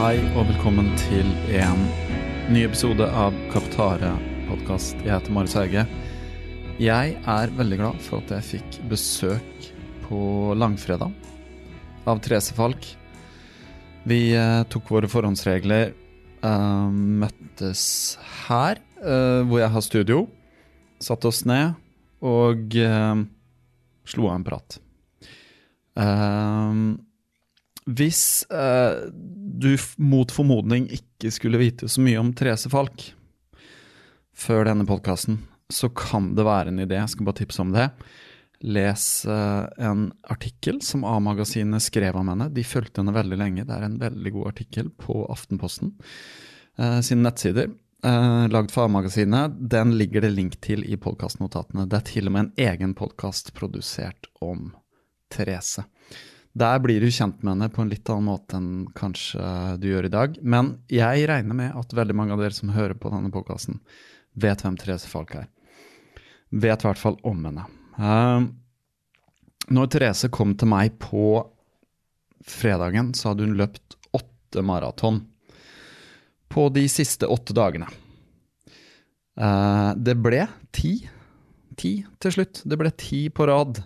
Hei og velkommen til en ny episode av Kaptare podkast. Jeg heter Marius Hauge. Jeg er veldig glad for at jeg fikk besøk på langfredag av Therese Falk. Vi eh, tok våre forhåndsregler, eh, møttes her, eh, hvor jeg har studio. Satte oss ned og slo av en prat. Eh, hvis eh, du mot formodning ikke skulle vite så mye om Therese Falk før denne podkasten, så kan det være en idé. Jeg skal bare tipse om det. Les eh, en artikkel som A-magasinet skrev om henne. De fulgte henne veldig lenge. Det er en veldig god artikkel på Aftenposten eh, sine nettsider. eh, lagd for A-magasinet. Den ligger det link til i podkastnotatene. Det er til og med en egen podkast produsert om Therese. Der blir du kjent med henne på en litt annen måte enn kanskje du gjør i dag. Men jeg regner med at veldig mange av dere som hører på denne podkasten, vet hvem Therese Falk er. Vet i hvert fall om henne. Eh, når Therese kom til meg på fredagen, så hadde hun løpt åtte maraton på de siste åtte dagene. Eh, det ble ti. Ti til slutt. Det ble ti på rad.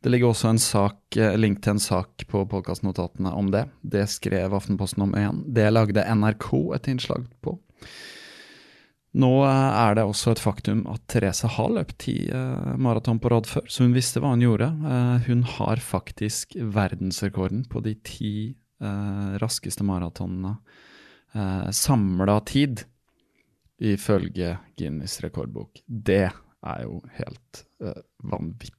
Det ligger også en sak, eh, link til en sak på podkastnotatene om det. Det skrev Aftenposten om igjen. Det lagde NRK et innslag på. Nå eh, er det også et faktum at Therese har løpt ti eh, maraton på rad før, så hun visste hva hun gjorde. Hun har faktisk verdensrekorden på de ti raskeste maratonene samla tid, ifølge Guinness rekordbok. Det er jo helt vanvittig.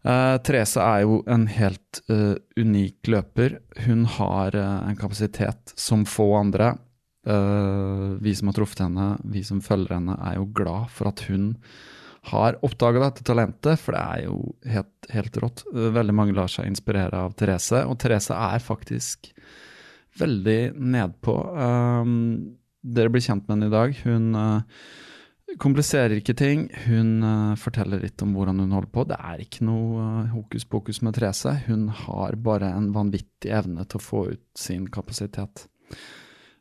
Eh, Therese er jo en helt uh, unik løper. Hun har uh, en kapasitet som få andre. Vi som har truffet henne, vi som følger henne, er jo glad for at hun har oppdaga dette talentet, for det er jo helt, helt rått. Veldig mange lar seg inspirere av Therese, og Therese er faktisk veldig nedpå. Dere blir kjent med henne i dag. Hun kompliserer ikke ting. Hun uh, forteller litt om hvordan hun holder på. Det er ikke noe uh, hokus pokus med Therese. Hun har bare en vanvittig evne til å få ut sin kapasitet.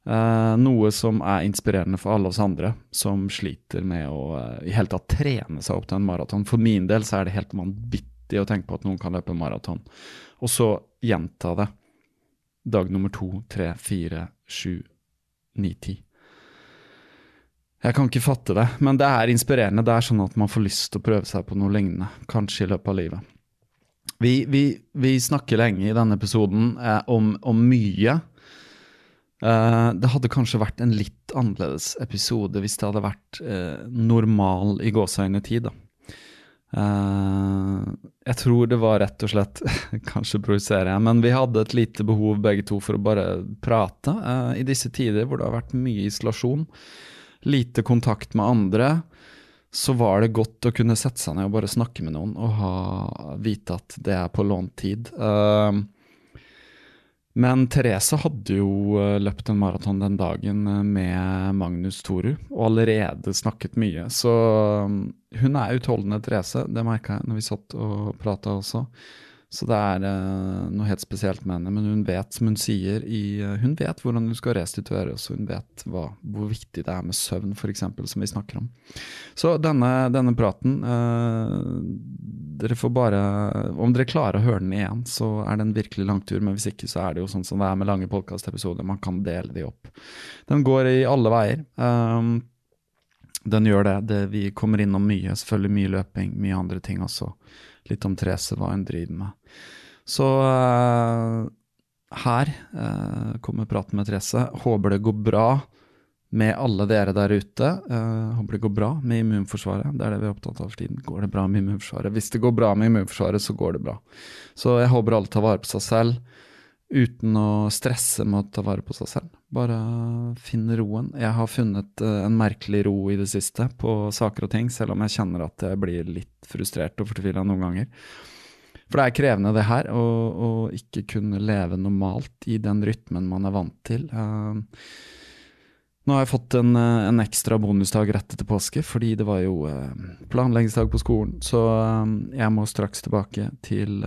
Uh, noe som er inspirerende for alle oss andre som sliter med å i hele tatt trene seg opp til en maraton. For min del så er det helt vanvittig å tenke på at noen kan løpe maraton, og så gjenta det. Dag nummer to, tre, fire, sju, ni, ti. Jeg kan ikke fatte det, men det er inspirerende. Det er sånn at man får lyst til å prøve seg på noe lignende, kanskje i løpet av livet. Vi, vi, vi snakker lenge i denne episoden eh, om, om mye. Eh, det hadde kanskje vært en litt annerledes episode hvis det hadde vært eh, normal i gåseøyne tid, da. Eh, jeg tror det var rett og slett Kanskje projiserer jeg, men vi hadde et lite behov begge to for å bare prate. eh, I disse tider hvor det har vært mye isolasjon, lite kontakt med andre, så var det godt å kunne sette seg ned og bare snakke med noen og ha, vite at det er på lånt tid. Uh, Men Therese hadde jo eh, løpt en maraton den dagen eh, med Magnus Toru, og allerede snakket mye. Så mm, hun er utholdende, Therese. Det merka jeg når vi satt og prata også. Så det er uh, noe helt spesielt med henne. Men hun vet, som hun sier, i, uh, hun vet hvordan hun skal restituere. og hun vet hva, hvor viktig det er med søvn, f.eks., som vi snakker om. Så denne, denne praten uh, Dere får bare Om dere klarer å høre den igjen, så er det en virkelig langtur. Men hvis ikke, så er det jo sånn som det er med lange podkastepisoder. Man kan dele de opp. Den går i alle veier. Um, den gjør det. det. Vi kommer innom mye. Selvfølgelig mye løping, mye andre ting også litt om Therese, hva hun driver med. Så uh, her uh, kommer praten med Therese. Håper det går bra med alle dere der ute. Uh, håper det går bra med immunforsvaret. Det er det vi er opptatt av for tiden. Går det bra med immunforsvaret? Hvis det går bra med immunforsvaret, så går det bra. Så jeg håper alle tar vare på seg selv uten å stresse med å ta vare på seg selv. Bare finne roen. Jeg har funnet uh, en merkelig ro i det siste på saker og ting, selv om jeg kjenner at jeg blir litt frustrert og fortvila noen ganger. For det er krevende, det her, å, å, ikke kunne leve normalt i den rytmen man er vant til. Uh, nå har jeg fått en, eh, en, ekstra bonusdag rett etter påske, fordi det var jo uh, planleggingsdag på skolen. Så um, jeg må straks tilbake til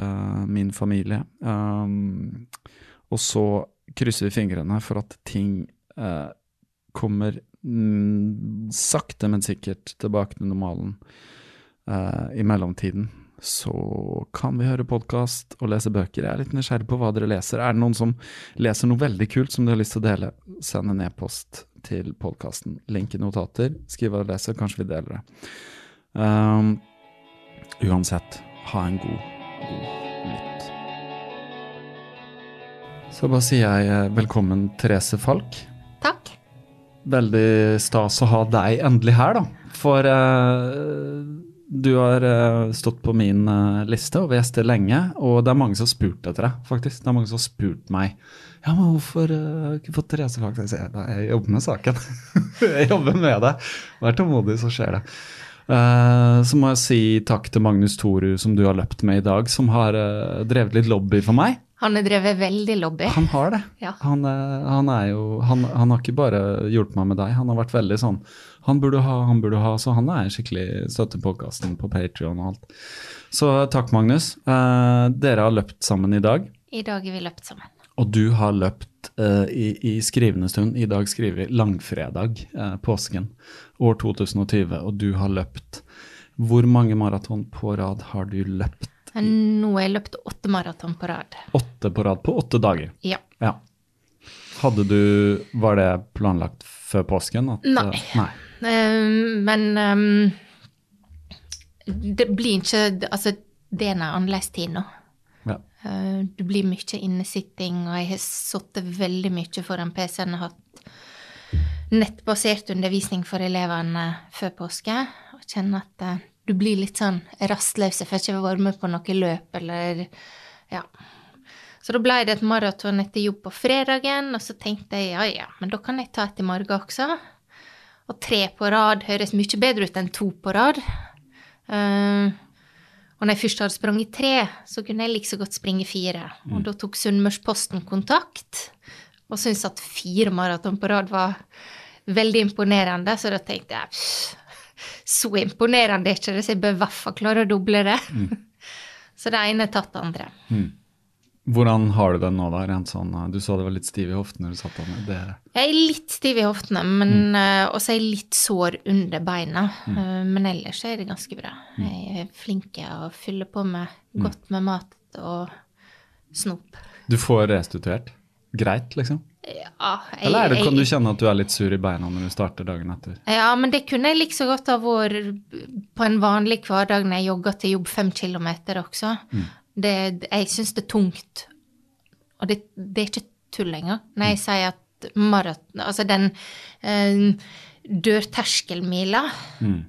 min familie. Og så krysser vi fingrene for at ting kommer mm, sakte, men sikkert tilbake til normalen i mellomtiden. Så kan vi høre podkast og lese bøker. Jeg er litt nysgjerrig på hva dere leser. Er det noen som leser noe veldig kult som de har lyst til å dele, send en e-post til podkasten. Link i notater. Skriv leser, kanskje vi deler det. Um, uansett, ha en god, god lytt. Så bare sier jeg eh, velkommen, Therese Falk. Takk. Veldig stas å ha deg endelig her, da. For uh, du har uh, stått på min uh, liste og gjester lenge, og det er mange som har spurt etter deg, faktisk. Det er mange som har spurt meg ja, men hvorfor uh, ikke fått Therese faktisk? Jeg, jeg jobber med saken. jeg jobber med det. Vær tålmodig, så skjer det. Uh, så må jeg si takk til Magnus Toru, som du har løpt med i dag, som har uh, drevet litt lobby for meg. Han har drevet veldig lobby. Han har det. Ja. Han, han, er jo han, han, har ikke bare hjulpet meg med deg, han har vært veldig sånn Han burde ha, han burde ha. Så han er skikkelig støtter podkasten på Patrion og alt. Så takk, Magnus. Dere har løpt sammen i dag. I dag har vi løpt sammen. Og du har løpt uh, i, i, skrivende stund. I dag skriver vi langfredag, uh, påsken, år 2020. Og du har løpt Hvor mange maraton på rad har du løpt? Nå har jeg løpt åtte maraton på rad. Åtte på rad på åtte dager? Ja. ja. Hadde du Var det planlagt før påsken? At, nei. Uh, nei. Um, men um, det blir ikke Altså, det er en annerledes tid nå. Eh, det blir mye innesitting, og jeg har sittet veldig mye foran PC-en og hatt nettbasert undervisning for elevene før påske, og kjenner at eh, du blir litt sånn rastløs. Jeg får ikke vært med på noe løp eller Ja. Så da ble det et maraton etter jobb på fredagen, og så tenkte jeg ja, ja, men da kan jeg ta et i morgen også. Og tre på rad høres mye bedre ut enn to på rad. Uh, og når jeg først hadde sprunget tre, så kunne jeg like så godt springe fire. Og mm. da tok Sunnmørsposten kontakt og syntes at fire maraton på rad var veldig imponerende, så da tenkte jeg så imponerende er ikke det, så jeg bør i hvert fall klare å doble det. Mm. så det ene tatt det andre. Mm. Hvordan har du det nå, da? Rent sånn, eh, du sa det var litt stiv i hoftene du satt der. Det... Jeg er litt stiv i hoftene, men mm. uh, også er jeg litt sår under beina. Mm. Uh, men ellers er det ganske bra. Mm. Jeg er flink til å fylle på med mm. godt med mat og snop. Du får restituert greit, liksom? Ja, jeg, Eller det, kan du kjenne at du er litt sur i beina når du starter dagen etter? Ja, men det kunne jeg like så godt ha vært på en vanlig hverdag når jeg jogger til jobb fem kilometer også. Mm. Det, jeg syns det er tungt. Og det, det, er ikke tull lenger når jeg mm. sier at maraton Altså den eh, dørterskelmila mm.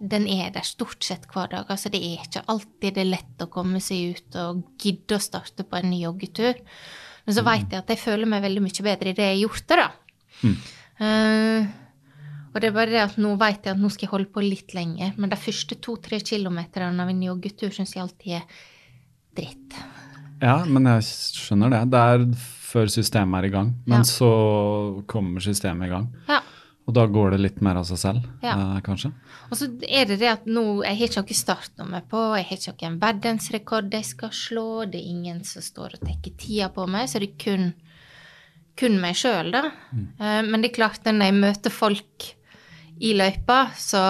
Den er der stort sett hver dag. Altså, det er ikke alltid det er lett å komme seg ut og gidde å starte på en ny joggetur. Men så mm. veit jeg at jeg føler meg veldig mye bedre i det jeg har gjort det, da. Mm. Uh, og det er bare det at nå vet jeg at nå skal jeg holde på litt lenger, men de første to-tre kilometerne av en joggetur syns jeg alltid er dritt. Ja, men jeg skjønner det. Det er før systemet er i gang. Men Ja. så kommer systemet i gang. Ja. Og da går det litt mer av seg selv, Ja. eh, kanskje? Og så er det det at nå Jeg har ikke noe startnummer på, jeg har ikke noen verdensrekord jeg skal slå, det er ingen som står og tar tida på meg, så det er kun, kun meg sjøl, da. Eh, Men det er klart, når jeg møter folk i løypa, så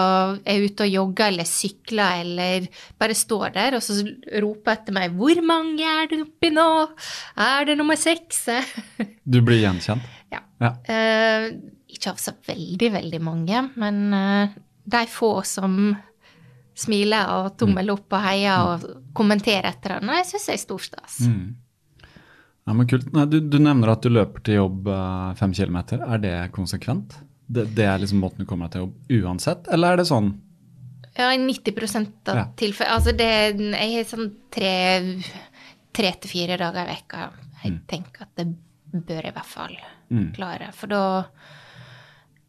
er jeg ute og jogger eller sykler eller bare står der, og så roper etter meg 'Hvor mange er det oppi nå? Er det nummer seks?' Du blir gjenkjent? Ja. Ja. Uh, ikke av så veldig, veldig mange, men uh, de få som smiler og tommel opp og heier og kommenterer etter henne, jeg syns jeg er stor stas. Mm. Ja, men kult. Nei, du, du nevner at du løper til jobb eh, fem kilometer. Er det konsekvent? Det, det er liksom måten du kommer deg til jobb uansett, eller er det sånn Ja, i 90 av Ja. tilfeller Altså, det, jeg har sånn tre, tre til fire dager i veka. Jeg tenker at det bør jeg i hvert fall Mm. klare. For da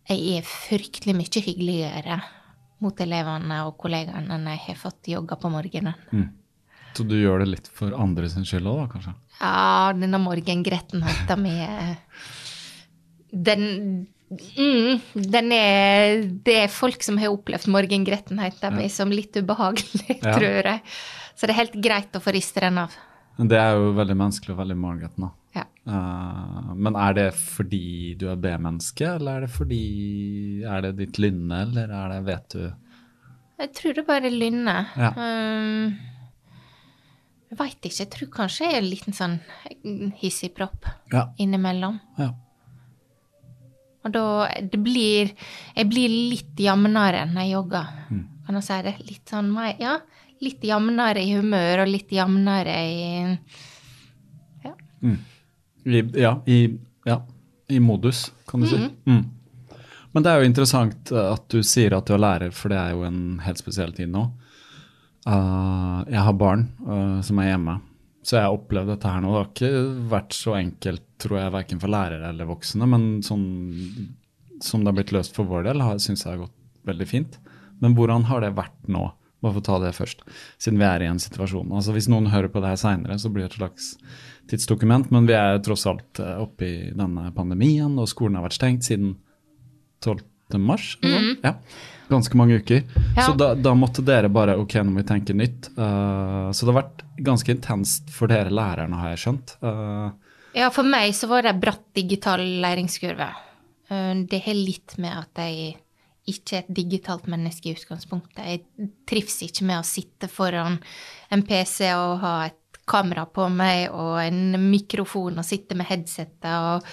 jeg er fryktelig mye hyggeligere mot elevene og kollegaene enn jeg har fått jogga på morgenen. Så du gjør det litt for andre sin skyld òg, da, kanskje? Ja, denne morgengretenheten mi eh, Den mm, er Det er folk som har opplevd morgengretenheten min som litt ubehagelig, Ja. tror jeg. Så det er helt greit å få riste den av. Det er jo veldig menneskelig og veldig morgengretten, da. Ja. Uh, men er det fordi du er B-menneske, eller er det fordi Er det ditt lynne, eller er det Vet du Jeg tror det bare lynne Ja. Um, jeg veit ikke. Jeg tror kanskje jeg er en liten sånn hissigpropp Ja. innimellom. ja. Og da det blir Jeg blir litt jevnere når jeg jogger. Mm. Kan jeg si det? Litt sånn Ja, litt jevnere i humør og litt jevnere i Ja. I, ja, i, ja, i modus, kan du si. Mm. Men det er jo interessant eh, at du sier at du er lærer, for det er jo en helt spesiell tid nå. Uh, jeg har barn uh, som er hjemme, så jeg har opplevd dette her nå. Det har ikke vært så enkelt, tror jeg, verken for lærere eller voksne, men sånn som det har blitt løst for vår del, syns jeg har gått veldig fint. Men hvordan har det vært nå? Bare for å ta det først, siden vi er i en situasjon. Altså Hvis noen hører på det her seinere, så blir det et slags tidsdokument, men vi er tross alt eh, oppe i denne pandemien, og skolen har vært stengt siden 12. mars. noe. Ja. Ganske mange uker. Ja. Så da, da måtte dere bare Ok, nå må vi tenke nytt. Uh, så det har vært ganske intenst for dere lærerne, har jeg skjønt. Uh, Ja, for meg så var det bratt digital læringskurve. Uh, Det har litt med at jeg ikke er et digitalt menneske i utgangspunktet. Jeg trives ikke med å sitte foran en PC og ha et kamera på meg og en mikrofon og sitte med headsetet og,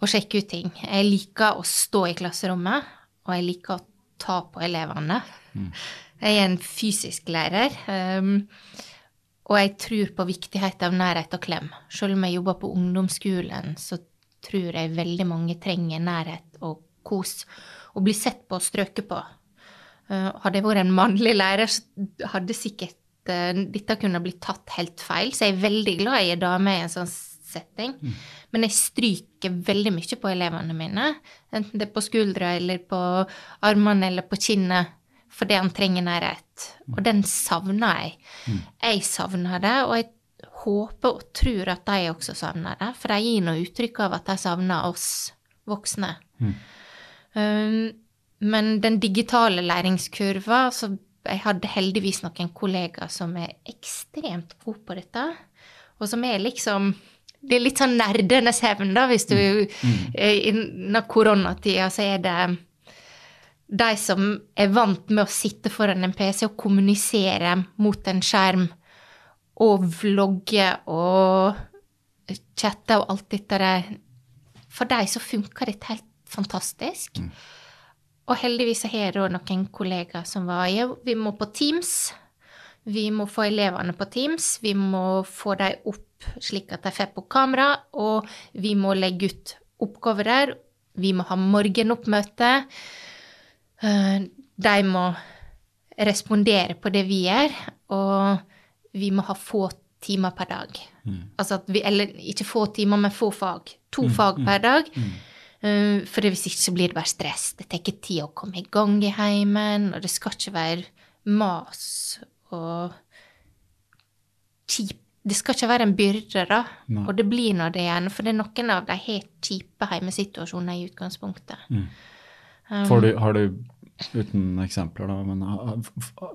og sjekke ut ting. Jeg liker å stå i klasserommet, og jeg liker å ta på elevene. Jeg er en fysisk lærer. Um, og jeg tror på viktigheten av nærhet og klem. Selv om jeg jobber på ungdomsskolen, så tror jeg veldig mange trenger nærhet og kos. Og bli sett på og strøket på. Uh, hadde jeg vært en mannlig lærer, så hadde sikkert uh, dette kunne blitt tatt helt feil. Så jeg er veldig glad i damer dame i en sånn setting. Men jeg stryker veldig mye på elevene mine. Enten det er på skuldra eller på armene eller på kinnet. Fordi han trenger nærhet. Og den savner jeg. Jeg savner det, og jeg håper og tror at de også savner det. For de gir noe uttrykk av at de savner oss voksne. Um, men den digitale læringskurva så Jeg hadde heldigvis noen kollegaer som er ekstremt gode på dette, og som er liksom Det er litt sånn nerdenes hevn, da, hvis du eh, Innen koronatida så er det de som er vant med å sitte foran en PC og kommunisere mot en skjerm og vlogge og chatte og alt dette der For dem så funker dette helt fantastisk. Og heldigvis har jeg da noen kollegaer som var ja, vi må på Teams. Vi må få elevene på Teams. Vi må få dem opp slik at de får på kamera. Og vi må legge ut oppgaver der. Vi må ha morgenoppmøte. Eh, De må respondere på det vi gjør, og vi må ha få timer per dag. Altså at vi, eller ikke få timer, men få fag. To fag per dag. Mm. For hvis ikke så blir det bare stress. Det tar ikke tid å komme i gang i heimen, og det skal ikke være mas og kjip det skal ikke være en byrde, da. Nei. Og det blir nå det igjen, for det er noen av de helt kjipe hjemmesituasjoner i utgangspunktet. Mm. Um, Får du, har du, uten eksempler, da, men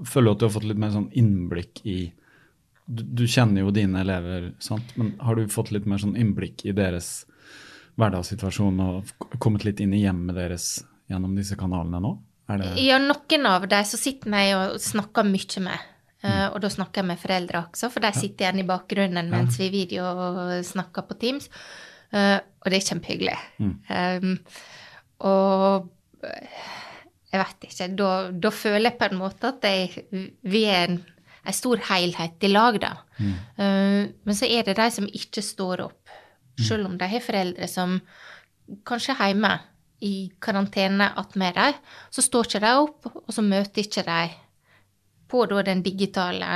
føler du at du har fått litt mer sånn innblikk i du, du kjenner jo dine elever, sant? men har du fått litt mer sånn innblikk i deres hverdagssituasjon og kommet litt inn i hjemmet deres gjennom disse kanalene nå? Det, Ja, noen av de så sitter jeg og snakker mye med. Mm. Eh, og da snakker jeg med foreldre også, for de sitter gjerne i bakgrunnen mens vi video snakker på Teams. Eh, og det er kjempehyggelig. Mm. Um, og eh, jeg vet ikke, da, da føler jeg på en måte at jeg, vi er en, en stor helhet i lag, da. Mm. Uh, men så er det de som ikke står opp. Selv om de har foreldre som kanskje er hjemme i karantene attmed dem, så står ikke de opp, og så møter ikke de på da den digitale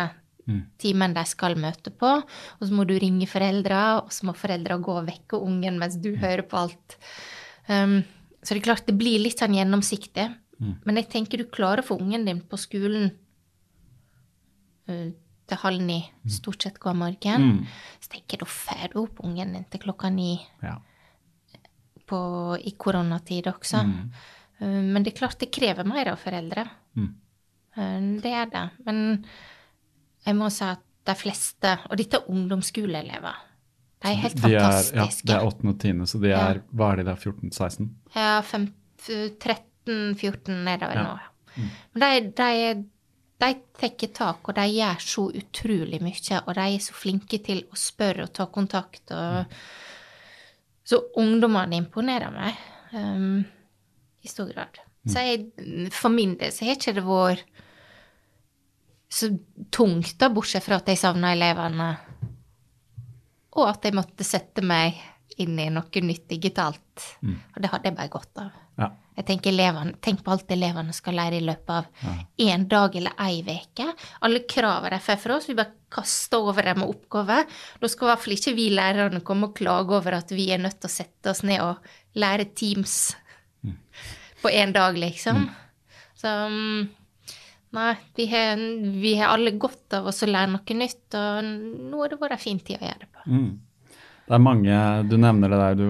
Mm. timen de skal møte på. Og så må du ringe foreldra, og så må foreldra gå og vekke ungen mens du hører på alt. Um, så det er klart det blir litt sånn gjennomsiktig. Mm. Men jeg tenker du klarer å få ungen din på skolen uh, til halv ni, stort sett hver morgen. Mm. Så tenker jeg da får du opp ungen din til klokka ni Ja. på, i koronatid også. Mm. Uh, men det er klart det krever mer av foreldre. Mm. Uh, det er det. Men jeg må si at de fleste, og dette er ungdomsskoleelever, de er helt De er, ja, det er 8. og 10., så de Ja. er Hva er de der, 14-16? Ja, 13-14 er det vel Ja. nå. ja. Men de, de, de tar tak, og de gjør så utrolig mye. Og de er så flinke til å spørre og ta kontakt. Og... Så ungdommene imponerer meg um, i stor grad. Så jeg, for min del så har ikke det vært så tungt, da, bortsett fra at jeg savna elevene. Og at jeg måtte sette meg inn i noe nytt digitalt. Og det hadde jeg bare godt av. Ja. Jeg tenker elevene, Tenk på alt elevene skal lære i løpet av én dag eller ei uke. Alle kravene de får fra oss, vi bare kaster over dem med oppgaver. Da skal i hvert fall ikke vi lærerne komme og klage over at vi er nødt til å sette oss ned og lære Teams på én dag, liksom. Så mm, nei, vi har, vi har alle godt av oss å lære noe nytt, og nå har det vært en fin tid å gjøre det på. Mm. Det er mange, Du nevner det der, du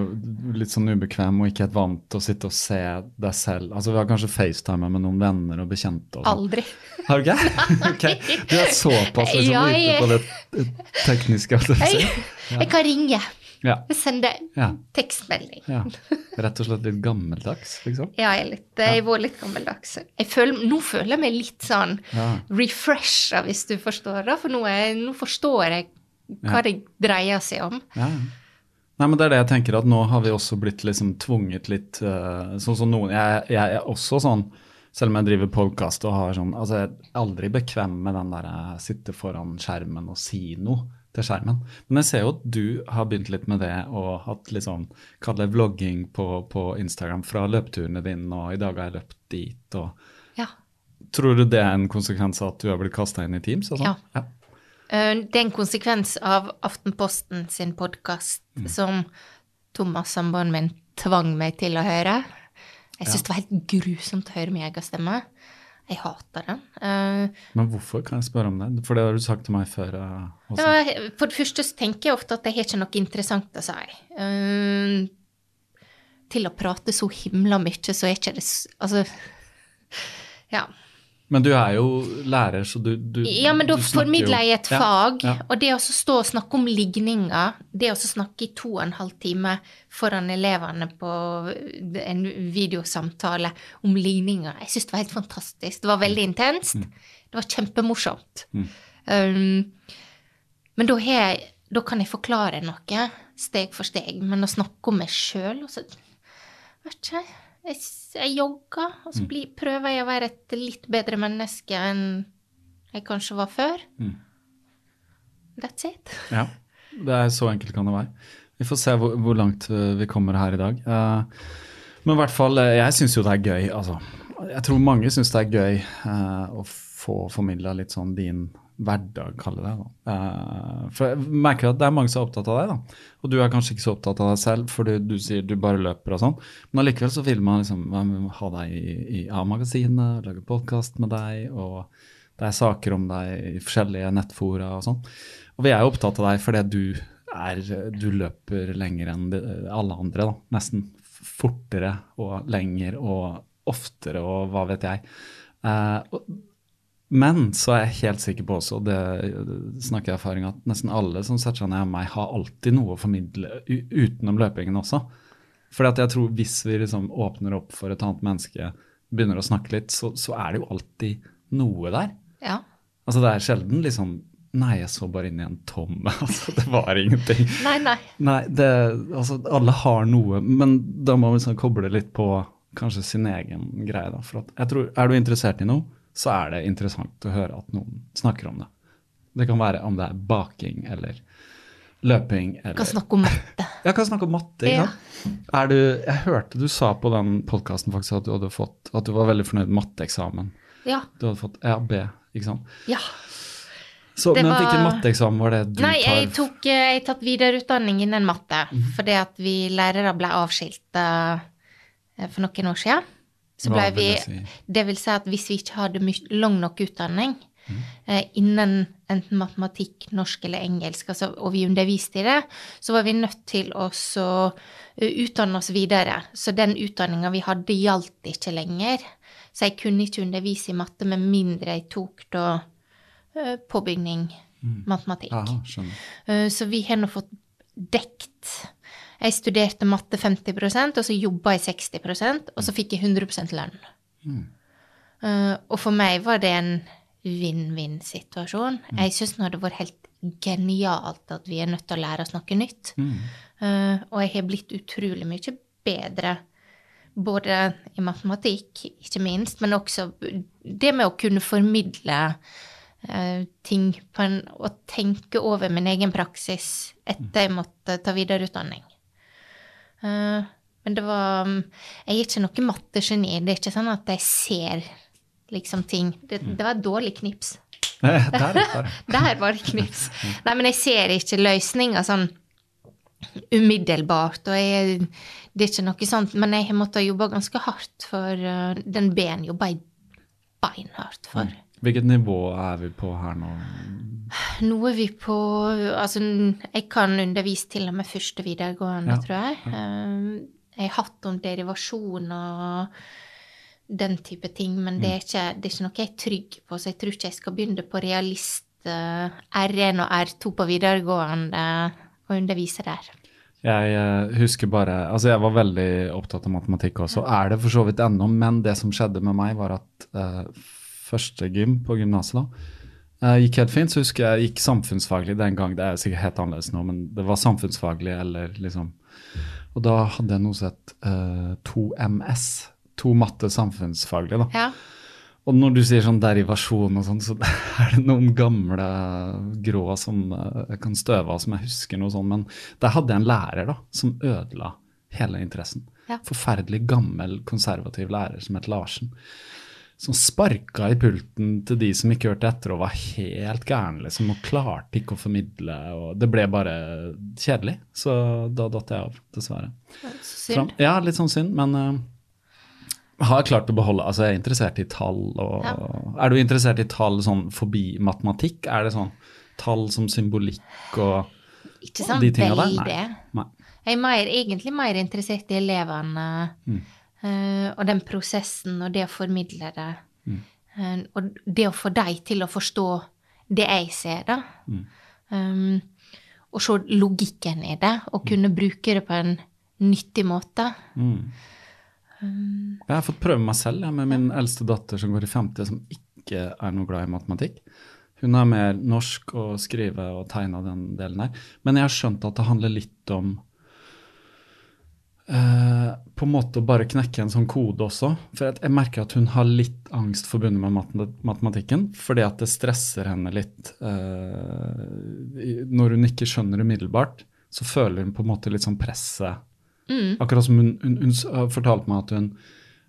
er litt sånn ubekvem og ikke helt vant til å sitte og se deg selv. Altså Vi har kanskje FaceTime med noen venner og bekjente. og sånn. Aldri. Har du ikke? okay. Du er såpass liksom, Ja, ute på det tekniske. Altså. jeg Jeg, jeg kan ringe. Ja, sender ja, tekstmelding. ja. Rett og slett litt gammeldags, liksom. Ja, jeg litt, jeg var litt gammeldags. Jeg føler, nå føler jeg meg litt sånn Ja. refresha, hvis du forstår det. For nå, er, nå forstår jeg hva det dreier seg om. Ja. Nei, men det er det jeg tenker, at nå har vi også blitt liksom tvunget litt eh, Sånn som noen jeg, jeg er også sånn, selv om jeg driver podkast og har sånn Altså, jeg er aldri bekvem med den der jeg sitte foran skjermen og si noe til skjermen. Men jeg ser jo at du har begynt litt med det og hatt litt sånn, kall det vlogging på, på Instagram fra løpeturene dine, og i dag har jeg løpt dit og Ja. Tror du det er en konsekvens av at du har blitt kasta inn i Teams? og sånn? Ja. Eh, Det er en konsekvens av Aftenposten sin podkast Mm. som Thomas, samboeren min, tvang meg til å høre. Jeg syns det var helt grusomt å høre min egen stemme. Jeg hater den. Uh, Men hvorfor, kan jeg spørre om det? For det har du sagt til meg før. Uh. Ja, for det første så tenker jeg ofte at jeg har ikke noe interessant å si. Uh, til å prate så himla mye, så er ikke det Altså, ja. Men du er jo lærer, så du, du Ja, men da formidler jeg et fag, ja. og det å stå og snakke om ligninger, det å snakke i to og en halv time foran elevene på en videosamtale om ligninger, jeg syns det var helt fantastisk. Det var veldig intenst. Det var kjempemorsomt. Um, men da, har jeg, da kan jeg forklare noe steg for steg, men å snakke om meg sjøl og så Vet ikke, jeg, jeg jogger, og så blir, prøver jeg å være et litt bedre menneske enn jeg kanskje var før. Mm. That's it. Ja, det er så enkelt kan det være. Vi får se hvor, hvor langt eh, vi kommer her i dag. Uh, men i hvert fall, eh, jeg syns jo det er gøy. Altså, jeg tror mange syns det er gøy uh, å få formidla litt sånn din hverdag, kalle det. Da. Eh, for jeg merker at det er mange som er opptatt av deg, da. Og du er kanskje ikke så opptatt av deg selv, for du, sier du bare løper og sånn. Men allikevel så vil man liksom ha deg i, i A-magasinet, lage podkast med deg, og det er saker om deg i forskjellige nettfora og sånn. Og vi er jo opptatt av deg fordi du, er, du løper lenger enn alle andre, da. Nesten fortere og lenger og oftere og hva vet jeg. Eh, men så er jeg helt sikker på også, og det snakker jeg erfaring, at nesten alle som setter seg ned med meg, har alltid noe å formidle utenom løpingen også. Fordi at jeg tror hvis vi liksom åpner opp for et annet menneske, begynner å snakke litt, så, så er det jo alltid noe der. Ja. Altså det er sjelden liksom Nei, jeg så bare inn i en tom. altså Det var ingenting. Nei, nei. Nei, det, altså Alle har noe, men da må vi liksom koble litt på kanskje sin egen greie. da, for at jeg tror, Er du interessert i noe, så er det interessant å høre at noen snakker om det. Det kan være om det er baking eller løping eller Kan snakke om matte. Jeg kan snakke om matte. Ja. Er du, jeg hørte du sa på den podkasten faktisk at du hadde fått, at du var veldig fornøyd med matteeksamen. Ja. Du hadde fått EAB, B, ikke sant? ja. Så, Det men var- hvilken matteeksamen var det du Nei, tar? jeg tok eh, jeg tatt videreutdanning innen matte, Mhm. fordi at vi lærere ble avskilt uh, for noen år siden. Så blei vi, det si? det vil si at hvis vi ikke hadde lang nok utdanning mm. eh, innen enten matematikk, norsk eller engelsk, altså, og vi underviste i det, så var vi nødt til å eh, utdanne oss videre. Så den utdanninga vi hadde, gjaldt ikke lenger. Så jeg kunne ikke undervise i matte med mindre jeg tok da eh, påbygning matematikk. Mhm. Aha. Eh, Så vi har nå fått dekt Jeg studerte matte 50% og så jobba jeg 60% og så fikk jeg 100 lønn. Eh, Og for meg var det en vinn-vinn-situasjon. Jeg syns det har vært helt genialt at vi er nødt til å lære oss noe nytt. Eh, Og jeg har blitt utrolig mye bedre. Både i matematikk, ikke minst, men også det med å kunne formidle eh, ting på en, og tenke over min egen praksis etter jeg måtte ta videreutdanning. Eh, men det var Jeg er ikke noe mattegeni. Det er ikke sånn at jeg ser liksom ting. Det, det var et dårlig knips. Der, der. Der var det knips. Nei, men jeg ser ikke løsninger sånn umiddelbart, og jeg, det er ikke noe sånt, men jeg har måttet jobbe ganske hardt for uh, den B-en jobba jeg beinhardt for. Hvilket nivå er vi på her nå? Nå er vi på Altså, jeg kan undervise til og med første videregående, Ja, tror jeg. Eh, Jeg har hatt om derivasjon og den type ting, men det er, ikke, det er ikke noe jeg er trygg på, så jeg tror ikke jeg skal begynne på realist eh, R1 og R2 på videregående og undervise der. Jeg eh, husker bare Altså, jeg var veldig opptatt av matematikk også. Er det for så vidt ennå, men det som skjedde med meg, var at eh, første gym på gymnaset da eh, gikk helt fint. Så husker jeg gikk samfunnsfaglig den gang. Det er sikkert helt annerledes nå, men det var samfunnsfaglig eller liksom Og da hadde jeg noe som het eh, 2MS. To matte samfunnsfaglig, da. Ja. Og når du sier sånn derivasjon og sånn, så er det noen gamle grå som eh, jeg kan støve av, som jeg husker noe sånn. Men der hadde jeg en lærer da, som ødela hele interessen. Ja. Forferdelig gammel, konservativ lærer som het Larsen. Som sparka i pulten til de som ikke hørte etter og var helt gærne, liksom, og klarte ikke å formidle. og Det ble bare kjedelig. Så da datt jeg av, dessverre. Så synd. Fram- Ja, litt sånn synd, men uh, har klart å beholde Altså, jeg er interessert i tall og Ja. Er du interessert i tall sånn forbi matematikk? Er det sånn tall som symbolikk og Ikke sant, de tinga der? Nei. Nei. Jeg er mer, egentlig mer interessert i elevene Mm. Eh, og den prosessen og det å formidle det. Mm. Eh, og det å få dem til å forstå det jeg ser, da. Mm. Um, og se logikken i det, og kunne bruke det på en nyttig måte. Mm. Jeg har fått prøve meg selv jeg, med min eldste datter som går i femte, som ikke er noe glad i matematikk. Hun er mer norsk og skrive og tegne den delen her. Men jeg har skjønt at det handler litt om eh, på en måte å bare knekke en sånn kode også. For jeg, merker at hun har litt angst forbundet med matematikken, fordi at det stresser henne litt. eh, når hun ikke skjønner umiddelbart, så føler hun på en måte litt sånn presset Mm. Akkurat som hun, hun, hun fortalte har fortalt meg at hun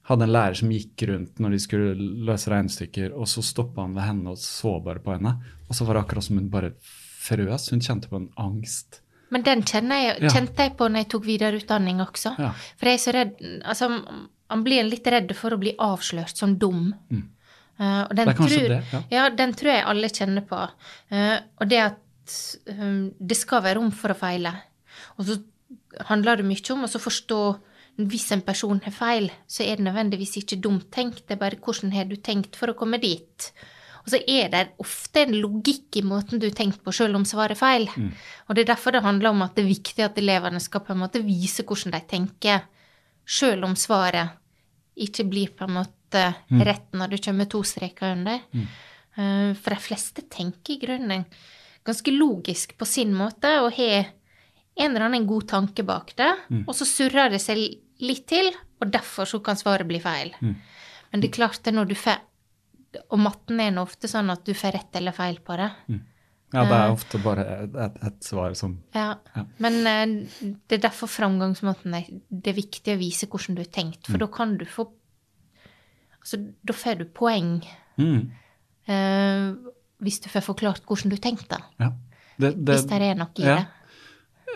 hadde en lærer som gikk rundt når de skulle løse regnestykker, og så stoppa han ved henne og så bare på henne. Og så var det akkurat som hun bare frøs. Hun kjente på en angst. Men den jeg, Ja. kjente jeg på når jeg tok videreutdanning også. Ja. For jeg er så redd Altså, man blir litt redd for å bli avslørt som dum. Eh, og den Mm. Det er kanskje tror, det, ja. ja. den tror jeg alle kjenner på. Uh, og det at um, det skal være rom for å feile. Og så handler det mye om å forstå hvis en person har feil, så er det nødvendigvis ikke dumt tenkt, det er bare hvordan har du tenkt for å komme dit. Og så er det ofte en logikk i måten du tenker på, selv om svaret er feil. Mm. Og det er derfor det handler om at det er viktig at elevene skal på en måte vise hvordan de tenker, selv om svaret ikke blir på en måte mm. rett når du kommer to streker under. Mm. Uh, for de fleste tenker i grunnen ganske logisk på sin måte og har en eller annen god tanke bak det, mm. og så surrer det seg litt til, og derfor så kan svaret bli feil. Mm. Men det er klart det når du får Og matten er nå ofte sånn at du får rett eller feil på det. Mm. Ja, det er eh. ofte bare et, et svar som ja. ja. Men uh, det er derfor framgangsmåten er Det er viktig å vise hvordan du har tenkt, for mm. da kan du få Altså, da får du poeng. Mm. Uh, hvis du får forklart hvordan du tenkte. Ja. Det, det, hvis det er noe i ja. det.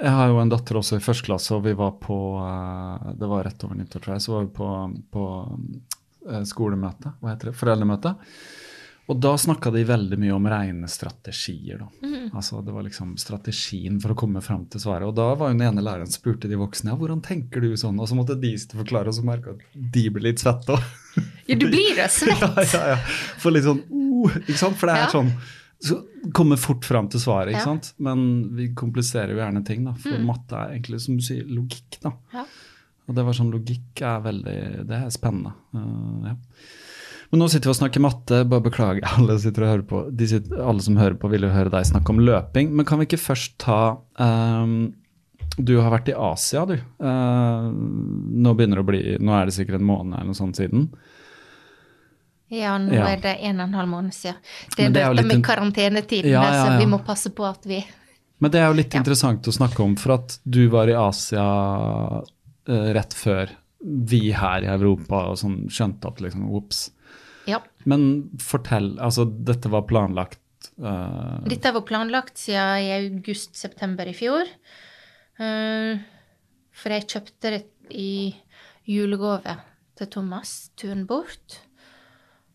Jeg har jo en datter også i første klasse, og vi var på eh, Det var rett over nyttår, tror jeg. Så var vi på, på eh, skolemøte, hva heter det, foreldremøte. Og da snakka de veldig mye om regnestrategier. da. Mm. Altså Det var liksom strategien for å komme fram til svaret. Og da var jo den ene læreren spurte de voksne ja, hvordan tenker du sånn, og så måtte de forklare, og så merka at de ble litt svette òg. Ja, du blir jo svett. ja, ja, ja. For litt sånn uh, ikke sant? For det er ja. sånn så Kommer fort fram til svaret, ikke ja. sant? men vi kompliserer jo gjerne ting. da, For mm. matte er egentlig som du sier, logikk. da. Ja. Og det var sånn logikk er veldig Det er spennende. Uh, ja. Men nå sitter vi og snakker matte. Bare beklager, alle sitter og hører på. Alle som hører på, vil jo høre deg snakke om løping. Men kan vi ikke først ta um, Du har vært i Asia, du. Uh, nå begynner det å bli Nå er det sikkert en måned eller noe sånt siden. Ja, nå ja. er det en og en halv måned siden. Det er, det er dette med karantenetiden, ja, ja, så vi må passe på at vi Men det er jo litt interessant å snakke om, for at du var i Asia rett før vi her i Europa sånn skjønte at liksom ops. Ja. Men fortell, altså dette var planlagt uh, Dette var planlagt siden i august-september i fjor. Uh, for jeg kjøpte det i julegave til Thomas, turen bort.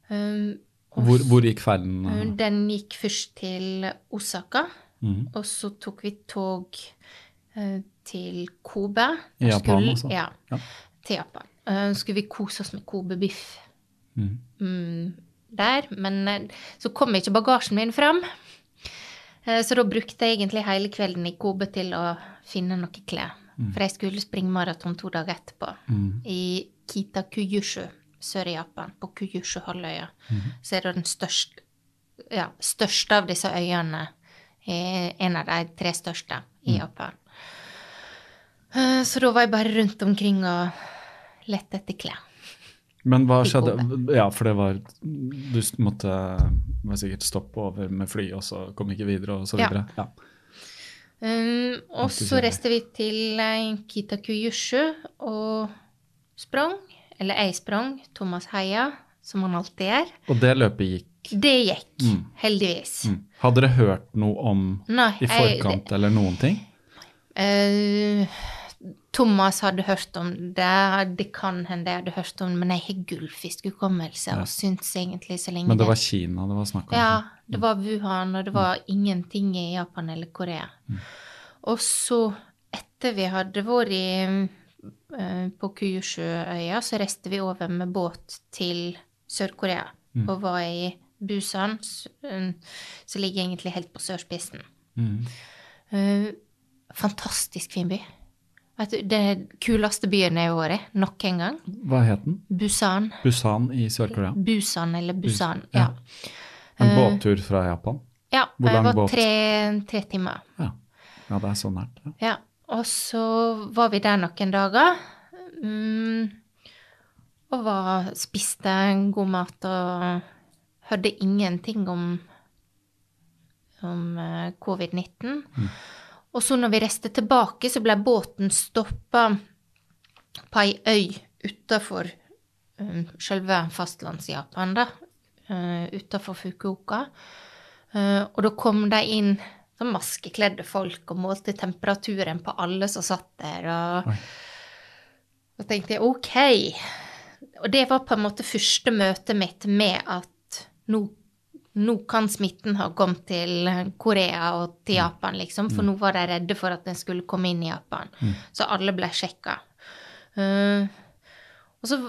Um, hvor, hvor, gikk ferden? Den gikk først til Osaka, mm. og så tok vi tog til Kobe. I Japan, skulle, altså? Ja, ja, til Japan. Uh, skulle vi kose oss med Kobe-biff mm. mm, der. Men uh, så kom ikke bagasjen min fram. Uh, så da brukte jeg egentlig hele kvelden i Kobe til å finne noe klær. Mm. For jeg skulle springe maraton to dager etterpå mm. i Kitakuyushu sør i Japan, på Kuyushu-halvøya. mm så er det den største, ja, største av disse øyene en av de tre største i mm. Japan. Eh, så da var jeg bare rundt omkring og lette etter klær. Men hva skjedde? Ja, for det var Du måtte var sikkert stoppe over med fly, og så kom ikke videre, og så videre? Ja. ja. Um, og så reiste vi til Kitakuyushu og sprang eller jeg sprang, Thomas heia, som han alltid gjør. Og det løpet gikk? Det gikk, mm. heldigvis. Mm. Hadde dere hørt noe om Nei, i forkant jeg, det, eller noen ting? Uh, Thomas hadde hørt om det, det kan hende jeg hadde hørt om det, men jeg har gullfiskhukommelse ja. og syns egentlig så lenge Men det var Kina det var snakk om? Ja, det var Wuhan, og det var mm. ingenting i Japan eller Korea. Mm. Og så, etter vi hadde vært i Eh, på Kyushuøya så reiste vi over med båt til Sør-Korea mm. og var i Busan, eh, som ligger egentlig helt på sørspissen. Mm. Uh, fantastisk fin by. Vet du, det er kuleste byen jeg har vært i, nok en gang. Hva het den? Busan. Busan i Sør-Korea? Busan eller Busan, Bus ja. ja. En båttur fra Japan? Ja, Hvor lang båt? Tre, tre timer. Ja. ja. det er så nært. Ja. ja. Og så var vi der noen dager. Um, og var, spiste god mat og hørte ingenting om, om eh, covid-19. Mm. Og så når vi reiste tilbake, så ble båten stoppa på ei øy utafor um, selve fastlands-Japan, da. Uh, utafor Fukuoka. Uh, og da kom de inn sånn maskekledde folk og målte temperaturen på alle som satt der. Og da tenkte jeg OK. Og det var på en måte første møtet mitt med at nå nå kan smitten ha kommet til Korea og til Japan, liksom, for nå var de redde for at den skulle komme inn i Japan. Så alle ble sjekka. Uh, og så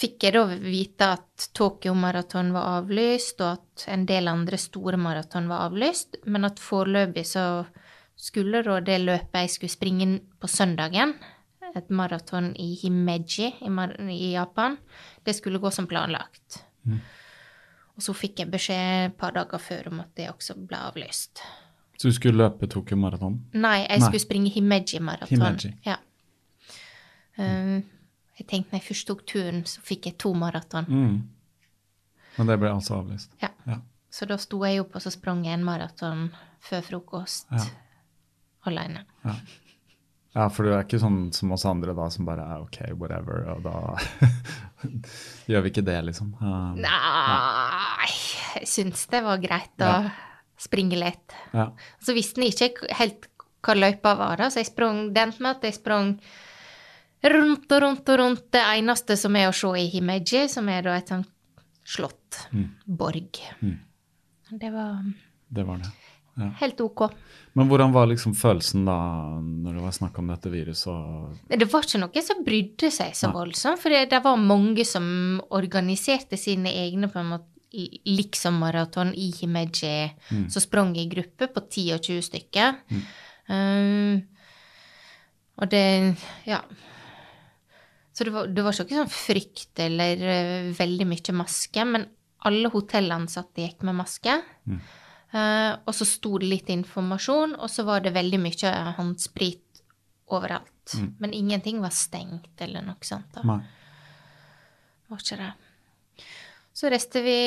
fikk jeg da vite at Tokyo Maraton var avlyst, og at en del andre store maraton var avlyst, men at foreløpig så skulle da det løpet jeg skulle springe på søndagen, et maraton i Himeji i, i, Japan, det skulle gå som planlagt. Mm. Og så fikk jeg beskjed et par dager før om at det også ble avlyst. Så du skulle løpe Tokyo Maraton? Nei, jeg Nei. skulle springe Himeji Maraton. Himeji. Ja. Um, jeg tenkte når jeg først tok turen, så fikk jeg to maraton. Mm. Men det ble altså avlyst? Ja. ja. Så da sto jeg opp og så sprang jeg en maraton før frokost ja. alene. Ja. Ja. for du er ikke sånn som oss andre da, som bare er OK, whatever, og da gjør vi ikke det, liksom? Uh, Nei, jeg syns det var greit å springe litt. Så visste jeg ikke helt hva løypa var, da, så jeg sprang, den med at jeg sprang rundt og rundt og rundt det eneste som er å se i Himeji, som er da et sånt slott. Mm. Borg. Mm. Det var Det var det. Ja. Helt ok. Men hvordan var liksom følelsen da, når det var snakk om dette viruset? Det var ikke noen som brydde seg så voldsomt, for det, det, var mange som organiserte sine egne på en måte liksom-maraton i Himeji, mm. som sprang i gruppe på 10 og 20 stykker. Mm. Um, og det Ja. Så det var, det var ikke sånn frykt eller uh, veldig mye maske, men alle hotellansatte gikk med maske. Mm. Uh, og så sto det litt informasjon, og så var det veldig mye håndsprit overalt. Mm. Men ingenting var stengt eller noe sånt. da. Nei. Var ikke det. Så reiste vi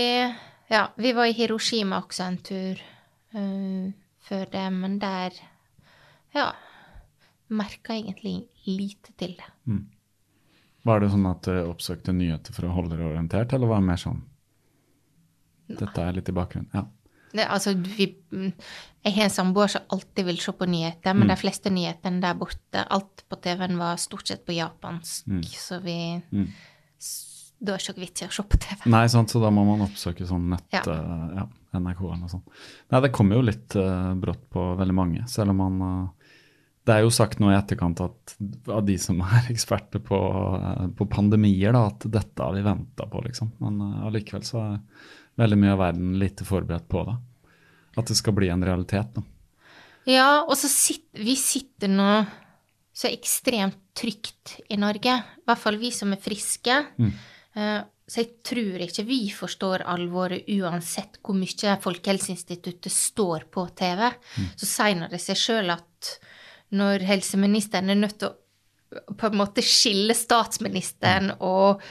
Ja, vi var i Hiroshima også en tur uh, før det, men der Ja. Merka egentlig lite til det. Mm. Var det sånn at dere oppsøkte nyheter for å holde dere orientert, eller var det mer sånn Dette er litt i bakgrunnen? Ja. Det, altså, vi, jeg har en samboer som alltid vil se på nyheter, men mm. de fleste nyhetene der borte, alt på TV-en var stort sett på japansk, mm. så vi mm. Da er det ikke vits i å se på TV. Nei, sant, så da må man oppsøke sånn nett, ja. Uh, ja NRK eller noe sånt. Nei, det kommer jo litt uh, brått på veldig mange, selv om man uh, det er jo sagt nå i etterkant at, av de som er eksperter på, på pandemier, da, at dette har vi venta på, liksom. Men allikevel så er veldig mye av verden lite forberedt på det. At det skal bli en realitet. Da. Ja, og så sitter vi sitter nå så ekstremt trygt i Norge. I hvert fall vi som er friske. Mm. Uh, så jeg tror ikke vi forstår alvoret uansett hvor mye Folkehelseinstituttet står på TV. Mm. Så sier det seg sjøl at når helseministeren er nødt til å på en måte skille statsministeren mm. og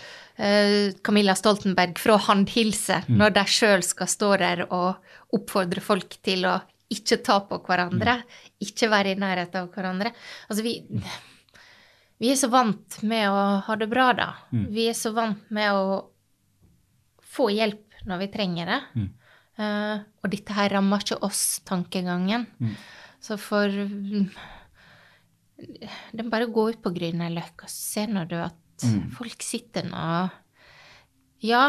Camilla Stoltenberg fra håndhilse mm. når de sjøl skal stå der og oppfordre folk til å ikke ta på hverandre, mm. ikke være i nærheten av hverandre. Altså, vi, vi er så vant med å ha det bra, da. Mm. Vi er så vant med å få hjelp når vi trenger det. Uh, og dette her rammer ikke oss, tankegangen. Mm. Så for det er bare å gå ut på Grünerløkka, se når du at mm. folk sitter nå Ja,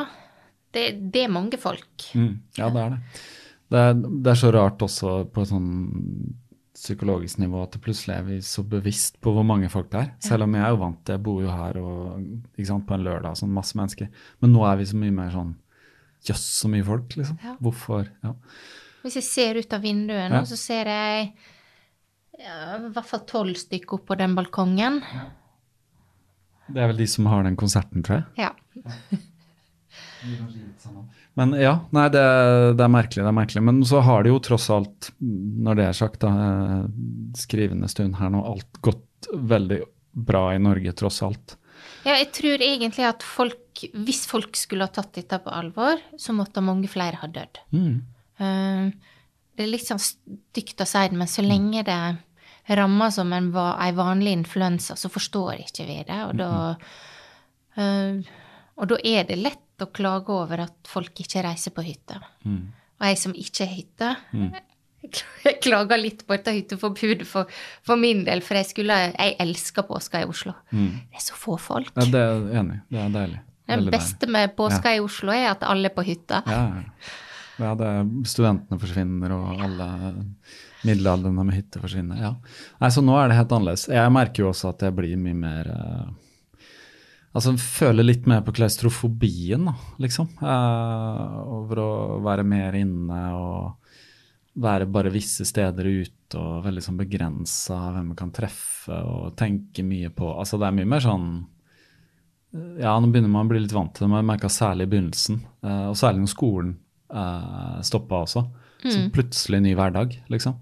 det, det, er mange folk. Mm. Ja, det er det. det er, det er. så rart også på sånn psykologisk nivå at plutselig er vi så bevisst på hvor mange folk det er. Selv om jeg er jo vant til Jeg bor jo her og, sant, på en lørdag, sånn masse mennesker. Men nå er vi så mye mer sånn Jøss, så mye folk, liksom. Ja. Hvorfor? Ja. Hvis jeg ser ut av vinduet nå, så ser jeg ja, I hvert fall tolv stykker opp på den balkongen. Det er vel de som har den konserten, tror jeg. Ja. Men ja, nei, det, det, er merkelig, det er merkelig. Men så har det jo tross alt, når det er sagt, da, eh, skrivende stund her nå, alt gått veldig bra i Norge, tross alt. Ja, jeg tror egentlig at folk, hvis folk skulle ha tatt dette på alvor, så måtte mange flere ha dødd. Mm. Uh, det er litt sånn stygt å si det, men så lenge det rammer som en, ei vanlig influensa, så forstår ikke vi det. Og da, uh, og da er det lett å klage over at folk ikke reiser på hytta. Mm. Og jeg som ikke har hytte, mm. jeg klager litt på dette hytteforbudet for, for, min del, for jeg, skulle, jeg elsker påska i Oslo. Mm. Det er så få folk. Ja, det er jeg enig Det er deilig. Det beste med påska ja. i Oslo er at alle er på hytta. Ja, ja. Ja, det er, studentene forsvinner, og alle middelaldrende med hytte forsvinner. ja. Nei, Så nå er det helt annerledes. Jeg merker jo også at jeg blir mye mer uh, Altså føler litt mer på klaustrofobien, da, liksom. Uh, over å være mer inne og være bare visse steder ute og veldig sånn begrensa hvem man kan treffe og tenke mye på Altså det er mye mer sånn Ja, nå begynner man å bli litt vant til det, men jeg merka særlig i begynnelsen, og særlig når skolen uh, stoppa også. Mm. Så plutselig ny hverdag, liksom.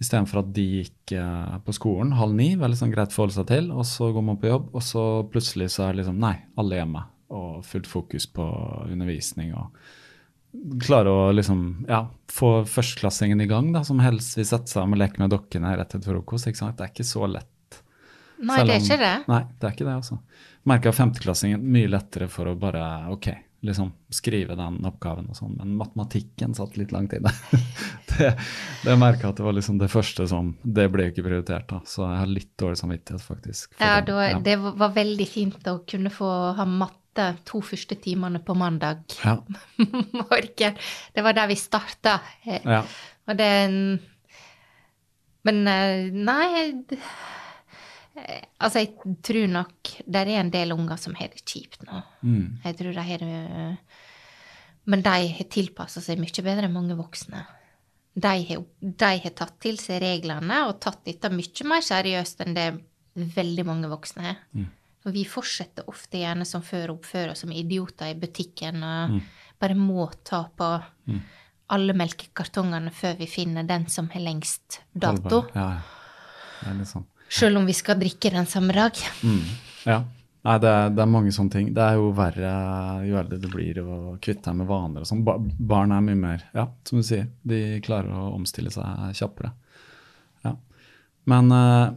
Istedenfor at de gikk uh, på skolen halv ni, veldig sånn greit å forholde seg til, og så går man på jobb, og så plutselig så er det liksom nei, alle hjemme, og fullt fokus på undervisning og klare å liksom, ja, få førsteklassingen i gang, da, som helst vil sette seg med og leke med dokkene rett etter frokost. ikke sant? Det er ikke så lett. Nei, om, det er ikke det. Nei, det er ikke det, altså. Merka femteklassingen mye lettere for å bare OK, liksom skrive den oppgaven og sånn, men matematikken satt litt langt inne. det det merka at det var liksom det første som Det ble ikke prioritert, da, så jeg har litt dårlig samvittighet, faktisk. Ja, det, ja, det var veldig fint å kunne få ha matte to første timene på mandag ja. morgen. Det var der vi starta. Ja. Og det Men eh, nei altså, jeg tror nok det er en del unger som har det kjipt nå. Mm. Jeg tror de har det Men de har tilpassa seg mye bedre enn mange voksne. De har, de har, tatt til seg reglene og tatt dette mye mer seriøst enn det veldig mange voksne har. Mm. Og vi fortsetter ofte gjerne som før å oppføre oss som idioter i butikken og mm. bare må ta på mm. alle melkekartongene før vi finner den som har lengst dato. Ja, det er litt sånn. Sjøl om vi skal drikke den samme dag. Mm. Ja. Nei, det er, det er, mange sånne ting. Det er jo verre jo eldre du blir å kvitte deg med vaner og sånn. Ba barn er mye mer Ja, som du sier, de klarer å omstille seg kjappere. Ja. Men, eh,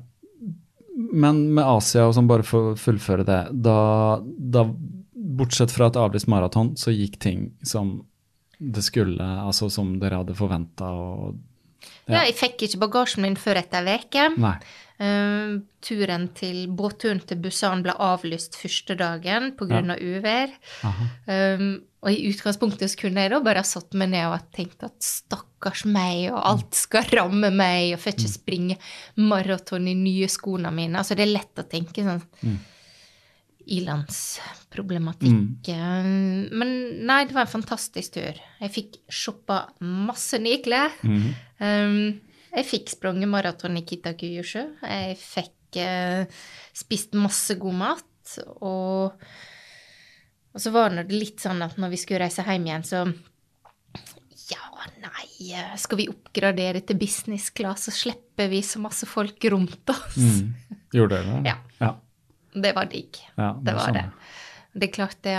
men med Asia og sånn, bare for å fullføre det da, da, Bortsett fra et avlyst maraton, så gikk ting som det skulle, altså som dere hadde forventa og ja. ja. jeg fikk ikke bagasjen min før etter ei uke. Uh, turen til, båtturen til Busan ble avlyst første dagen pga. Ja. Av uvær. Um, og i utgangspunktet så kunne jeg da bare satt meg ned og tenkt at stakkars meg, og alt skal ramme meg, og får ikke mm. springe maraton i nye skoene mine. Altså det er lett å tenke sånn. Mm ilandsproblematikk. Mm. Men nei, det var en fantastisk tur. Jeg fikk shoppa masse nye klær. Mm. Um, jeg fikk sprunget maraton i Kitakyushu. Jeg fikk eh, spist masse god mat. Og, og så var det litt sånn at når vi skulle reise hjem igjen, så ja, nei, skal vi oppgradere til business class, så slipper vi så masse folk rundt oss. Mm. Gjorde dere det? Ja. ja. Det var digg. Ja, det, det var sånn. det. Det er klart det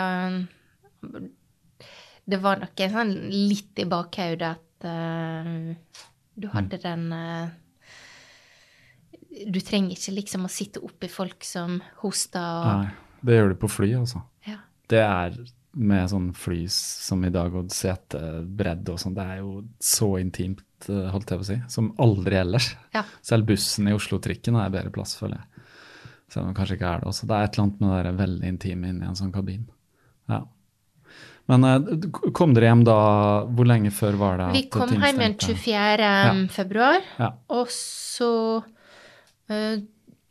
Det var nok en sånn litt i bakhodet at uh, du hadde mm. den uh, Du trenger ikke liksom å sitte oppi folk som hoster og Nei, det gjør du på fly, altså. Ja. Det er med sånn fly som i dag, og setebredde og sånn, det er jo så intimt, eh, holdt jeg på å si, som aldri ellers. Ja. Selv bussen i Oslo-trikken er bedre plass, føler jeg. Selv om det kanskje ikke er det også. Det er et eller annet med det veldig intime inni en sånn kabin. Ja. Men uh, kom dere hjem da Hvor lenge før var det? Vi kom hjem den 24. Ja. februar, ja. og så uh,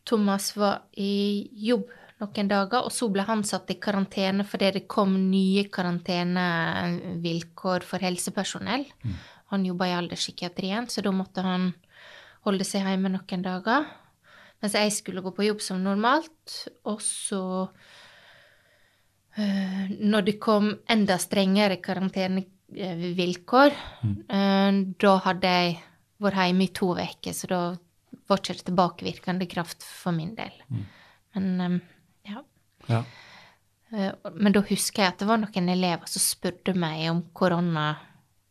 Thomas var i jobb noen dager, og så ble han satt i karantene fordi det kom nye karantenevilkår for helsepersonell. Mm. Han jobba i alderspsykiatrien, så da måtte han holde seg hjemme noen dager. Mens jeg skulle gå på jobb som normalt. Og så Når det kom enda strengere karantenevilkår, mm. uh, da hadde jeg vært hjemme i to uker, så da var ikke tilbakevirkende kraft for min del. Mm. Men um, ja. ja. Uh, men da husker jeg at det var noen elever som spurte meg om korona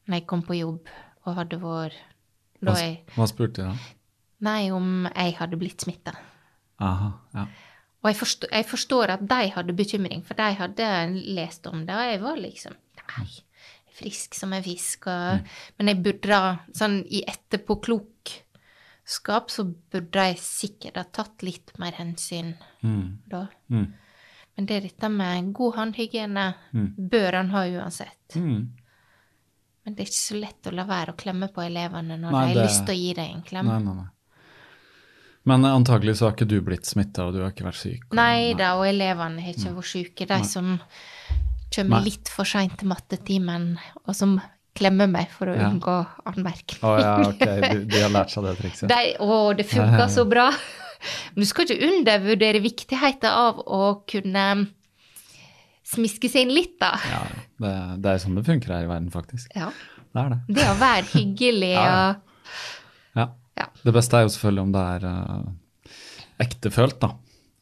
når jeg kom på jobb og hadde vært hva spurte de da? Nei, om jeg hadde blitt smitta. Ja. Og jeg forstår, jeg forstår, at de hadde bekymring, for de hadde lest om det, og jeg var liksom Nei, frisk som en fisk. Og, mm. Men jeg burde sånn i etterpåklokskap så burde jeg sikkert ha tatt litt mer hensyn mm. da. Mm. Men det er dette med god håndhygiene mm. bør han ha uansett. Mm. Men det er ikke så lett å la være å klemme på elevene når Nei, de har det- lyst til å gi deg en klem. Nei, nei, nei. Men antagelig så har ikke du blitt smitta, og du har ikke vært syk? og- Nei da, og elevene har ikke vært syke. De som kommer Nei. litt for seint til mattetimen, og som klemmer meg for å Ja. unngå anmerkning. Å ja, ok, de, de har lært seg det trikset? De, å, det funka så bra! Men du skal ikke undervurdere viktigheten av å kunne smiske seg inn litt, da. Ja, det, det er sånn det funker her i verden, faktisk. Ja. Det er det. Det å være hyggelig og ja. Ja. Ja. Det beste er jo selvfølgelig om det er uh, ektefølt, da.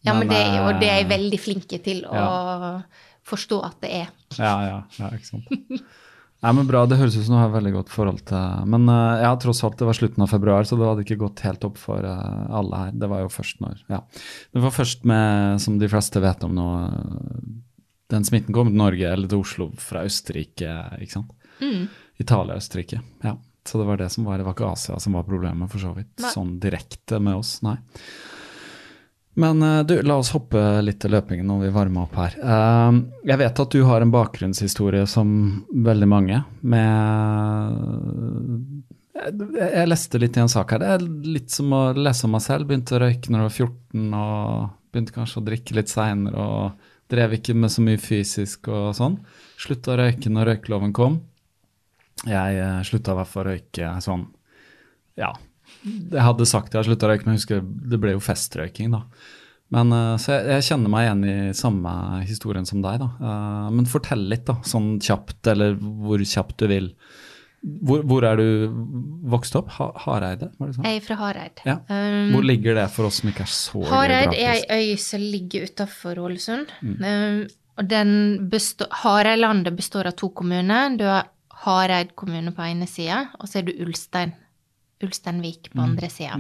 Ja, men det, eh, og det er jeg veldig flinke til å forstå at det er. Ja, ja, ja, ikke sant. Nei, men Bra, det høres ut som du har veldig godt forhold til Men uh, ja, tross alt, det var slutten av februar, så det hadde ikke gått helt opp for uh, alle her. Det var jo først når Ja. Det var først med, som de fleste vet om nå, den smitten kom til Norge eller til Oslo fra Østerrike, ikke sant. Italia og Østerrike. Ja. Så det var det som var, det var ikke Asia som var problemet, for så vidt. Nei. Sånn direkte med oss, nei. Men eh, du, la oss hoppe litt til løpingen når vi varmer opp her. Eh, jeg vet at du har en bakgrunnshistorie som veldig mange, med jeg, jeg leste litt i en sak her. Det er litt som å lese om meg selv. Begynte å røyke når jeg var 14, og begynte kanskje å drikke litt seinere. Og drev ikke med så mye fysisk og sånn. Slutta å røyke når røykeloven kom. Jeg eh, slutta i hvert fall å røyke sånn Ja, jeg hadde sagt jeg hadde slutta å røyke, men jeg husker det ble jo festrøyking, da. Men, eh, så jeg, jeg kjenner meg igjen i samme historien som deg, da. Uh, Men fortell litt, da, sånn kjapt, eller hvor kjapt du vil. Hvor, hvor er du vokst opp? Ha, Hareide, var det sånn? Jeg er fra Hareid. Ja. Um, Hvor ligger det for oss som ikke er så Hareid er ei øy som ligger utafor Ålesund. Mm. Um, og Hareidlandet består av to kommuner. Du har Hareid kommune på ene sida, og så er du Ulstein. Ulsteinvik på andre sida.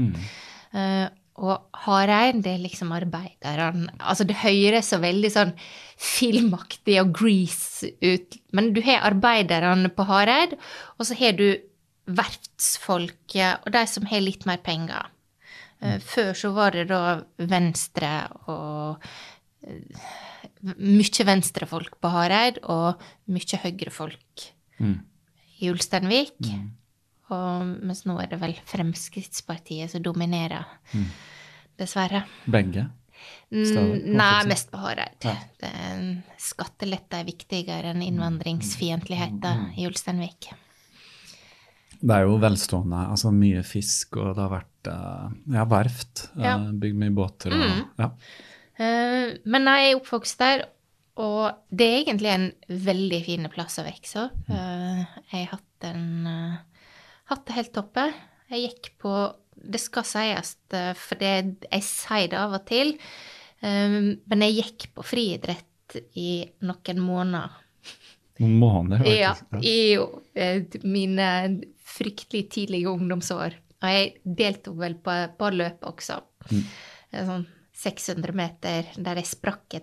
Uh, og Hareid, det er liksom arbeiderne Altså, det høres så veldig sånn filmaktig og grease ut, men du har arbeiderne på Hareid, og så har du verftsfolket og de som har litt mer penger. Eh, Før så var det da Venstre og eh, Mye venstrefolk på Hareid og mye høyrefolk i Ulsteinvik. Og, mens nå er det vel Fremskrittspartiet som dominerer, dessverre. Begge? Mm, Stadig, Nei, mest på Hareid. Ja. Skattelette er viktigere enn innvandringsfiendtligheten i Ulsteinvik. Det er jo velstående. altså Mye fisk, og det har vært eh, ja, verft. eh, Ja. Mm. Bygd mye båter og ja. Eh, Men jeg er oppvokst der, og det er egentlig en veldig fin plass å vokse opp. Eh, Jeg har hatt, en, eh, hatt det helt toppe. Jeg gikk på Det skal sies, eh, for det, jeg sier det av og til, men jeg gikk på friidrett i noen måneder. Noen måneder, Ja, i mine fryktelig tidlige ungdomsår. Og jeg deltok vel på på løpet også. Mm. Sånn 600 meter, der jeg sprakk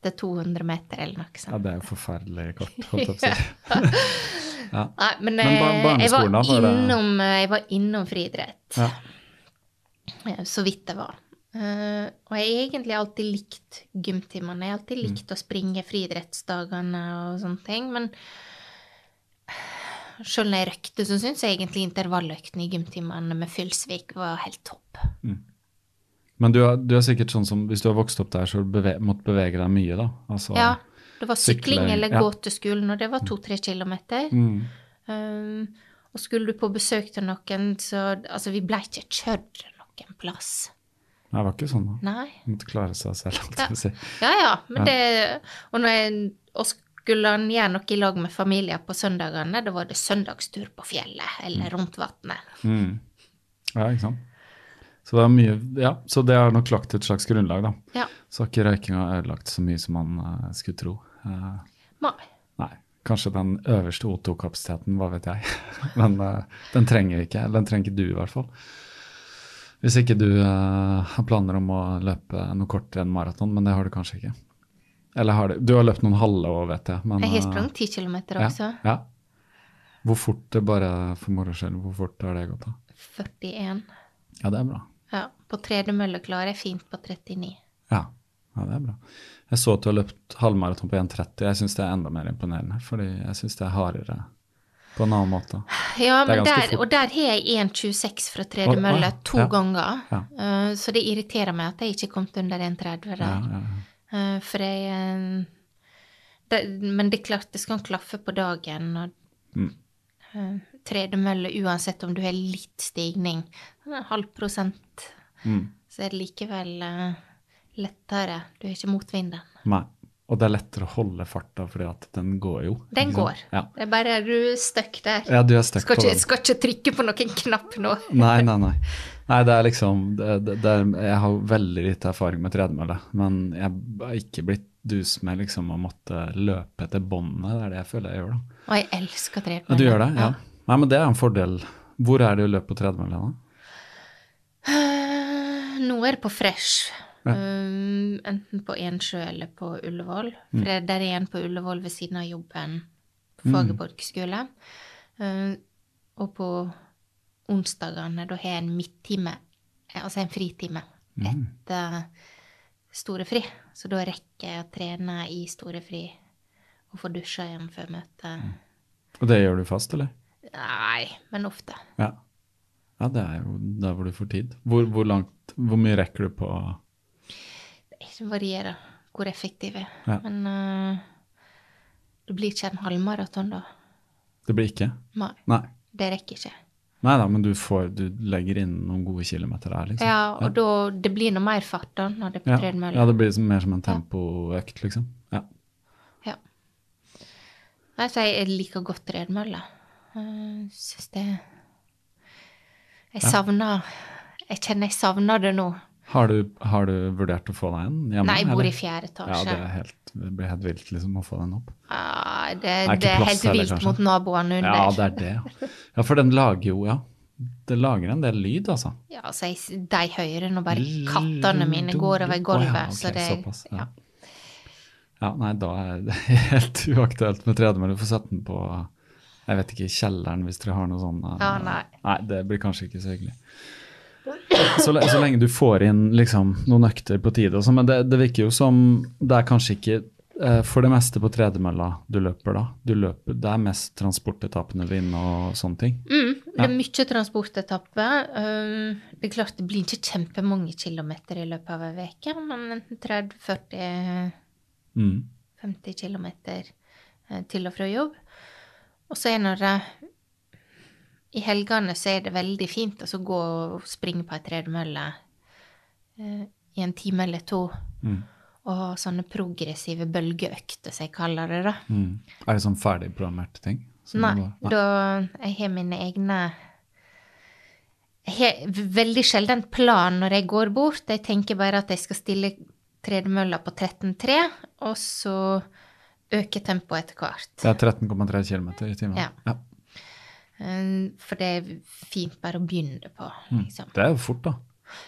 etter 200 meter eller noe Ja, det er jo forferdelig kort, holdt jeg på å si. Ja. Nei, men, Men ba- eh, jeg, var barneskolen det- innom, eh, jeg var innom friidrett. Ja. Så vidt det var. Eh, og jeg har egentlig alltid likt gymtimene. Jeg har alltid likt å springe friidrettsdagene og sånne ting. Men selv når jeg røkte, så syns jeg egentlig intervalløktene i gymtimene med Fylsvik var helt topp. Men du du er sikkert sånn som hvis du har vokst opp der, så du beve, måtte bevege deg mye, da? Altså, Ja, det var sykling sykle- eller ja. gå til skolen, og det var to-tre kilometer. Mm. Um, og skulle du på besøk til noen, så Altså, vi ble ikke kjørt noen plass. Nei, det var ikke sånn, da. Nei. Du måtte klare seg selv, holdt Ja. jeg på å si. Ja, ja, men det Og, når jeg, og skulle han gjøre noe i lag med familien på søndagene, da var det søndagstur på fjellet eller rundt vannet. Mm. Ja, ikke sant. Så det er mye Ja, så det har nok lagt et slags grunnlag, da. Ja. Så har ikke røykinga ødelagt så mye som man uh, skulle tro. Uh, Nei. nei. Kanskje den øverste O2-kapasiteten, hva vet jeg. Men uh, den trenger vi ikke. Den trenger ikke du, i hvert fall. Hvis ikke du har planer om å løpe noe kortere enn maraton, men det har du kanskje ikke. Eller har du Du har løpt noen halve òg, vet jeg. Men, Jeg har sprunget ti kilometer også. Ja, ja. Hvor fort, det bare for moro skyld, hvor fort har det gått, da? 41. Ja, det er bra. Ja, på tredemølle klarer jeg fint på 39. Ja, ja det er bra. Jeg så at du har løpt halvmaraton på 1,30. Jeg syns det er enda mer imponerende, fordi jeg syns det er hardere på en annen måte. Ja, men der, og der har jeg 1,26 fra tredemølle Å, å, to ja. ganger. Ja. Uh, så det irriterer meg at jeg ikke kom til under 1,30 der. Eh, for jeg uh, det, Men det er klart, det skal klaffe på dagen. Og, Mm. tredemølle, uansett om du har litt stigning, halv prosent, Mm. så er det likevel eh, lettere. Du er ikke motvinden. Nei. Og det er lettere å holde farta, fordi at den går jo. Den går. Ja. Det er bare du er stuck der. ja, du er stuck skal, på ikke, den. skal ikke trykke på noen knapp nå. Nei, nei, nei. Nei, det er liksom det, det, er, Jeg har veldig lite erfaring med tredemølle, men jeg har ikke blitt dus med liksom å måtte løpe etter båndet. Det er det jeg føler jeg gjør, da. Og jeg elsker tredemølle. Ja, du gjør det? Ja. Nei, men det er en fordel. Hvor er det å løpe på tredemølle, da? Nå er det på Fresh. Ja. Um, enten på Ensjø eller på Ullevål. For det, der er en på Ullevål ved siden av jobben på Fagerborg skole. Um, og på onsdagene, da har jeg en midttime, altså en fritime, etter storefri. Så da rekker jeg å trene i storefri og få dusja igjen før møtet. Og det gjør du fast, eller? Nei, men ofte. Ja. Ja, det er jo der hvor du får tid. Hvor, hvor langt Hvor mye rekker du på Det varierer hvor effektiv jeg er. Ja. Men uh, det blir ikke en halvmaraton, da. Det blir ikke? Nei, Nei. det rekker ikke. Nei da, men du får Du legger inn noen gode kilometer der, liksom. Ja, og da det blir noe mer fart da, når det er på ja. tredemølle. ja, det blir liksom mer som en tempoøkt, liksom. Ja. Ja. Nei, så jeg liker godt tredemølle. Uh, Syns det Jeg savner Jeg kjenner jeg savner det nå. Har du, har du vurdert å få deg en hjemme? Nei, jeg bor eller? i fjerde Ja, etasje. det, er helt, det blir helt vilt liksom å få den opp. Ah, det, ikke det er helt vilt kanskje. mot naboene under. Ja, det er det. ja. Ja, for den lager jo, ja. Det lager en del lyd, altså. Ja, altså, jeg, de hører nå bare kattene mine går over gulvet, oh, ja, okay, så det ja. ja. ja, nei, da er det helt uaktuelt med tredemølle. Du får sette den på jeg vet ikke, kjelleren hvis dere har noe sånn. eh, Ja, nei. Nei, det blir kanskje ikke så hyggelig. Så, så lenge du får inn liksom, noen økter på tide og sånn, men det, det virker jo som det er kanskje ikke eh, for det meste på tredemølla du løper da. Du løper, det er mest transportetappene dine og sånne ting. Mm, det er mye transportetapper. Um, det er klart det blir ikke kjempemange kilometer i løpet av ei uke, men enten 30-40 Mm. 50 kilometer eh, til og fra jobb. Og så er når det I helgene så er det veldig fint å altså gå og springe på ei tredemølle eh, i en time eller to. Mm. Og ha sånne progressive bølgeøkter, som jeg kaller det, da. Mm. Er det sånn ferdigprogrammerte ting? Nei, du bare- da jeg har mine egne Jeg har veldig sjelden plan når jeg går bort. Jeg tenker bare at jeg skal stille tredemølla på 13,3, og så øke tempoet etter hvert. Det er 13,3 km i timen. Ja. Ja. Um, For det er fint bare å begynne på, liksom. Det er jo fort, da.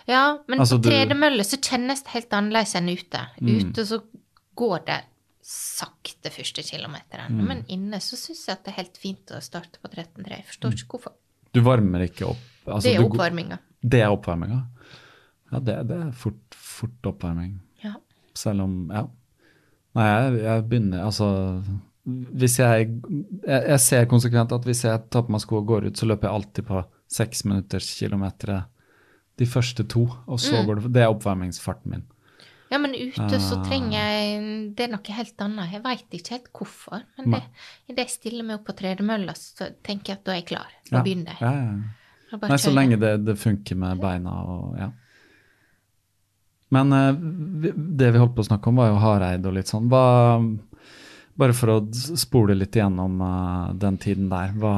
Ja, men Mm. Altså, på tredemølle så kjennes det helt annerledes enn ute. Mm. Ute så går det sakte første kilometeren, Mm. men inne så syns jeg at det er helt fint å starte på 13,3. Jeg forstår ikke hvorfor. Du varmer ikke opp. altså, det er oppvarminga. Det er oppvarminga? Ja, det, det er fort, fort oppvarming. Ja. Selv om Ja. Nei, jeg, jeg begynner Altså hvis jeg, jeg Jeg ser konsekvent at hvis jeg tar på meg sko og går ut, så løper jeg alltid på seks minutters kilometer de første to, og så Mm. går det Det er oppvarmingsfarten min. Ja, men ute så Ah. trenger jeg Det er noe helt annet. Jeg veit ikke helt hvorfor, men det, idet jeg stiller meg opp på tredemølla, så tenker jeg at da er jeg klar. Da Ja. begynner jeg. Ja, ja. Nei, så lenge det, det funker med beina og ja. Men eh, det vi holdt på å snakke om, var jo Hareid og litt sånn. Hva, bare for å spole litt igjennom eh, den tiden der. Hva,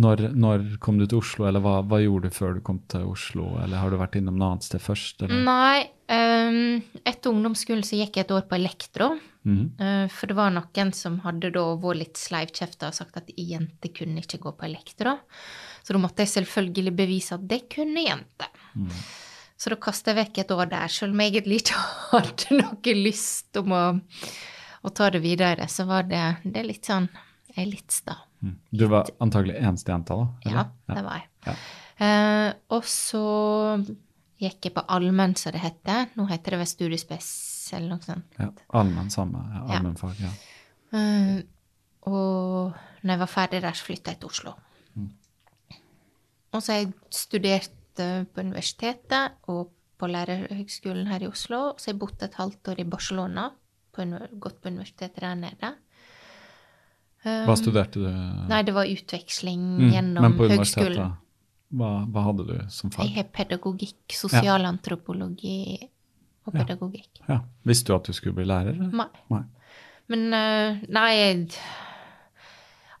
når, når kom du til Oslo, eller hva, hva gjorde du før du kom til Oslo? Eller har du vært innom noe annet sted først? Eller? Nei, um, etter ungdomsskolen så gikk jeg et år på elektro. Mm. Uh, for det var noen som hadde da vært litt sleivkjefta og sagt at jenter kunne ikke gå på elektro. Så da måtte jeg selvfølgelig bevise at det kunne jenter. Så da kaster jeg vekk et år der, selv om jeg egentlig ikke hadde noe lyst om å, å ta det videre. Så var det, det er litt sånn Jeg er litt sta. Mm. Du var antagelig eneste jenta, da? Ja, det var jeg. Ja. Eh, og så gikk jeg på allmenn, som det heter. Nå heter det vel studiespes eller noe sånt. Ja, Allmenn samme. Ja, Ja. Allmennfag, ja. Eh, og når jeg var ferdig der, så flytta jeg til Oslo. Og så har jeg studert på universitetet og på lærerhøgskolen her i Oslo. Så jeg bodd et halvt år i Barcelona, på, gått på universitetet der nede. Hva studerte du? Nei, det var utveksling Mm, gjennom Men på høgskolen. hva, hva hadde du som fag? Jeg har pedagogikk, sosialantropologi og pedagogikk. Ja. Visste du at du skulle bli lærer? Nei. Nei. Men eh, nei jeg,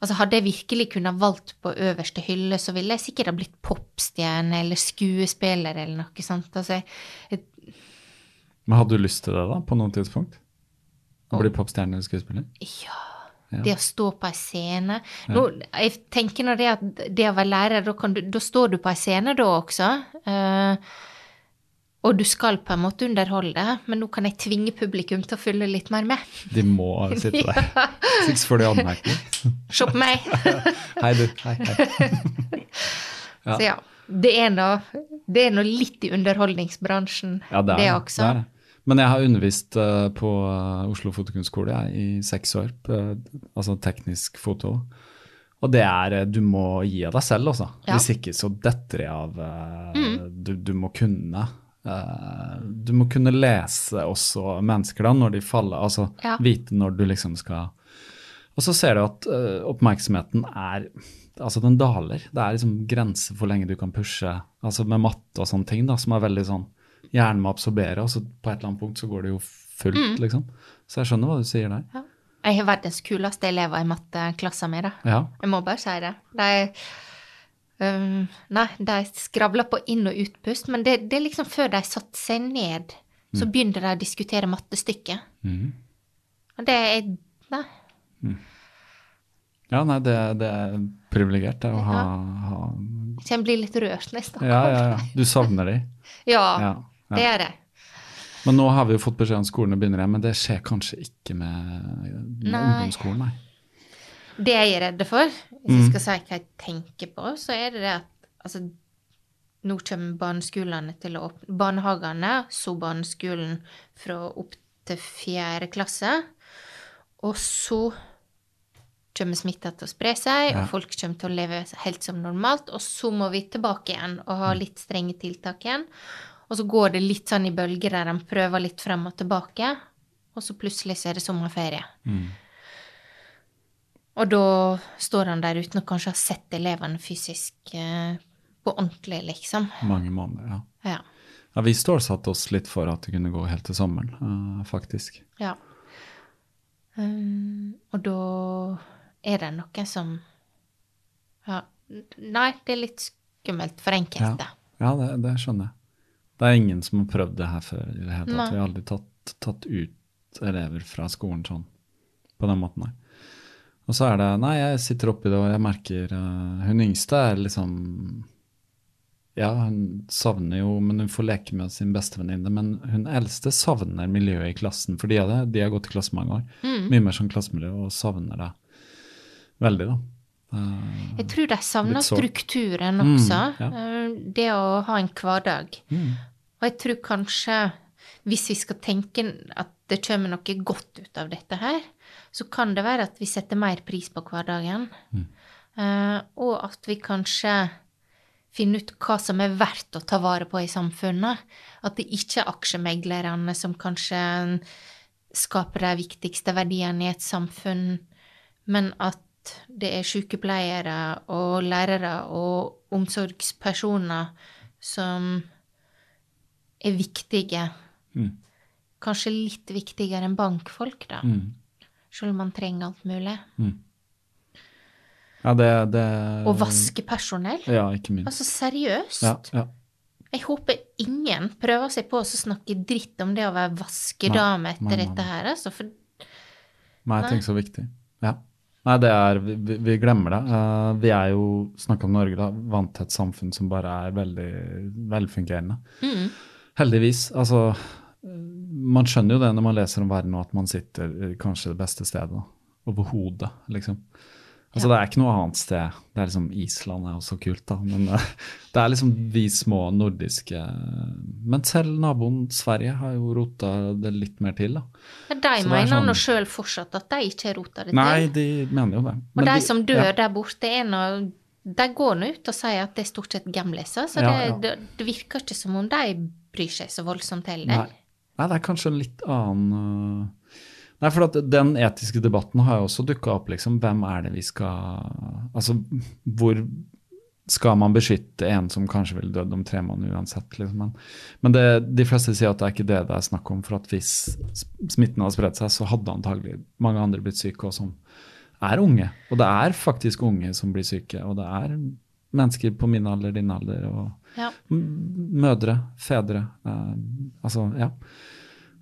Altså, hadde jeg virkelig kunnet valgt på øverste hylle, så ville jeg sikkert ha blitt popstjerne eller skuespiller eller noe sånt. Altså, jeg, jeg, Men hadde du lyst til det da, på noe tidspunkt? Å bli popstjerne eller skuespiller? ja, Ja. det å stå på ei scene Nå, Jeg tenker nå det at det å være lærer, da, kan du, da står du på ei scene da også. eh, og du skal på en måte underholde, men nå kan jeg tvinge publikum til å følge litt mer med. De må sitte der. Hvis ikke får de anmerkning. Se på meg! Hei, du. Hei, hei. Ja. Så ja, det er noe, det er noe litt i underholdningsbransjen, Ja, det er det. også. det er det. Men jeg har undervist eh, på eh, Oslo Fotokunstskole i seks år, eh, altså teknisk foto. Og det er Du må gi av deg selv, altså. Ja. Hvis ikke så detter jeg av. Mm. du, du må kunne. Eh, du må kunne lese også mennesker da, når de faller. Altså Ja. vite når du liksom skal Og så ser du at eh, oppmerksomheten er Altså, den daler. Det er liksom grenser for hvor lenge du kan pushe. Altså med matte og sånne ting, da, som er veldig sånn Hjernen må absorbere, og så på et eller annet punkt så går det jo fullt, Mm. liksom. Så jeg skjønner hva du sier der. Ja. Jeg har verdens kuleste elever i matteklassen min, da. Ja. Jeg må bare si det. De um, Nei, de skravla på inn- og utpust, men det, det er liksom før de satte seg ned, så begynner de å diskutere mattestykket. Mm. Og det er Nei. Ja, nei, det, det er privilegert det, å ha, ha Jeg kjenner blir litt rørt når jeg snakker Ja, ja, ja. Du savner de. Ja, Ja, det ja. det. Men nå har vi jo fått beskjed om skolene begynner igjen, men det skjer kanskje ikke med, med Nei. ungdomsskolen, nei. Det jeg er redd for, hvis Mm. jeg skal si hva jeg tenker på, så er det det at altså, nå kommer barneskolene til å åpne Barnehagene, så barneskolen fra opp til fjerde klasse. Og så kommer smitta til å spre seg, Ja. og folk kommer til å leve helt som normalt. Og så må vi tilbake igjen og Mm. ha litt strenge tiltak igjen. Og så går det litt sånn i bølger der de prøver litt frem og tilbake, og så plutselig så er det sommerferie. Mm. Og da står han der uten å kanskje ha sett elevene fysisk eh, på ordentlig, liksom. Mange måneder, ja. Ja. Ja, Vi stålsatte oss litt for at det kunne gå helt til sommeren, eh, faktisk. ja. Um, og da er det noen som Ja, nei, det er litt skummelt for enkelte. Ja, det, det skjønner jeg. Det er ingen som har prøvd det her før. i det hele tatt. Vi har aldri tatt, tatt ut elever fra skolen sånn, på den måten, nei. Og så er det Nei, jeg sitter oppi det, og jeg merker uh, Hun yngste er liksom Ja, hun savner jo Men hun får leke med sin bestevenninne. Men hun eldste savner miljøet i klassen, for de, det- de har gått i klasse mange år. Mm. Mye mer sånn klassemiljø, og savner det veldig, da. Uh, Jeg tror de savner strukturen også. Mm, også. ja. eh, Det å ha en hverdag. mm. Og jeg tror kanskje, hvis vi skal tenke at det kommer noe godt ut av dette her, så kan det være at vi setter mer pris på hverdagen. Eh, og at vi kanskje finner ut hva som er verdt å ta vare på i samfunnet. At det ikke er aksjemeglerne som kanskje skaper de viktigste verdiene i et samfunn, men at det er sykepleiere og lærere og omsorgspersoner som er viktige. Mm. Kanskje litt viktigere enn bankfolk, da. Mm. Selv om man trenger alt mulig. Ja, det, det Og vaskepersonell. Ja, ikke minst. Altså seriøst. Ja, ja. Jeg håper ingen prøver seg på å snakke dritt om det å være vaskedame etter nei, nei, dette her, altså. For Nei, jeg tenker så viktig. Ja. Nei, det er Vi, vi- glemmer det. Uh, vi er jo, snakk om Norge, da, vant til et samfunn som bare er veldig velfungerende. mm, Heldigvis. Altså, man skjønner jo det når man leser om verden, og at man sitter i kanskje det beste stedet. Overhodet, Over hodet, liksom. Altså, Det er ikke noe annet sted. Det er liksom Island er også kult, da. Men uh, det er liksom vi små nordiske Men selv naboen Sverige har jo rota det litt mer til, da. Ja, de Så er mener sånn- nå sjøl fortsatt at de ikke har rota det til. Nei, de mener jo det. og de, de som dør ja. der borte, er nå De går nå ut og sier at det er stort sett gamliser, så Ja, det, ja. Det, det virker ikke som om de bryr seg så voldsomt heller. Nei, det er kanskje en litt annen øh, Nei, for den etiske debatten har jo også dukka opp, liksom. Hvem er det vi skal Altså, hvor skal man beskytte en som kanskje ville dødd om tre måneder uansett? Liksom. Men, men det, de fleste sier at det er ikke det det er snakk om. For at hvis smitten hadde spredt seg, så hadde antagelig mange andre blitt syke, og som er unge. Og det er faktisk unge som blir syke. Og det er mennesker på min alder, din alder, og Ja. mødre, fedre. Eh, altså, ja.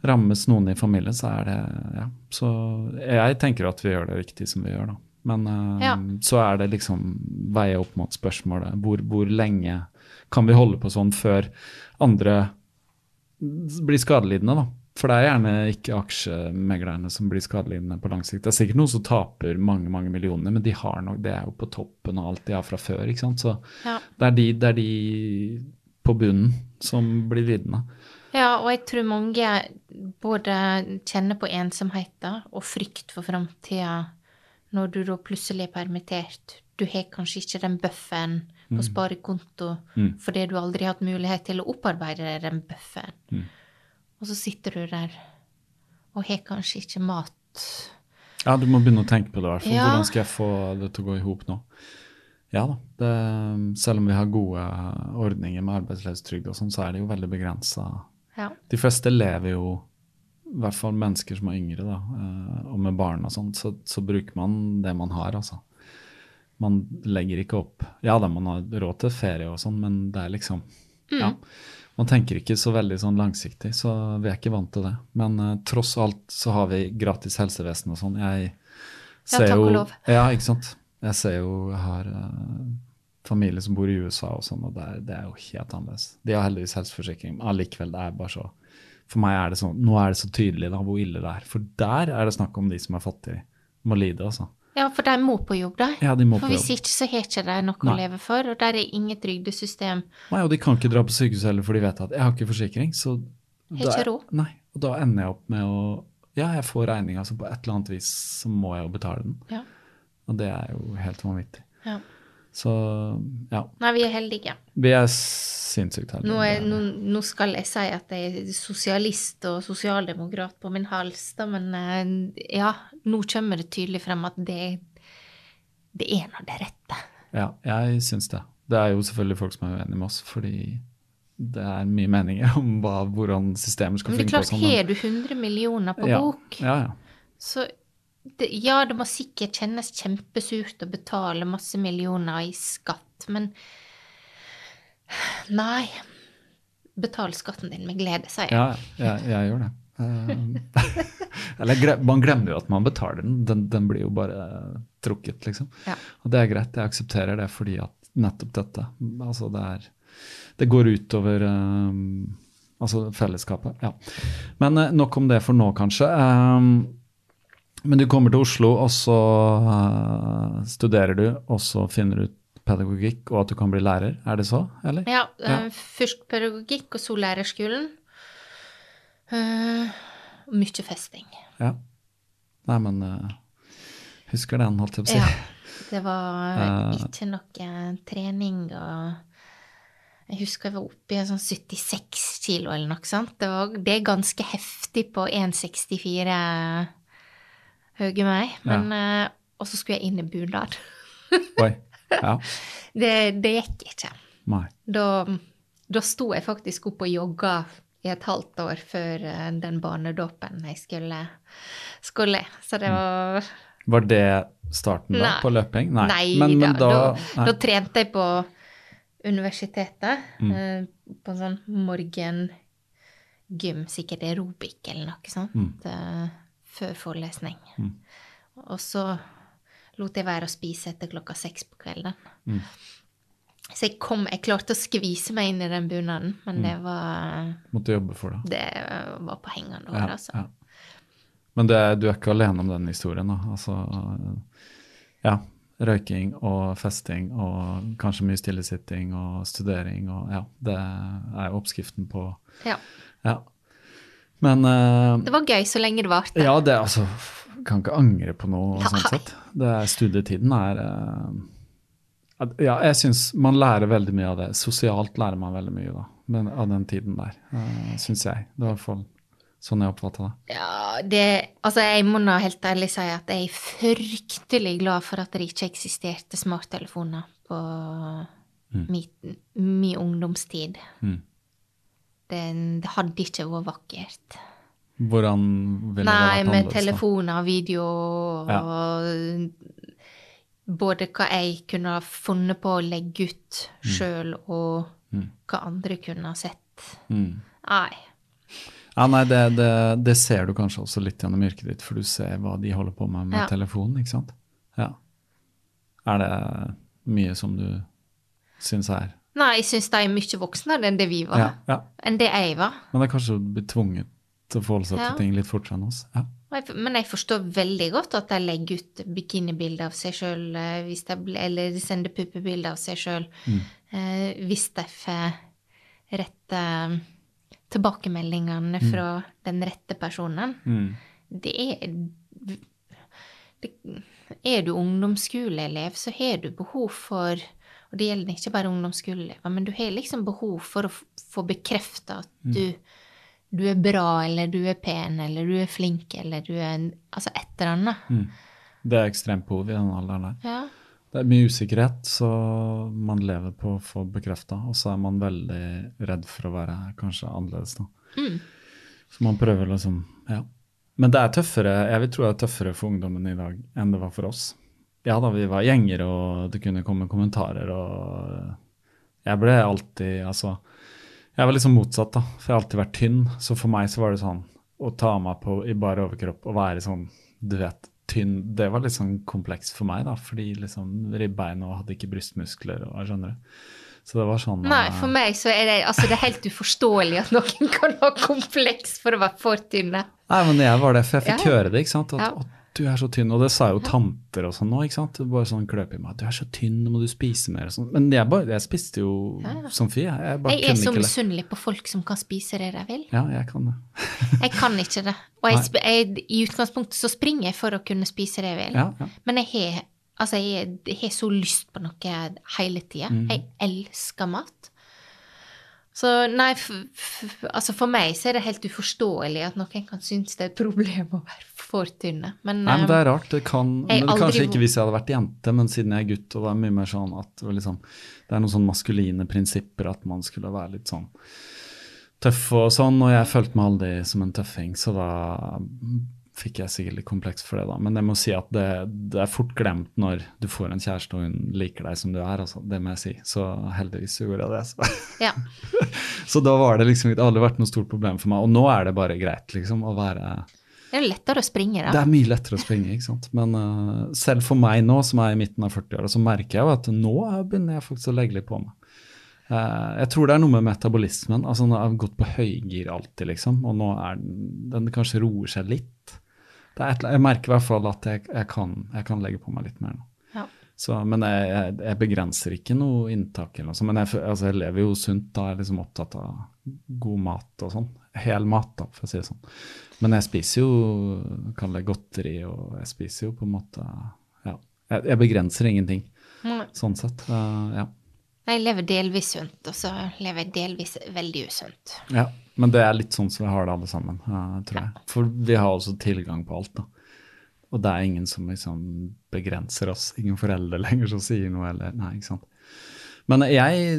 Rammes noen i familien, så er det Ja. Så jeg tenker at vi gjør det riktig som vi gjør, da. Men eh, Ja. så er det liksom veie opp mot spørsmålet hvor, hvor lenge kan vi holde på sånn før andre blir skadelidende, da. For det er gjerne ikke aksjemeglerne som blir skadelidende på lang sikt. Det er sikkert noen som taper mange mange millioner, men de har nok, det er jo på toppen av alt de har fra før. ikke sant? Så Ja. det, er de, det er de på bunnen som blir lidende. Ja, og jeg tror mange både kjenner på ensomheten og frykt for framtida når du da plutselig er permittert. Du har kanskje ikke den bufferen på sparekonto Mm. fordi du aldri har hatt mulighet til å opparbeide deg den bufferen. Mm. Og så sitter du der og har kanskje ikke mat. Ja, du må begynne å tenke på det fall. Ja. Hvordan skal jeg få det til å gå i hop nå? Ja da. Det, selv om vi har gode ordninger med arbeidslivstrygd og sånn, så er det jo veldig begrensa. Ja. De fleste lever jo, i hvert fall mennesker som er yngre, da, eh, og med barn og sånn, så, så bruker man det man har, altså. Man legger ikke opp Ja da, man har råd til ferie og sånn, men det er liksom Ja. Man tenker ikke så veldig sånn langsiktig, så vi er ikke vant til det. Men uh, tross alt så har vi gratis helsevesen og sånn. Jeg Ja, ser takk jo og lov. Ja, ikke sant. Jeg ser jo Jeg har uh, familie som bor i USA og sånn, og det er, det er jo helt annerledes. De har heldigvis helseforsikring, men allikevel, det er bare så For meg er det sånn Nå er det så tydelig da hvor ille det er. For der er det snakk om de som er fattige, må lide, altså. Ja, for de må på jobb, da. Ja, de må for på hvis jobb. ikke, så har ikke de noe Nei. å leve for, og der er ingen trygdesystem. Nei, og de kan ikke dra på sykehuset heller, for de vet at jeg har ikke forsikring. Så Har ikke råd. Nei, og da ender jeg opp med å Ja, jeg får regninga, så på et eller annet vis så må jeg jo betale den. Ja. Og det er jo helt vanvittig. Ja. Så ja, Nei, vi er heldige. vi er sinnssykt heldige. Nå, er, er- nå, nå skal jeg si at jeg er sosialist og sosialdemokrat på min hals, da, men eh, ja, nå kommer det tydelig frem at det, det er nå det rette. Ja, jeg syns det. Det er jo selvfølgelig folk som er uenige med oss, fordi det er mye meninger om hva, hvordan systemer skal Men det er funke. klart, sånn, har du 100 millioner på ja, bok, Ja, ja. så det, ja, det må sikkert kjennes kjempesurt å betale masse millioner i skatt, men nei. Betal skatten din med glede, sier jeg. Ja, jeg, jeg gjør det. Eh, Eller man glemmer jo at man betaler den. Den, den blir jo bare trukket, liksom. Ja. Og det er greit, jeg aksepterer det fordi at nettopp dette Altså det er Det går utover um, altså fellesskapet. Ja. Men eh, nok om det for nå, kanskje. Um, men du kommer til Oslo, og så uh, studerer du, og så finner du ut pedagogikk og at du kan bli lærer. Er det så, eller? Ja, Ja. eh, først pedagogikk, og så lærerskolen. Eh, mye festing. Ja. Nei, men uh, husker den, holdt jeg på å si. Ja. Det var uh, ikke noe trening og Jeg husker jeg var oppe i sånn 76 kilo eller noe sånt. Det, var, det er ganske heftig på 1,64 høye meg. Men, eh, og så skulle jeg inn i bunad. Oi. Ja. Det, det gikk ikke. Nei. Da, da sto jeg faktisk opp og jogga i et halvt år før eh, den barnedåpen jeg skulle, skulle. Så Mm. det var Var det starten da, Nei. på løping? Nei, men, men da, da, nei. da trente jeg på universitetet. Mm. eh, På en sånn morgengym, sikkert aerobic eller noe sånt, Mm. eh, før forelesning. Og så lot jeg være å spise etter klokka seks på kvelden. Så jeg kom, jeg klarte å skvise meg inn i den bunaden, men Mm. det var, måtte jobbe for det. det var på hengende år, Ja, altså. ja. Men det, du er ikke alene om den historien, da. Altså, ja. røyking og festing og kanskje mye stillesitting og studering og ja, det er oppskriften på Ja. Ja. Men uh, Det var gøy så lenge det varte. ja, det altså Kan ikke angre på noe Nei. sånn sett. Det er, studietiden er at- Ja, jeg syns man lærer veldig mye av det. Sosialt lærer man veldig mye da, men, av den tiden der, uh, syns jeg. Det var i hvert fall sånn jeg oppfatta det. Ja, det Altså, jeg må nå helt ærlig si at jeg er fryktelig glad for at det ikke eksisterte smarttelefoner på min, min ungdomstid. Mm. Det, det hadde ikke vært vakkert. Hvordan ville Nei, det vært annerledes? Nei, med telefoner, video og Både hva jeg kunne ha funnet på å legge ut sjøl, og hva andre kunne ha sett. Mm. Nei. Ja, nei, det, det, det ser du kanskje også litt gjennom yrket ditt, for du ser hva de holder på med med Ja. telefonen, ikke sant? Ja. Er det mye som du syns er Nei, jeg syns de er mye voksnere enn det vi var. ja, ja. Enn det jeg var. Men det er kanskje å bli tvunget til å forholde seg til ting litt fortere enn oss. Ja. Men jeg forstår veldig godt at de legger ut bikinibilder av seg sjøl, eller sender puppebilder av seg sjøl, eh, hvis de får rette tilbakemeldingene fra den rette personen. Mm. Det er det, Er du ungdomsskoleelev, så har du behov for Og det gjelder ikke bare ungdomsskoleelever, men du har liksom behov for å få bekrefta at du, du er bra, eller du er pen, eller du er flink, eller du er Altså et eller annet. Mm. Det er ekstremt behov i den alderen der. Ja. Det er mye usikkerhet, så man lever på å få bekrefta. Og så er man veldig redd for å være kanskje annerledes, da. Mm. Så man prøver liksom Ja. Men det er tøffere, jeg vil tro det er tøffere for ungdommen i dag enn det var for oss. Ja da, vi var gjenger, og det kunne komme kommentarer, og jeg ble alltid Altså, jeg var liksom motsatt, da. For jeg har alltid vært tynn. Så for meg så var det sånn å ta meg på i bar overkropp og være sånn, du vet, tynn, det var litt sånn kompleks for meg, da. Fordi liksom ribbein og hadde ikke brystmuskler og skjønner du. Så det var sånn Nei, eh, for meg så er det altså det er helt uforståelig at noen kan ha kompleks for å være for tynne. Nei, men jeg var det, for jeg fikk Ja. høre det, ikke sant. At Ja. Du er så tynn. Og det sa jo tanter og sånn nå, ikke sant. Bare sånn kløp i meg. Du er så tynn, nå må du spise mer og sånn. Men jeg, bare, jeg spiste jo som fy, jeg. Jeg Jeg er så misunnelig på folk som kan spise det de vil. Ja, jeg kan det. Jeg kan ikke det. Og i utgangspunktet så springer jeg for å kunne spise det jeg vil. Ja, ja. Men jeg har, altså jeg, har så lyst på noe hele tida. Mm. Jeg elsker mat. Så nei, altså for meg så er det helt uforståelig at noen kan synes det er et problem å være for tynne. Men, Nei, men det eh, er rart. Det kan men aldri- Kanskje ikke hvis jeg hadde vært jente, men siden jeg er gutt, og det er mye mer sånn at det liksom, det er noen sånn maskuline prinsipper at man skulle være litt sånn tøff og sånn, og jeg følte meg aldri som en tøffing, så da fikk jeg sikkert litt kompleks for det, da. Men jeg må si at det, det er fort glemt når du får en kjæreste og hun liker deg som du er, altså. Det må jeg si. Så heldigvis gjorde jeg det. Så. ja. så da var det liksom det har aldri vært noe stort problem for meg. Og nå er det bare greit, liksom, å være Det er lettere å springe, da. det er mye lettere å springe, ikke sant. Men uh, selv for meg nå, som er i midten av 40-åra, så merker jeg jo at nå begynner jeg faktisk å legge litt på meg. Uh, jeg tror det er noe med metabolismen. altså Den har gått på høygir alltid, liksom. Og nå er den, den kanskje roer seg litt. Det er et, jeg merker i hvert fall at jeg, jeg, kan, jeg kan legge på meg litt mer nå. Ja. Så, men jeg, jeg, begrenser ikke noe inntak. eller noe sånt. Men jeg, altså, jeg lever jo sunt. Da er jeg liksom opptatt av god mat og sånn. Hel mat, da, for å si det sånn. Men jeg spiser jo kall det godteri, og jeg spiser jo på en måte Ja. Jeg, jeg begrenser ingenting, Nei. sånn sett. Uh, ja. Jeg lever delvis sunt, og så lever jeg delvis veldig usunt. ja. Men det er litt sånn som vi har det alle sammen, uh, tror jeg. For vi har også tilgang på alt, da. Og det er ingen som liksom begrenser oss. Ingen foreldre lenger som sier noe, eller Nei, ikke sant. Men jeg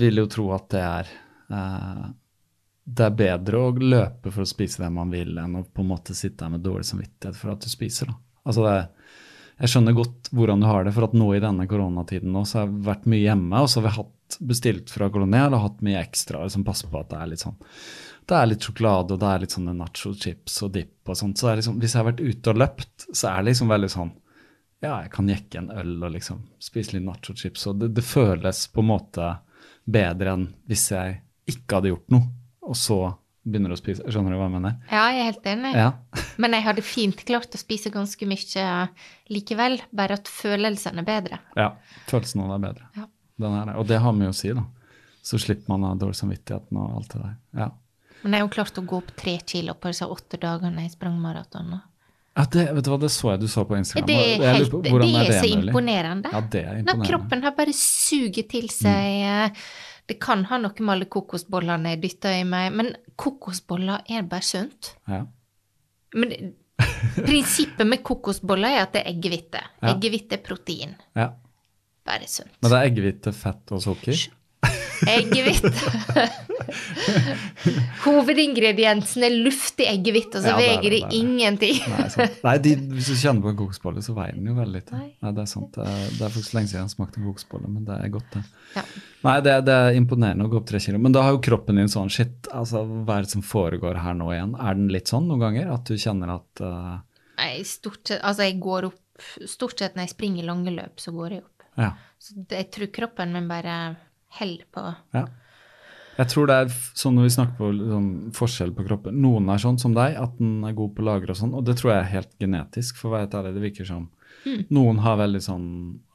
vil jo tro at det er eh, Det er bedre å løpe for å spise det man vil, enn å på en måte sitte der med dårlig samvittighet for at du spiser. da. Altså det, jeg skjønner godt hvordan du har det, for at nå i denne koronatiden nå, så har jeg vært mye hjemme, og så har vi hatt bestilt fra Kolonial og hatt mye ekstra som passer på at det er litt sånn det er litt sjokolade, og det er litt sånne nacho chips og dip og sånt. Så liksom, hvis jeg har vært ute og løpt, så er det liksom veldig sånn Ja, jeg kan jekke en øl og liksom spise litt nacho chips, og det, det føles på en måte bedre enn hvis jeg ikke hadde gjort noe, og så begynner å spise. Skjønner du hva jeg mener? Ja, jeg er helt enig. Ja. Men jeg hadde fint klart å spise ganske mye likevel, bare at følelsene er bedre. ja. Følelsen av det er bedre. Ja. Den er det. Og det har mye å si, da. Så slipper man av dårlig samvittigheten og alt det der. Ja. Men jeg har jo klart å gå opp tre kilo på disse åtte dagene jeg sprang maraton. ja det, vet du hva, det så jeg du så på Instagram. Det er, helt, på, det hvordan er så mulig? imponerende. Ja, det er imponerende. Når kroppen har bare suget til seg eh, Det kan ha noe med alle kokosbollene jeg dytter i meg, men kokosboller er bare sunt. Ja. Men prinsippet med kokosboller er at det er eggehvite. Ja. Eggehvite er protein. ja. Bare sunt. Men det er eggehvite, fett og sukker? Eggehvite. Hovedingrediensen er luftig eggehvitt, og så Ja, er veier det, det ingenting. Nei. Nei de, hvis du kjenner på en kokosbolle, så veier den jo veldig lite. Nei. Nei, det er sant. Det er, det er faktisk lenge siden jeg har smakt en kokosbolle, men det er godt, det. Ja. Nei, det, det er imponerende å gå opp tre kilo. Men da har jo kroppen din sånn Shit, altså, hva er det som foregår her nå igjen? Er den litt sånn noen ganger? At du kjenner at uh... Nei, stort sett, altså jeg går opp Stort sett når jeg springer lange løp, så går jeg opp. Ja. Så det, jeg tror kroppen min bare holder på. ja. Jeg tror det er sånn når vi snakker på sånn, forskjell på kroppen Noen er sånn som deg, at den er god på å lagre og sånn, og det tror jeg er helt genetisk, for å være helt ærlig. Det virker som Noen har veldig sånn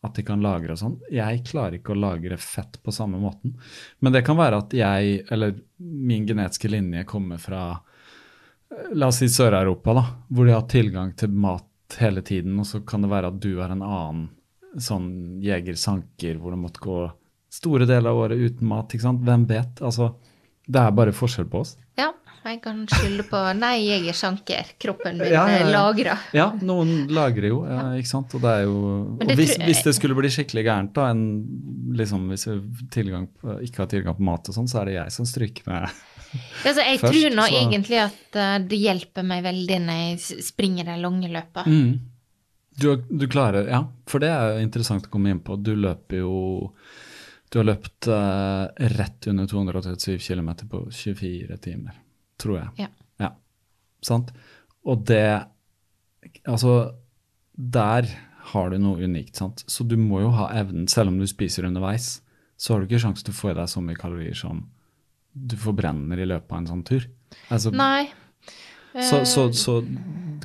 at de kan lagre og sånn. Jeg klarer ikke å lagre fett på samme måten. Men det kan være at jeg, eller min genetiske linje, kommer fra eh, La oss si Sør-Europa, da, hvor de har tilgang til mat hele tiden, og så kan det være at du er en annen sånn jeger-sanker hvor du måtte gå store deler av året uten mat. ikke sant? Hvem vet? Altså, det er bare forskjell på oss. Ja, jeg kan skylde på Nei, jeg er sjanker. Kroppen min Ja, ja, ja. lagrer. Ja, noen lagrer jo, ja, ikke sant. Og det er jo og det hvis, jeg- hvis det skulle bli skikkelig gærent, da, en, liksom, hvis jeg tilgang, ikke har tilgang på mat og sånn, så er det jeg som stryker med. Altså, jeg Først, tror nå så- egentlig at eh, det hjelper meg veldig når jeg springer de lange løpa. Mm. Du, du klarer Ja, for det er jo interessant å komme inn på. Du løper jo Du har løpt uh, rett under 237 km på 24 timer, tror jeg. Ja. Ja, sant? Og det Altså, der har du noe unikt, sant? Så du må jo ha evnen, selv om du spiser underveis, så har du ikke sjanse til å få i deg så mye kalorier som du forbrenner i løpet av en sånn tur. Altså, Nei. så, Eh, så, så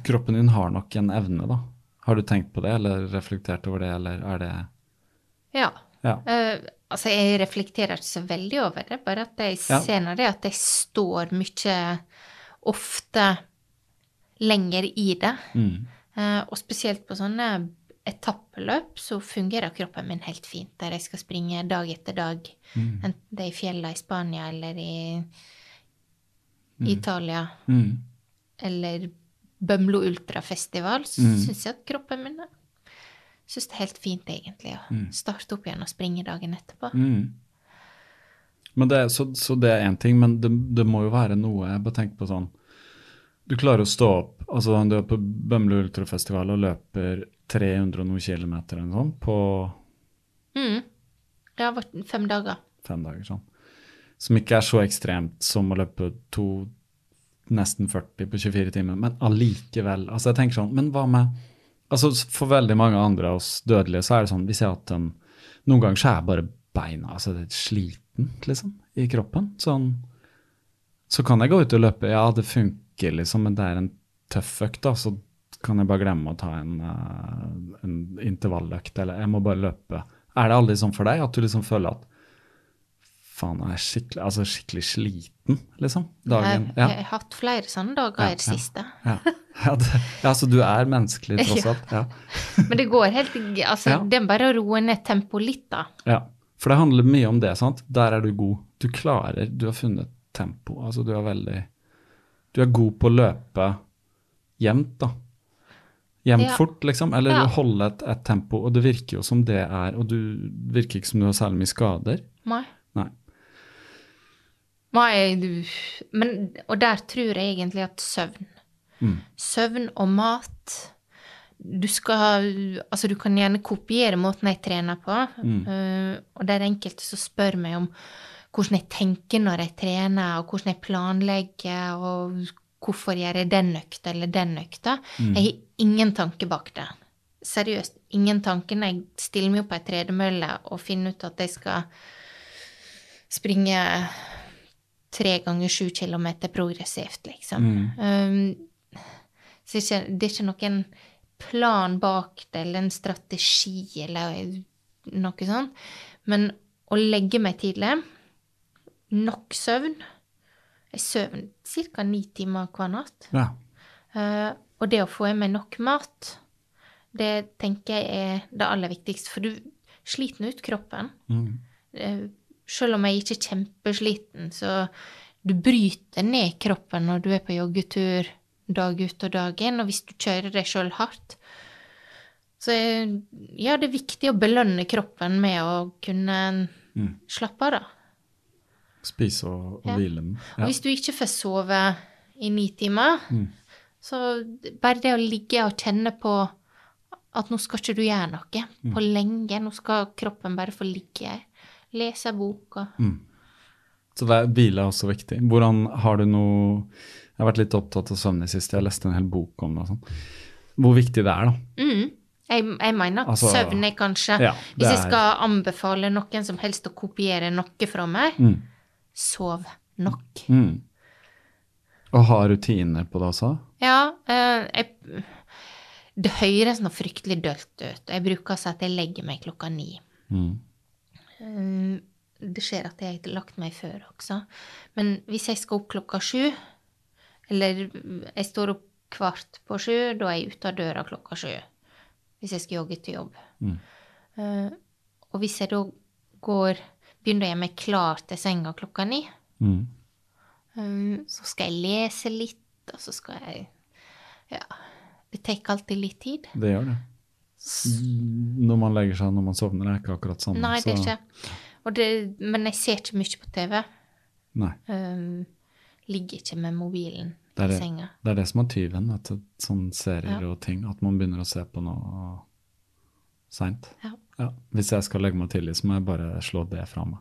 kroppen din har nok en evne, da. Har du tenkt på det, eller reflektert over det, eller er det Ja. Ja. Eh, altså, jeg reflekterer ikke så veldig over det, bare at jeg Ja. ser nå det at jeg står mye ofte lenger i det. mm. Eh, og spesielt på sånne etappeløp så fungerer kroppen min helt fint, der jeg skal springe dag etter dag. Mm. Enten det er i fjellene i Spania eller i Italia Mm. eller Bømlo Ultrafestival, så Mm. syns jeg at kroppen min syns det er helt fint, egentlig, å starte opp igjen og springe dagen etterpå. Mm. Men det, så, så det er én ting, men det, det må jo være noe Jeg bare tenker på sånn Du klarer å stå opp altså Du er på Bømlo Ultrafestival og løper 300 og noen kilometer eller noe sånt på Mm. Det har vært fem dager. fem dager. sånn. Som ikke er så ekstremt som å løpe to, nesten 40 på 24 timer, men allikevel. altså jeg tenker sånn, Men hva med altså For veldig mange andre av oss dødelige så er det sånn vi ser at den, Noen ganger så er bare beina altså det er sliten liksom, i kroppen. sånn, Så kan jeg gå ut og løpe. Ja, det funker, liksom, men det er en tøff økt. da, så kan jeg bare glemme å ta en, eh, en intervalløkt, eller jeg må bare løpe. Er det aldri sånn for deg at du liksom føler at faen, jeg er skikkelig, altså skikkelig sliten, liksom? Dagen. Jeg, jeg har hatt flere sånne dager i det siste. Ja, det, så du er menneskelig tross Ja. alt. Ja. Men det går helt Altså, det er bare å roe ned tempoet litt, da. ja. For det handler mye om det, sant? Der er du god. Du klarer, du har funnet tempo. Altså, du er veldig Du er god på å løpe jevnt, da. Jevnt Ja. fort, liksom. Eller Ja. holde et, et tempo. Og det virker jo som det er Og du virker ikke som du har særlig mye skader. Nei. Du Men Og der tror jeg egentlig at søvn Mm. Søvn og mat Du skal Altså, du kan gjerne kopiere måten jeg trener på. Mm. Uh, og det er enkelte som spør meg om hvordan jeg tenker når jeg trener, og hvordan jeg planlegger, og hvorfor gjør jeg den økta eller den økta. Mm. Jeg har ingen tanke bak det. Seriøst, ingen tanke når jeg stiller meg opp på ei tredemølle og finner ut at jeg skal springe tre ganger sju kilometer progressivt, liksom. Um, så det er, ikke, det er ikke noen plan bak det, eller en strategi, eller noe sånt. Men å legge meg tidlig, nok søvn Jeg sover ca. ni timer hver natt. Ja. Uh, og det å få i meg nok mat, det tenker jeg er det aller viktigste. For du sliter ut kroppen. Mm. Uh, selv om jeg ikke er kjempesliten, så du bryter ned kroppen når du er på joggetur dag ut og dag inn. Og hvis du kjører deg sjøl hardt, så ja, det er viktig å belønne kroppen med å kunne Mm. slappe av, da. Spise og, og Ja. hvile den. Og hvis du ikke får sove i ni timer, så bare det å ligge og kjenne på at nå skal ikke du gjøre noe på lenge, nå skal kroppen bare få ligge, lese boka. Så det hvile er også viktig. Hvordan har du noe Jeg har vært litt opptatt av søvn i siste. Jeg leste en hel bok om det. og sånn. Hvor viktig det er, da. Mm. Jeg, jeg mener at Altså, søvn er kanskje ja, er... Hvis jeg skal anbefale noen som helst å kopiere noe fra meg, Mm. sov nok. Mm. Og ha rutiner på det også? Ja, eh, jeg, det høres nå fryktelig dølt ut. Jeg bruker å si at jeg legger meg klokka ni. Mm. Eh, Det skjer at jeg har lagt meg før også. Men hvis jeg skal opp klokka sju, eller jeg står opp kvart på sju, da er jeg ute av døra klokka sju. Hvis jeg skal jogge til jobb. Mm. Eh, og hvis jeg da går Begynner jeg meg klar til senga klokka ni, Mm. eh, så skal jeg lese litt, og så skal jeg Ja. Det tar alltid litt tid. Det gjør det. Når man legger seg når man sovner, er ikke akkurat samme. Nei, det er ikke. Det, men jeg ser ikke mye på TV. Nei. Um, ligger ikke med mobilen Det i senga. det er det som er tyven. Vet du. Sånne serier Ja. og ting. At man begynner å se på noe seint. Ja. Ja. Hvis jeg skal legge meg tidlig, så må jeg bare slå det fra meg.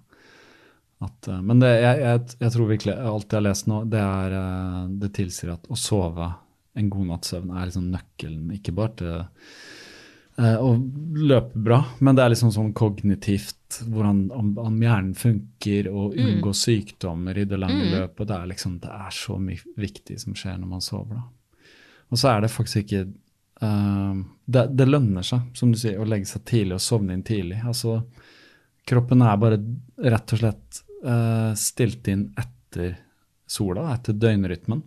At, eh, men det, jeg, jeg, jeg tror virkelig alt jeg har lest nå, det, er, eh, det tilsier at å sove en god natts søvn er liksom nøkkelen. Ikke bare til eh, å løpe bra, men det er liksom sånn kognitivt hvordan om, om hjernen funker, og unngå sykdommer i det lange løpet. Det er liksom, det er så mye viktig som skjer når man sover. da. Og så er det faktisk ikke uh, det, det lønner seg, som du sier, å legge seg tidlig og sovne inn tidlig. Altså, kroppen er bare rett og slett uh, stilt inn etter sola, etter døgnrytmen.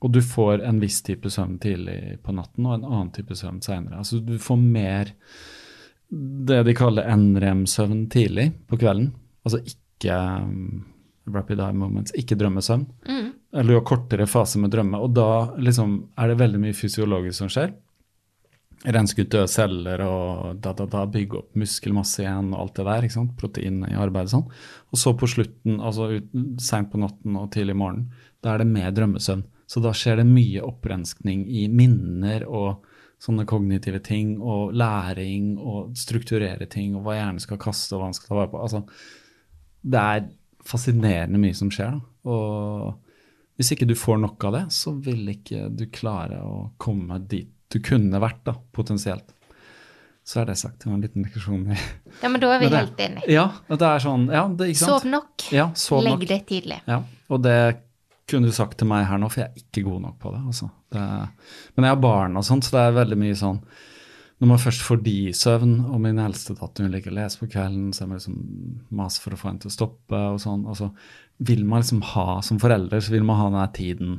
Og du får en viss type søvn tidlig på natten og en annen type søvn seinere. Altså, du får mer det de kaller NREM-søvn tidlig på kvelden. Altså ikke um, rapid eye moments, ikke drømmesøvn. Eller du har kortere fase med drømme. Og da liksom er det veldig mye fysiologisk som skjer. Renske ut døde celler og da, da, da, bygge opp muskelmasse igjen og alt det der. ikke sant? Protein i arbeidet sånn. Og så på slutten, altså seint på natten og tidlig i morgen, da er det mer drømmesøvn. Så da skjer det mye opprenskning i minner og sånne kognitive ting, og læring og strukturere ting, og hva hjernen skal kaste og hva den skal ta vare på. Altså, det er fascinerende mye som skjer. Da. Og hvis ikke du får nok av det, så vil ikke du klare å komme dit du kunne vært, da, potensielt. Så er det sagt. Det var en liten diskusjon. Ja, men da er vi helt enige. Ja, det er sånn ja, det, ikke sant? Sov nok. Ja, sov Legg nok. det tidlig. Ja, og det kunne du sagt til meg her nå, for jeg er ikke god nok på det. altså. det men jeg har barn og sånt, så det er veldig mye sånn Når man først får de i søvn, og min eldste datter hun liker å lese på kvelden, så jeg må liksom mase for å få henne til å stoppe, og sånn, og så vil man liksom ha, som forelder, så vil man ha den der tiden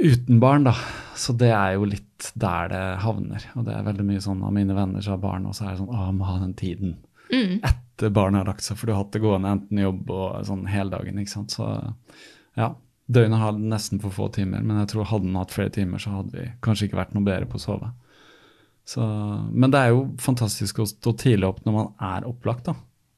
uten barn, da. Så det er jo litt der det havner. Og det er veldig mye sånn av mine venner som har barn, og så er det sånn Å, må ha den tiden etter barnet har lagt seg, for du har hatt det gående enten jobb og sånn hele dagen, ikke sant. Så ja. Døgnet har nesten for få timer, men jeg tror hadde den hatt flere timer, så hadde vi kanskje ikke vært noe bedre på å sove. Så, men det er jo fantastisk å stå tidlig opp når man er opplagt, da.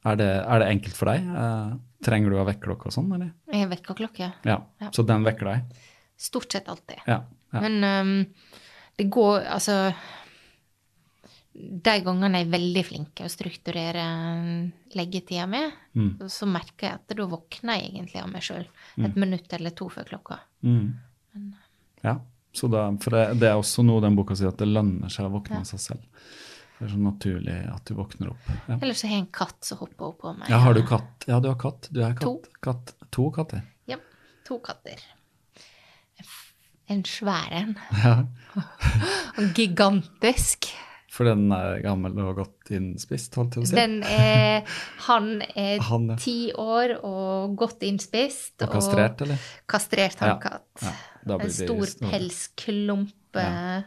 Er det, er det enkelt for deg? Eh, trenger du å ha vekkerklokke og sånn, eller? Jeg vekker klokke. Ja. Ja. Så den vekker deg? Stort sett alltid. Ja. ja. Men um, det går Altså De gangene jeg er veldig flink til å strukturere um, leggetida mi, Mm. så merker jeg at da våkner jeg egentlig av meg sjøl et minutt eller to før klokka. Mm. Ja, så da, for det, det er også noe den boka sier, at det lønner seg å våkne av seg selv. Det er så naturlig at du våkner opp. Ja. Eller så har jeg en katt som hopper opp på meg. ja, har du katt? Ja, du har katt. Du er katt. To. katt. To katter. Ja, to katter. En svær en. Ja. Og gigantisk. For den er gammel og godt innspist, holdt jeg på å si. Den er Han er ti år og godt innspist. Og kastrert, eller? Kastrert hannkatt. ja, ja, en stor store. pelsklump. Ja.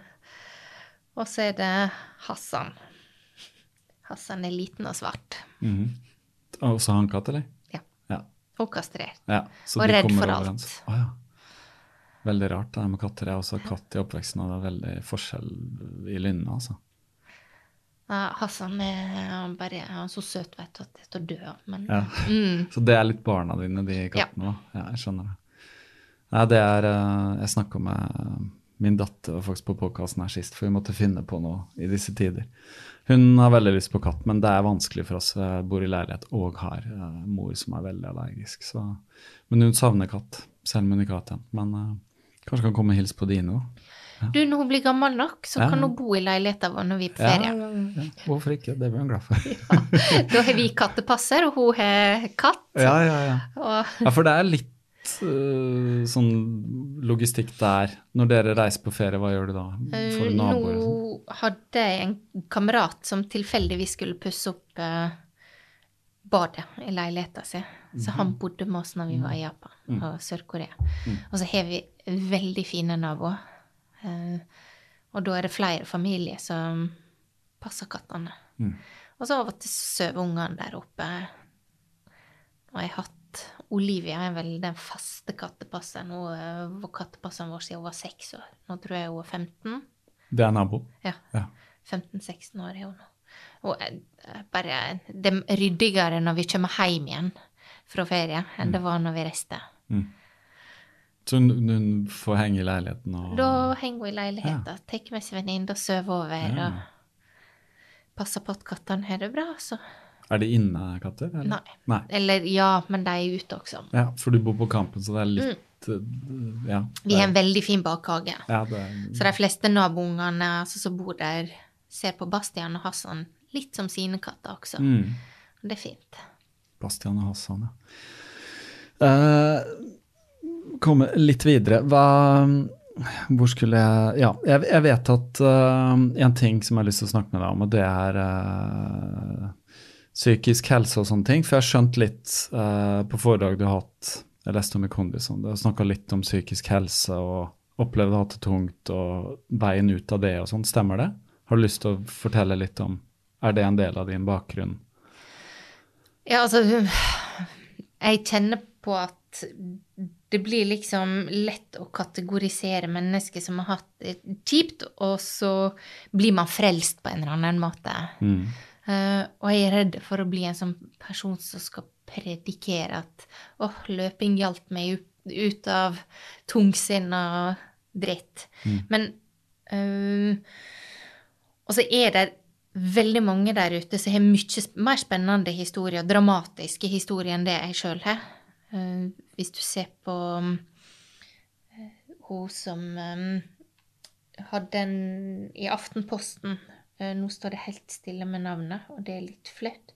Og så er det Hassan. Hassan er liten og svart. Mhm. Også hannkatt, eller? Ja. Ja. Og kastrert. ja. så Og redd kommer for alt. Å, ja. Veldig rart det med katter. Jeg har også hatt katt i oppveksten, og det er veldig forskjell i lynnet, altså. Ja, Hassan er bare er så søt, vet du, at det er død. Men Ja. mm, Så det er litt barna dine, de kattene, Ja. Ja, jeg skjønner det. Nei, det er eh, Jeg snakka med min datter faktisk på podkasten her sist, for vi måtte finne på noe i disse tider. Hun har veldig lyst på katt, men det er vanskelig for oss. Jeg bor i leilighet og har eh, mor som er veldig allergisk. Så. Men hun savner katt, selv om hun ikke har hatt en. Men uh, kanskje kan komme og hilse på dine òg. Du, når hun blir gammel nok, så kan hun bo i leiligheten vår når vi er på ferie. Hvorfor ikke? Det blir hun glad for. Da har vi kattepasser, og hun har katt. Ja, ja, ja. Og Ja, for det er litt øh, sånn logistikk der. Når dere reiser på ferie, hva gjør du da? For eh, naboer sånn? nå hadde jeg en kamerat som tilfeldigvis skulle pusse opp eh, badet i leiligheten sin. Så han Mhm. bodde med oss når vi var i Japan Mm. og Sør-Korea. Og så har vi veldig fine naboer. Eh, og da er det flere familier som passer kattene. Mm. Og så av og til sover ungene der oppe. Og jeg har hatt Olivia er vel den faste kattepasseren. Eh, var kattepasseren vår siden hun var seks år. Nå tror jeg hun er 15. Det er nabo? Ja. Ja. 15-16 år er hun nå. Og eh, bare Det er ryddigere når vi kommer hjem igjen fra ferie, enn det var når vi reiste. Så hun, hun får henge i leiligheten og Da henger hun i leiligheten, tar med seg venninne og sover over. Ja. og passer på at kattene har det bra, så Er de innekatter? eller? Nei. Nei. Eller ja, men de er ute også. Ja, for du bor på Kampen, så det er litt mm. Ja. Mm. Vi har en veldig fin bakhage. ja, det er, Så de fleste naboungene altså, som bor der, ser på Bastian og Hassan litt som sine katter også. mm. Det er fint. Bastian og Hassan, ja. Uh, komme litt videre. Hva Hvor skulle jeg Ja, jeg, jeg vet at uh, en ting som jeg har lyst til å snakke med deg om, og det er uh, psykisk helse og sånne ting. For jeg har skjønt litt uh, på foredrag du har hatt Jeg leste om i Kondison. Du har snakka litt om psykisk helse og opplevd å ha det tungt og veien ut av det og sånn. Stemmer det? Har du lyst til å fortelle litt om Er det en del av din bakgrunn? Ja, altså Jeg kjenner på at det blir liksom lett å kategorisere mennesker som har hatt det kjipt, og så blir man frelst på en eller annen måte. Mm. Uh, og jeg er redd for å bli en sånn person som skal predikere at åh, løping hjalp meg ut, ut av tungsinn og dritt. Men eh, Og så er det veldig mange der ute som har mye mer spennende historier, dramatiske historier, enn det jeg sjøl har. Eh, hvis du ser på um, eh, hun som um, hadde en i Aftenposten eh, Nå står det helt stille med navnet, og det er litt flaut.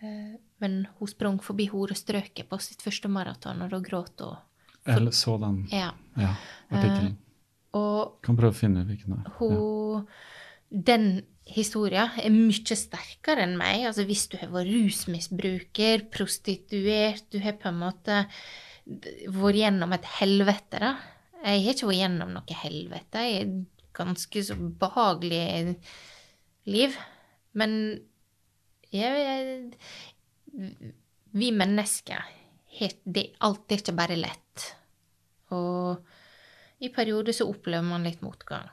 Eh, men hun sprang forbi horestrøket på sitt første maraton, og da gråt hun. Eller så den Ja. ja, artikkelen. Og Kan prøve å finne hvilken det er. hun Den historien er mye sterkere enn meg. Altså hvis du har vært rusmisbruker, prostituert, du har på en måte vært gjennom et helvete, da. Jeg har ikke vært gjennom noe helvete. Jeg er et ganske så behagelig liv. Men jeg, jeg Vi mennesker har det, Alt er ikke bare lett. Og i perioder så opplever man litt motgang.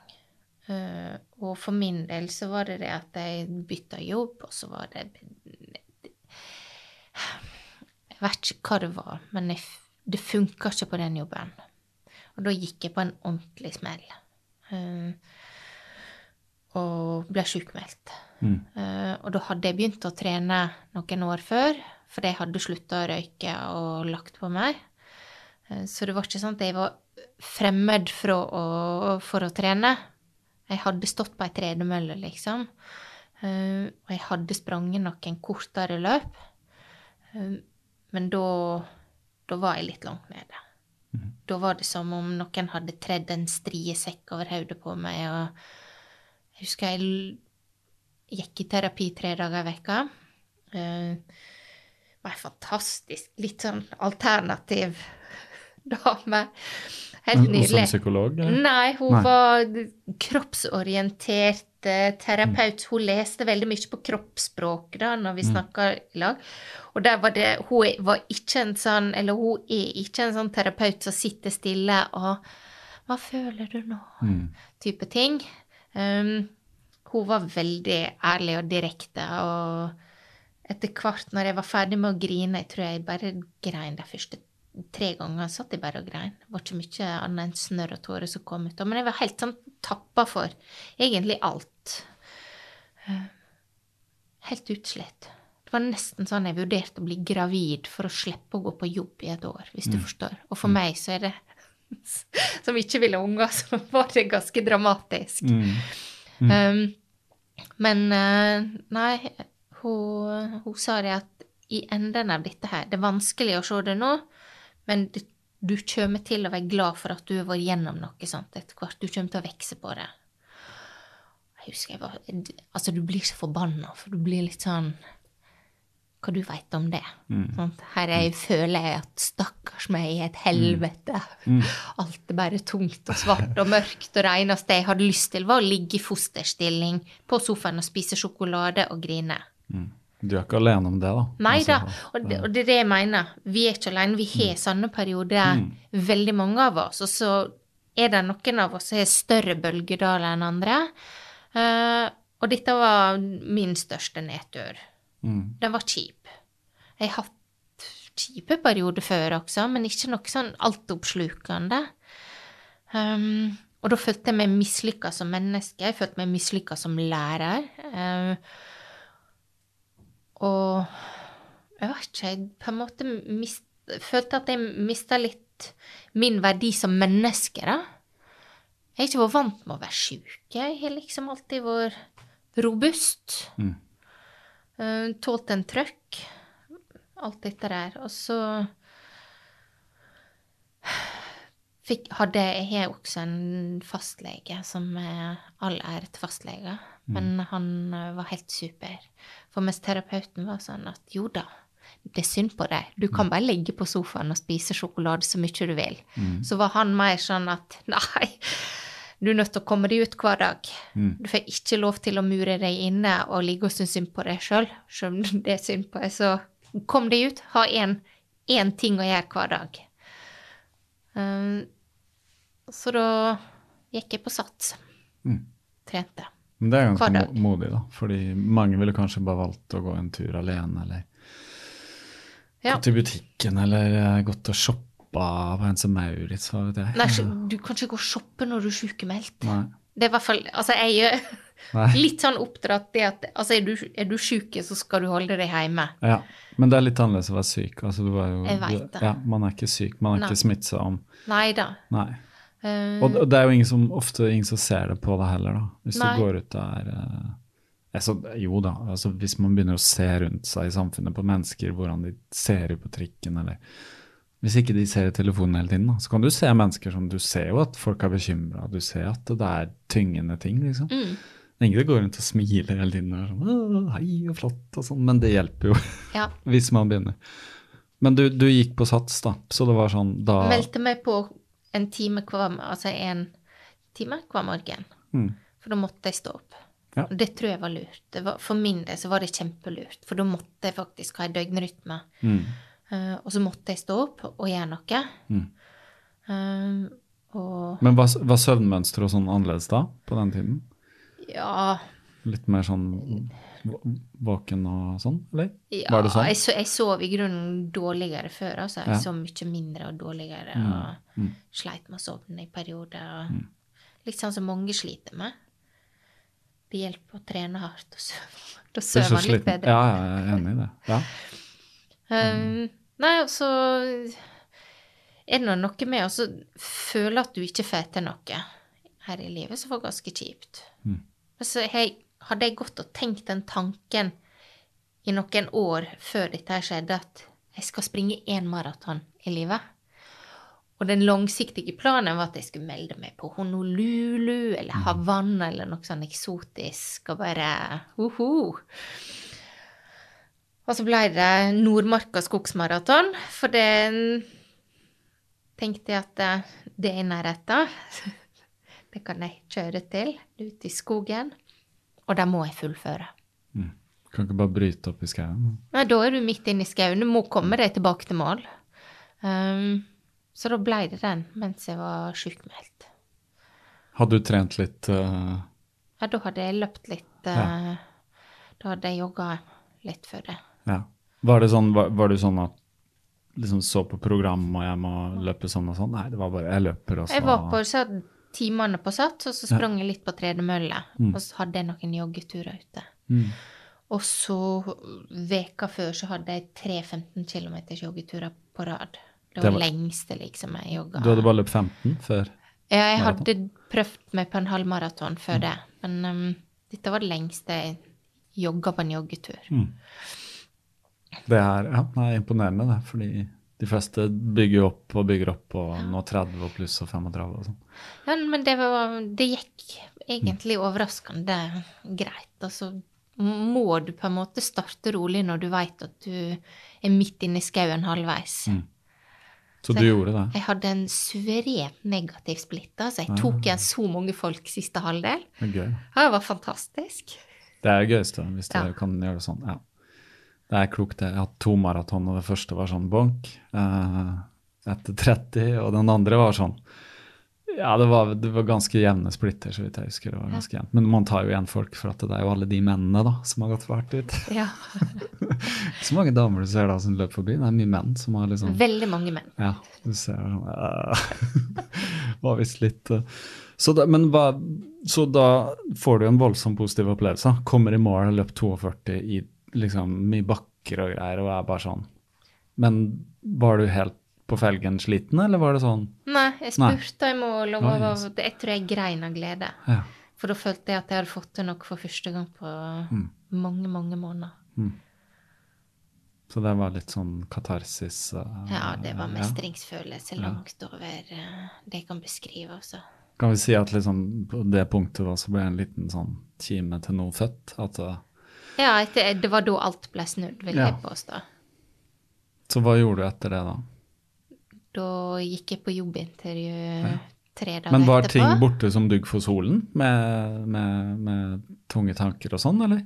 Eh, og for min del så var det det at jeg bytta jobb, og så var det Jeg vet ikke hva det var, men jeg, det funka ikke på den jobben. Og da gikk jeg på en ordentlig smell. Uh, og ble sjukmeldt. Mm. Uh, og da hadde jeg begynt å trene noen år før, for jeg hadde slutta å røyke og lagt på meg. Så det var ikke sånn at jeg var fremmed fra å, for å trene. Jeg hadde stått på ei tredemølle, liksom. Eh, og jeg hadde spranget noen kortere løp. Eh, men da, da var jeg litt langt nede. Da var det som om noen hadde tredd en striesekk over hodet på meg. og Jeg husker jeg gikk i terapi tre dager i veka. Eh, Det var ei fantastisk, litt sånn alternativ dame. Helt nydelig. Hun som psykolog? eller? Nei, hun Nei. var kroppsorientert eh, terapeut. Hun leste veldig mye på kroppsspråk da når vi snakka i lag. Og der var det Hun var ikke en sånn Eller hun er ikke en sånn terapeut som sitter stille og Hva føler du nå? type ting. Um, hun var veldig ærlig og direkte, og etter hvert, når jeg var ferdig med å grine Jeg tror jeg bare grein de første tre ganger. Satt jeg bare og grein. Det var ikke mye annet enn snørr og tårer som kom ut. Men jeg var helt sånn tappa for egentlig alt. Eh, Helt utslitt. Det var nesten sånn jeg vurderte å bli gravid for å slippe å gå på jobb i et år, hvis du forstår. Og for meg så er det Som ikke ville unger, så var det ganske dramatisk. Um, men eh, nei, hun, hun sa det at i enden av dette her Det er vanskelig å se det nå, men du, du kommer til å være glad for at du har vært gjennom noe sånt etter hvert. Du kommer til å vokse på det. Jeg husker jeg var Altså, du blir så forbanna, for du blir litt sånn Hva du veit om det? Sant? Her er jeg, føler jeg at stakkars meg i et helvete. Alt er bare tungt og svart og mørkt, og det eneste jeg hadde lyst til, var å ligge i fosterstilling på sofaen og spise sjokolade og grine. Du er ikke alene om det, da? Nei da, Altså, og det, og det er det jeg mener. Vi er ikke alene. Vi har sånne perioder, veldig mange av oss. Og så er det noen av oss som har større bølgedaler enn andre. Uh, og dette var min største nedtur. Mm. Den var kjip. Jeg har hatt kjipe perioder før også, men ikke noe sånn altoppslukende. Um, og da følte jeg meg mislykka som menneske. Jeg følte meg mislykka som lærer. Eh, og jeg vet ikke, jeg på en måte mist, følte at jeg mista litt min verdi som menneske, da. Jeg har ikke vært vant med å være sjuk. Jeg har liksom alltid vært robust. Eh, tålt en trøkk. Alt dette der. Og så fikk, hadde jeg også en fastlege som er all ære til fastleger, men han eh, var helt super. For mens terapeuten var sånn at jo da, det er synd på deg, du kan bare ligge på sofaen og spise sjokolade så mye du vil. Så var han mer sånn at nei, du er nødt til å komme deg ut hver dag. Du får ikke lov til å mure deg inne og ligge og synes synd på deg sjøl, selv om det er synd på deg. Så kom deg ut, ha én ting å gjøre hver dag. Um, så da gikk jeg på sats. Trente. Men det er ganske Hver mo- modig, da. Fordi mange ville kanskje bare valgt å gå en tur alene, eller Ja. gå til butikken, eller eh, gått og shoppa på Hense Maurits, hva vet jeg. Nei, du kan ikke gå og shoppe når du er sykemeldt. Nei. Det er i hvert fall Altså, jeg er Nei. litt sånn oppdratt det at altså, er du, er du syk, så skal du holde deg hjemme. Ja, men det er litt annerledes å være syk. Altså, du jo, Jeg vet du- det. Ja, man er ikke syk, man er Nei. ikke smittsom. Nei da. Nei. Eh, Og, det er jo ingen som, ofte ingen som ser det på deg heller, da. Hvis Nei. du går ut der eh, altså, Jo da, altså, hvis man begynner å se rundt seg i samfunnet på mennesker, hvordan de ser ut på trikken, eller Hvis ikke de ser i telefonen hele tiden, da, så kan du se mennesker som Du ser jo at folk er bekymra, du ser at det er tyngende ting, liksom. Mm. Det ingen går rundt og smiler hele tiden og sånn Hei og flott og sånn, men det hjelper jo ja. hvis man begynner. Men du, du gikk på sats, da, så det var sånn da Meldte meg på en time hver Altså en time hver morgen. Mm. For da måtte jeg stå opp. Ja. Det tror jeg var lurt. Det var, for min del så var det kjempelurt, for da måtte jeg faktisk ha en døgnrytme. Mm. Uh, og så måtte jeg stå opp og gjøre noe. Mm. Uh, og Men var, var søvnmønsteret sånn annerledes da, på den tiden? ja, Litt mer sånn våken og sånn, eller? ja Var det sånn? jeg, jeg sov i grunnen dårligere før. Altså. Jeg Ja. sov mye mindre og dårligere. Mm, Og sleit med å sovne i perioder. Og Litt sånn som mange sliter med. Det hjelper å trene hardt og sove. Da er sover man litt bedre. Ja, ja, jeg er enig i det. Ja. Um, nei, altså er det noe med å føle at du ikke får til noe her i livet, som var ganske kjipt. Mm. Men så har jeg hadde jeg gått og tenkt den tanken i noen år før dette skjedde, at jeg skal springe én maraton i livet. Og den langsiktige planen var at jeg skulle melde meg på Honolulu eller Havanna eller noe sånn eksotisk, og bare uhu. Og så ble det Nordmarka skogsmaraton, for det tenkte jeg at eh, det er i nærheten. Det kan jeg kjøre til, ut i skogen. Og det må jeg fullføre. Mm. Kan ikke bare bryte opp i skauen? Nei, da er du midt inne i skauen. Du må komme deg tilbake til mål. Um, så da ble det den mens jeg var sjukmeldt. Hadde du trent litt uh... Ja, da hadde jeg løpt litt. Uh, ja. Da hadde jeg jogga litt før det. Ja. Var det sånn, var, var du sånn at liksom så på program og jeg må løpe sånn og sånn? Nei, det var bare jeg løper og så Jeg var på så timene på Sats, og så sprang jeg litt på tredemølle. Mm. Og så hadde jeg noen joggeturer ute. Mm. Og så veka før så hadde jeg tre 15 km joggeturer på rad. Det var det lengste liksom jeg jogga. Du hadde bare løpt 15 før? Ja, jeg maraton. hadde prøvd meg på en halv maraton før mm. det. Men um, dette var det lengste jeg jogga på en joggetur. Mm. Det er, ja, det er imponerende, det. Fordi de fleste bygger opp og bygger opp og nå 30 og pluss og 35 og sånn. Ja, men det, var, det gikk egentlig overraskende greit. Altså må du på en måte starte rolig når du veit at du er midt inne i skauen halvveis. Mm. Så, så du jeg, gjorde det? Jeg hadde en suverent negativ splitt. Altså, jeg tok igjen så mange folk siste halvdel. Det, gøy. det var fantastisk. Det er det gøyeste, hvis du ja. kan gjøre det sånn. Ja. Det er klokt. Jeg har hatt to maraton, og det første var sånn bonk eh, etter 30, og den andre var sånn ja, det var, det var, ganske jevne splitter, så vidt jeg husker. det var ganske jevnt. Men man tar jo igjen folk, for det er jo alle de mennene da, som har gått for hardt ut. Ja. så mange damer du ser da som løper forbi. Det er mye menn som har liksom Veldig mange menn. Ja, du ser sånn Var visst litt uh. så, da, men hva, så da får du en voldsomt positiv opplevelse. Kommer i mål, løpt 42 i liksom mye bakker og greier, og er bare sånn. Men var du helt på felgen sliten, eller var det sånn? Nei, jeg spurte i mål, og var, jeg tror jeg grein av glede. Ja. For da følte jeg at jeg hadde fått til noe for første gang på mm. mange, mange måneder. Mm. Så det var litt sånn katarsis? Uh, ja, det var mestringsfølelse ja. langt over uh, det jeg kan beskrive også. Kan vi si at liksom på det punktet også ble en liten sånn kime til noe født? At uh, Ja, det var da alt ble snudd, vil ja. jeg påstå. Så hva gjorde du etter det, da? Da gikk jeg på jobbintervju ja. tre dager etterpå. Men var ting borte som dugg for solen, med, med, med, tunge tanker og sånn, eller?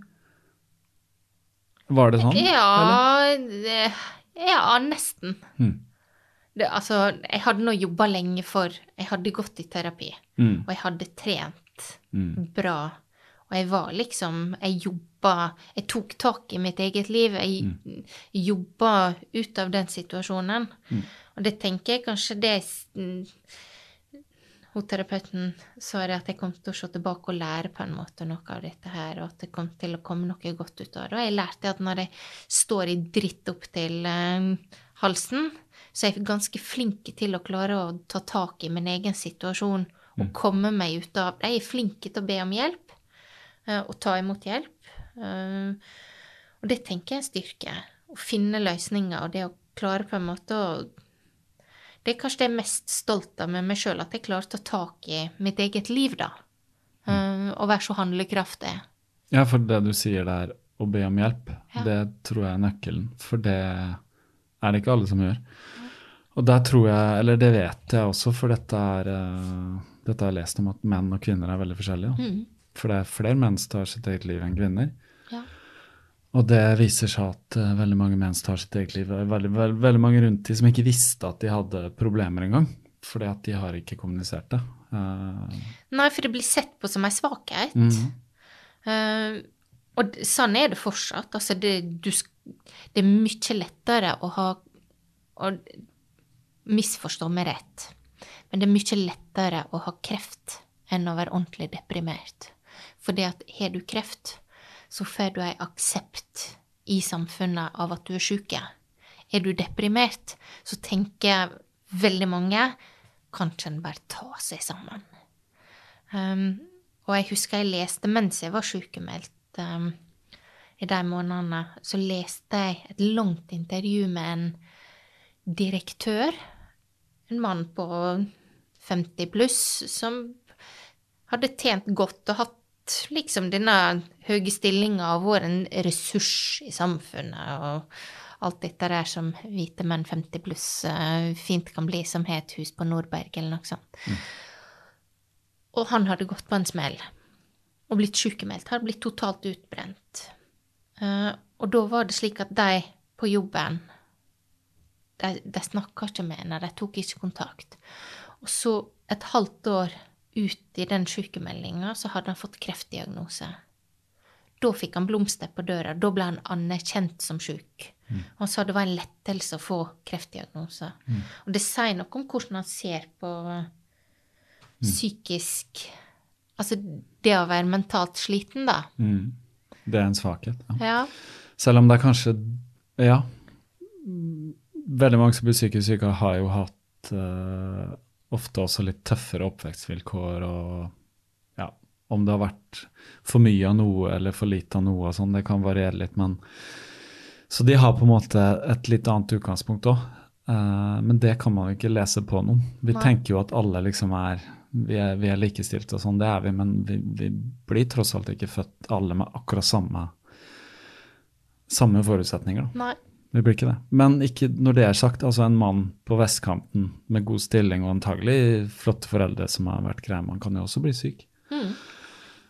Var det sånn? Ja, det, ja nesten. Hmm. Det, altså, jeg hadde nå jobba lenge for Jeg hadde gått i terapi, mm. og jeg hadde trent mm. bra. Og jeg var liksom Jeg jobba Jeg tok tak i mitt eget liv. Jeg mm. jobba ut av den situasjonen. Mm. Og det tenker jeg kanskje det hun terapeuten sa det at jeg kom til å se tilbake og lære på en måte noe av dette her, og at det kom til å komme noe godt ut av det. Og jeg lærte at når jeg står i dritt opp til um, halsen, så er jeg ganske flink til å klare å ta tak i min egen situasjon og mm. komme meg ut av. Jeg er flink til å be om hjelp uh, og ta imot hjelp. Uh, og det tenker jeg er en styrke. Å finne løsninger og det å klare på en måte å det er kanskje det jeg er mest stolt av med meg sjøl, at jeg klarte å ta tak i mitt eget liv, da. Uh, og være så handlekraftig. Ja, for det du sier der, å be om hjelp, ja. det tror jeg er nøkkelen. For det er det ikke alle som gjør. Og der tror jeg, eller det vet jeg også, for dette er uh, dette har jeg lest om at menn og kvinner er veldig forskjellige. Mm. For det er flere menn som tar sitt eget liv enn kvinner. Og det viser seg at uh, veldig mange mens tar sitt eget liv. Veldig, veld, veldig mange rundt de som ikke visste at de hadde problemer engang. Fordi at de har ikke kommunisert det. Uh, Nei, for det blir sett på som ei svakhet. Mm. Uh, og sånn er det fortsatt. Altså, det, du, det er mye lettere å ha Å misforstå meg rett. Men det er mye lettere å ha kreft enn å være ordentlig deprimert. Fordi at har du kreft, så får du ei aksept i samfunnet av at du er sjuk. Er du deprimert, så tenker veldig mange kanskje en bare ta seg sammen. Um, Og jeg husker jeg leste mens jeg var sykemeldt um, i de månedene, så leste jeg et langt intervju med en direktør, en mann på 50 pluss, som hadde tjent godt og hatt liksom denne høye stillinga og vært en ressurs i samfunnet. og alt dette der som hvite menn 50 pluss uh, fint kan bli, som har et hus på Nordberg eller noe sånt. Mm. Og han hadde gått på en smell og blitt sykemeldt. Hadde blitt totalt utbrent. Uh, og da var det slik at de på jobben De, de snakka ikke med henne, de tok ikke kontakt. Og så, et halvt år ut i den sykemeldinga, så hadde han fått kreftdiagnose. Da fikk han blomster på døra. Da ble han anerkjent som syk. Mm. Han sa det var en lettelse å få kreftdiagnose. Mm. Og det sier noe om hvordan han ser på mm. psykisk Altså det å være mentalt sliten, da. Mm. Det er en svakhet. Ja. ja. Selv om det er kanskje Ja. Veldig mange som blir psykisk syke, har jo hatt uh, ofte også litt tøffere oppvekstvilkår og ja, om det har vært for mye av noe eller for lite av noe og sånn, det kan variere litt, men Så de har på en måte et litt annet utgangspunkt òg. Uh, eh, men det kan man jo ikke lese på noen. Vi Nei. tenker jo at alle liksom er vi er, vi er likestilte og sånn, det er vi, men vi, vi, blir tross alt ikke født alle med akkurat samme, samme forutsetninger. Nei. Vi blir ikke det. Men ikke, når det er sagt, altså en mann på vestkanten med god stilling og antagelig flotte foreldre som har vært greie, man kan jo også bli syk. Mm.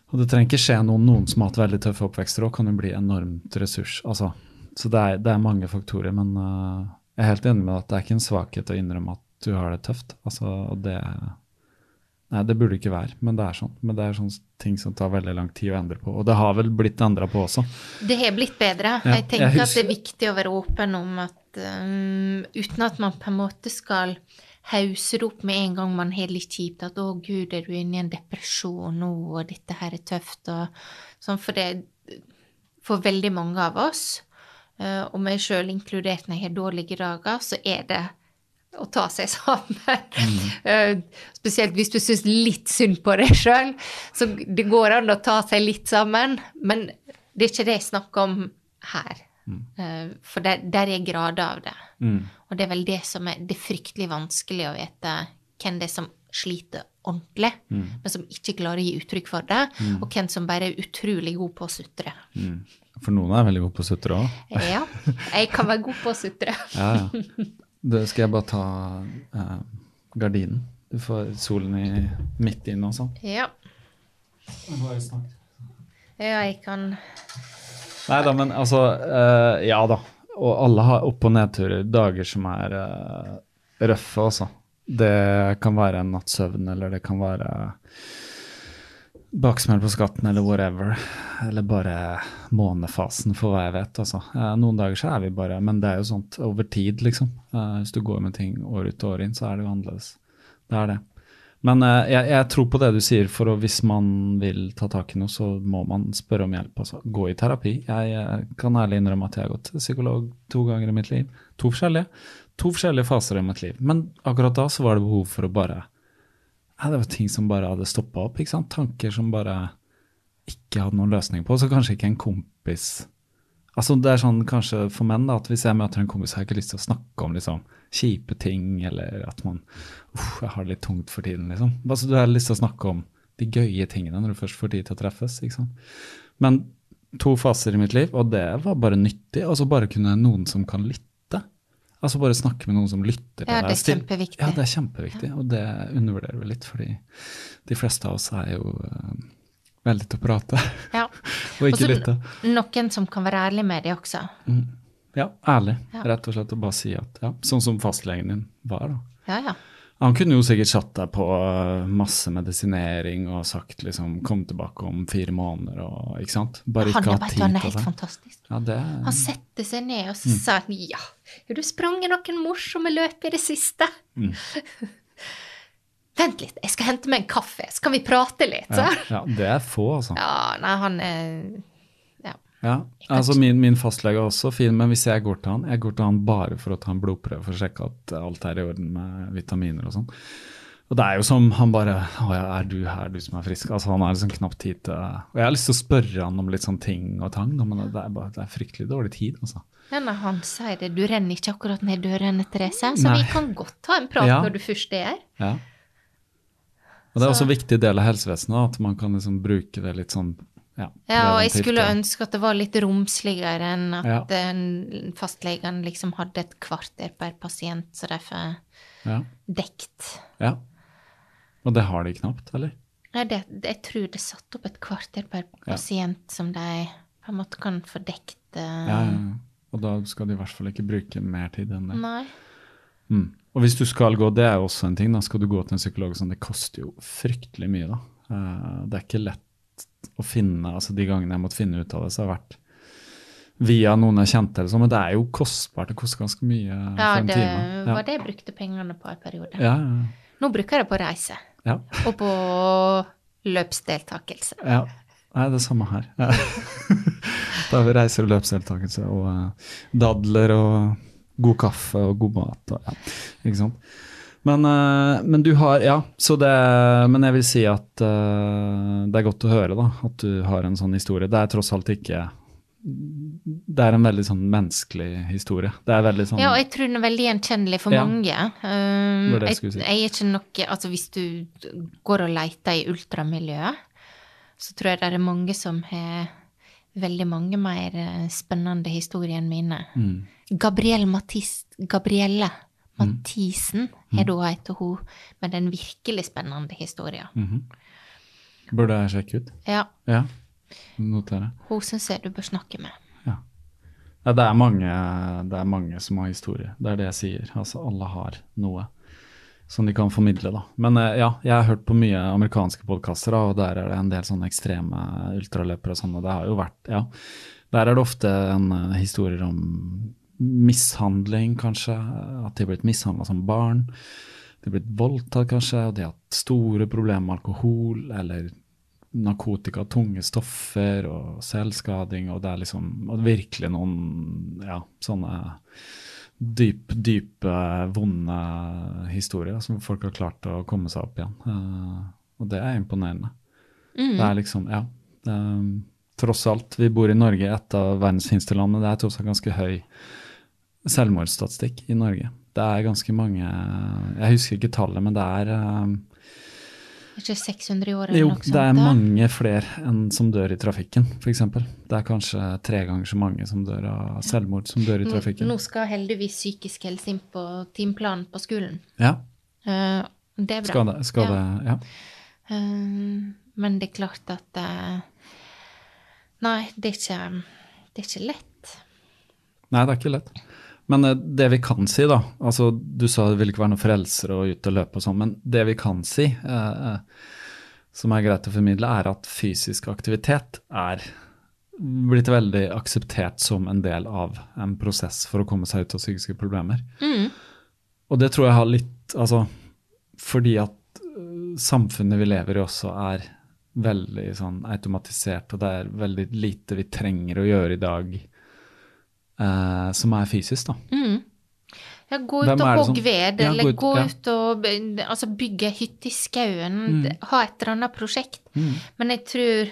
Og det trenger ikke skje noen, noen som har hatt veldig tøffe oppvekster òg, kan jo bli enormt ressurs. Altså, så det er, det er, mange faktorer, men uh, jeg er helt enig med at det er ikke en svakhet å innrømme at du har det tøft. Altså, og det Nei, det burde ikke være, men det er sånn. Men det er sånne ting som tar veldig lang tid å endre på. Og det har vel blitt endra på også. Det har blitt bedre. Ja, jeg tenker jeg at det er viktig å være åpen om at um, uten at man på en måte skal hause det opp med en gang man har litt kjipt, at 'å, gud, er du inne i en depresjon nå, og dette her er tøft', og sånn. For det For veldig mange av oss, uh, og meg sjøl inkludert når jeg har dårlige dager, så er det å ta seg sammen. Mm. Uh, spesielt hvis du syns litt synd på deg sjøl. Så det går an å ta seg litt sammen, men det er ikke det jeg snakker om her. Mm. Uh, for der, der, er grader av det. Mm. Og det er vel det som er det er fryktelig vanskelig å vite hvem det er som sliter ordentlig, mm. men som ikke klarer å gi uttrykk for det, mm. og hvem som bare er utrolig god på å sutre. Mm. For noen er veldig god på å sutre òg. ja, jeg kan være god på å sutre. ja, ja. Da skal jeg bare ta eh, gardinen. Du får solen i, midt inn og sånn. Ja. Ja, jeg kan Nei da, men altså eh, Ja da. Og alle har opp- og nedturer. Dager som er eh, røffe, altså. Det kan være en natts søvn, eller det kan være baksmell på skatten eller whatever. Eller bare månefasen, for hva jeg vet. Altså. Noen dager så er vi bare Men det er jo sånt over tid, liksom. Eh, hvis du går med ting år ut og år inn, så er det jo annerledes. Det er det. Men eh, jeg, jeg, tror på det du sier, for hvis man vil ta tak i noe, så må man spørre om hjelp. Altså. Gå i terapi. Jeg kan ærlig innrømme at jeg har gått psykolog to ganger i mitt liv. To forskjellige. To forskjellige faser i mitt liv. Men akkurat da så var det behov for å bare ja, Det var ting som bare hadde stoppa opp. ikke sant? Tanker som bare ikke hadde noen løsning på. Så kanskje ikke en kompis Altså Det er sånn kanskje for menn da, at hvis jeg møter en kompis, har jeg ikke lyst til å snakke om liksom, kjipe ting, eller at man uff, jeg har det litt tungt for tiden, liksom. Altså Du har lyst til å snakke om de gøye tingene når du først får tid til å treffes. ikke sant? Men to faser i mitt liv, og det var bare nyttig. Og så bare kunne noen som kan lytte Altså bare snakke med noen som lytter. Ja, det er kjempeviktig. Ja, det er kjempeviktig, og det undervurderer vi litt, fordi de fleste av oss er jo uh, veldig til å prate, ja. og ikke lytte. Noen som kan være ærlig med det også. Mm. Ja, ærlig, ja. rett og slett, og bare si at ja, sånn som fastlegen din var, da. Ja, ja. Han kunne jo sikkert satt deg på eh, masse medisinering og sagt liksom 'kom tilbake om fire måneder' og ikke sant? Bare ikke ha tid Han er helt fantastisk. Ja, det... Han setter seg ned og så mm. sa han 'ja, har du sprunget noen morsomme løp i det siste'? Mm. Vent litt, jeg skal hente meg en kaffe, så kan vi prate litt. Ja, ja, det er få, altså. Ja, nei, han er ja, altså min, min, fastlege er også fin, men hvis jeg går til han, jeg går til han bare for å ta en blodprøve for å sjekke at alt er i orden med vitaminer og sånn. Og det er jo som han bare Å ja, er du her, du som er frisk? Altså Han har liksom knapt tid til Og jeg har lyst til å spørre han om litt sånn ting og tang, men det er, bare, det er fryktelig dårlig tid, altså. Ja, nei, han sier det, du renner ikke akkurat ned dørene, Therese, så Nei. vi kan godt ta en prat Ja. når du først er her. Ja. Og det er Så- også en viktig del av helsevesenet, at man kan liksom bruke det litt sånn ja, og jeg skulle ønske at det var litt romsligere enn at Ja. eh, fastlegen liksom hadde et kvarter per pasient, så de får ja, dekt. ja. Og det har de knapt, eller? Nei, det, jeg tror det er satt opp et kvarter per pasient som de på en måte kan få dekt. eh, Ja, ja. Og da skal de i hvert fall ikke bruke mer tid enn det. Nei. Mm. Og hvis du skal gå, det er også en ting, da skal du gå til en psykolog sånn, det koster jo fryktelig mye, da. Eh, det er ikke lett å finne, altså de gangene jeg måtte finne ut av det, så har det vært via noen jeg kjente eller sånn, men det er jo kostbart, det koster ganske mye Ja, for en det time. Ja. var det jeg brukte pengene på en periode. Ja, ja, Nå bruker jeg det på reise. ja. Og på løpsdeltakelse. ja. Nei, det er samme her. Ja. da har vi reiser og løpsdeltakelse og eh, dadler og god kaffe og god mat og ja, ikke sant. Men, eh, men du har Ja, så det Men jeg vil si at eh, det er godt å høre, da, at du har en sånn historie. Det er tross alt ikke Det er en veldig sånn menneskelig historie. Det er veldig sånn Ja, og jeg tror den er veldig gjenkjennelig for Ja. mange. Um, Det det jeg si. jeg er ikke noe Altså, hvis du går og leter i ultramiljøet, så tror jeg det er mange som har veldig mange mer eh, spennende historier enn mine. mm, Gabrielle Mathisen Mm. Er da heter hun med den virkelig spennende historien. mhm. Burde jeg sjekke ut? Ja, Ja. Notere. hun syns jeg du bør snakke med. Ja. ja det, er mange, det er mange som har historie. Det er det jeg sier. Altså, alle har noe som de kan formidle, da. Men eh, ja, jeg har hørt på mye amerikanske podkaster, og der er det en del sånne ekstreme ultraløpere og sånn, og det har jo vært Ja. Der er det ofte en eh, historier om mishandling, kanskje. At de har blitt mishandla som barn. De har blitt voldtatt, kanskje, og de har hatt store problemer med alkohol eller narkotika, tunge stoffer og selvskading, og det er liksom og virkelig noen ja, sånne dyp, dype, vonde historier som folk har klart å komme seg opp igjen. Eh, og det er imponerende. Det er liksom, ja det er, Tross alt, vi bor i Norge, et av verdens fineste land, men det er tross alt ganske høy selvmordsstatistikk i Norge. Det er ganske mange Jeg husker ikke tallet, men det er eh, Ikke 600 i året jo, det er sånt, mange flere enn som dør i trafikken, f.eks. Det er kanskje tre ganger så mange som dør av selvmord som dør i trafikken. nå skal heldigvis psykisk helse inn på timeplanen på skolen. Ja, Uh, det er bra. skal det, skal Ja. det ja. Uh, men det er klart at uh, Nei, det er ikke, det er ikke lett. Nei, det er ikke lett. Men eh, det vi kan si, da altså Du sa det ville ikke være noen frelsere å ut og løpe og sånn, men det vi kan si, eh, eh, som er greit å formidle, er at fysisk aktivitet er blitt veldig akseptert som en del av en prosess for å komme seg ut av psykiske problemer. Mm. Og det tror jeg har litt Altså fordi at øh, samfunnet vi lever i også er veldig sånn automatisert, og det er veldig lite vi trenger å gjøre i dag eh, som er fysisk, da. Mm. Ja, gå Hvem ut og hogg ved, Ja, eller gå ut- ja. og altså, bygge hytte i skauen. Mm. Ha et eller annet prosjekt. Men jeg tror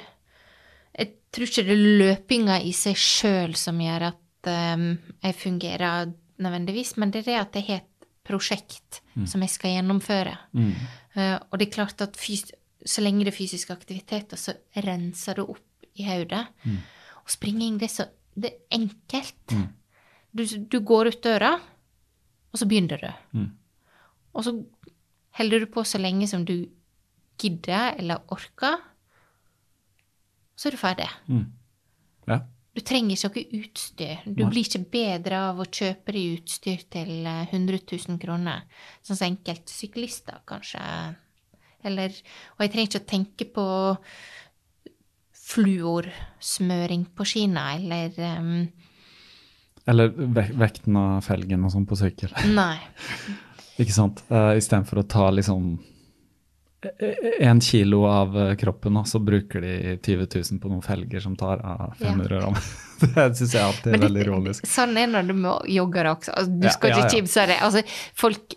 Jeg tror ikke det er løpinga i seg sjøl som gjør at um, jeg fungerer nødvendigvis, men det er det at jeg har et prosjekt som jeg skal gjennomføre. Mm. Eh, og det er klart at så lenge det er fysisk aktivitet, så renser det opp i hodet. Mm. Og springing, det er så det er enkelt. Du, du går ut døra, og så begynner du. Mm. Og så holder du på så lenge som du gidder eller orker, så er du ferdig. Mm. Ja. Du trenger ikke noe utstyr. Du Nei. blir ikke bedre av å kjøpe deg utstyr til eh, 100 000 kroner, sånn som enkelte syklister, kanskje. Eller Og jeg trenger ikke å tenke på fluorsmøring på skiene, eller um, Eller ve vekten av felgen og sånn på sykkel. Nei. Ikke sant? Uh, Istedenfor å ta liksom én kilo av eh, kroppen, og så bruker de 20 000 på noen felger som tar av 500 gram. det syns jeg alltid er det- veldig ironisk. Sånn er det når du må joggere også. Altså, du Ja, skal ja, ikke ja. kimse av det. Altså, folk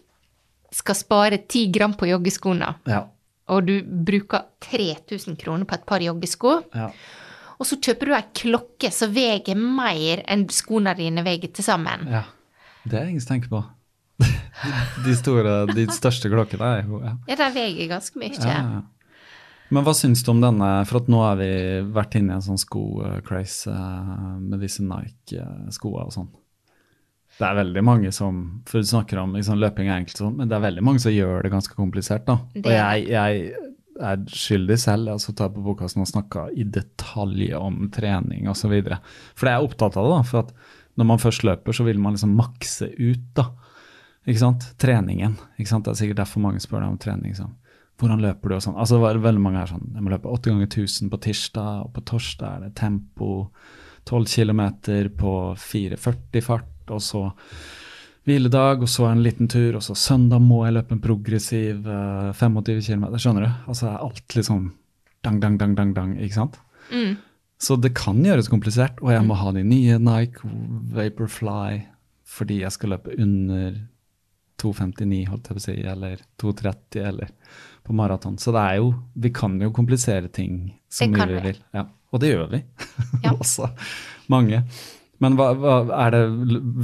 skal spare ti gram på joggeskoene, Ja. Og du bruker 3000 kroner på et par joggesko, ja. og så kjøper du ei klokke som veier mer enn skoene dine veier til sammen. ja. Det er ingen som tenker på. De store, de største klokkene er jo ja. Ja, de veier ganske mye. Ja, ja. Men hva syns du om denne, for at nå har vi vært inne i en sånn sko-craze eh, med disse Nike-skoene og sånn. Det er veldig mange som For du snakker om liksom, løping er enkelt, sånn, men det er veldig mange som gjør det ganske komplisert. da. Det Og jeg, jeg er skyldig selv, altså tar på bokkassen og snakker i detalj om trening osv. For det er jeg opptatt av det, da. For at når man først løper, så vil man liksom makse ut, da. Ikke sant? Treningen. ikke sant? Det er sikkert derfor mange spør deg om trening. sånn. Hvordan løper du og sånn. Altså det var veldig mange er sånn, Jeg må løpe 8 ganger 1000 på tirsdag, og på torsdag er det tempo 12 km på 4,40 fart, og så hviledag, og så en liten tur, og så søndag må jeg løpe en progressiv eh, 25 km. Skjønner du? Altså er alt liksom dang, dang, dang, dang, dang, ikke sant? Mm. Så det kan gjøres komplisert, og jeg må ha de nye Nike Vaporfly fordi jeg skal løpe under 2,59, holdt jeg på å si, eller 2,30, eller på maraton. Så det er jo Vi kan jo komplisere ting så mye vi vi. vil. Ja, og det gjør vi. Ja. Også mange. Men hva, hva, er det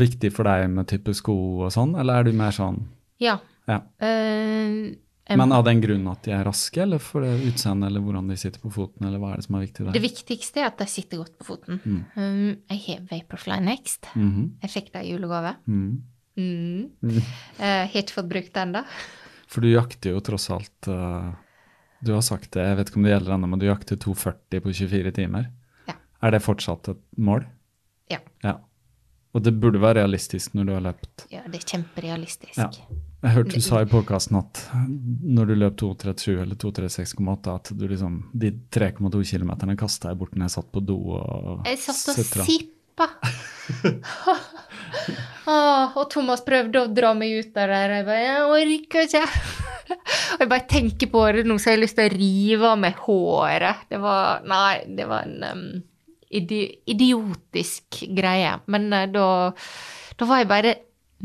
viktig for deg med type sko og sånn, eller er du mer sånn Ja. Ja. Uh, Men av den grunn at de er raske, eller for det utseendet, eller hvordan de sitter på foten, eller hva er det som er viktig der? det viktigste er at de sitter godt på foten. Mm. Um, jeg har Vaporfly Next. Mhm, Jeg fikk det i julegave. Mm. Mm. Uh, har ikke fått brukt det ennå. For du jakter jo tross alt uh, Du har sagt det, jeg vet ikke om det gjelder ennå, men du jakter 2,40 på 24 timer. Ja. Er det fortsatt et mål? Ja. ja. Og det burde være realistisk når du har løpt. Ja, det er kjemperealistisk. Ja. Jeg hørte du sa i podkasten at når du løp 2,37 eller 2,36,8, at du liksom De 3,2 km kasta jeg bort når jeg satt på do og Jeg satt og sutra. sippa. ah, og Thomas prøvde å dra meg ut der. og Jeg bare Jeg orker ikke. Og jeg bare tenker på det nå, så jeg har lyst til å rive av meg håret. Det var Nei, det var en um, idi idiotisk greie. Men uh, da, da var jeg bare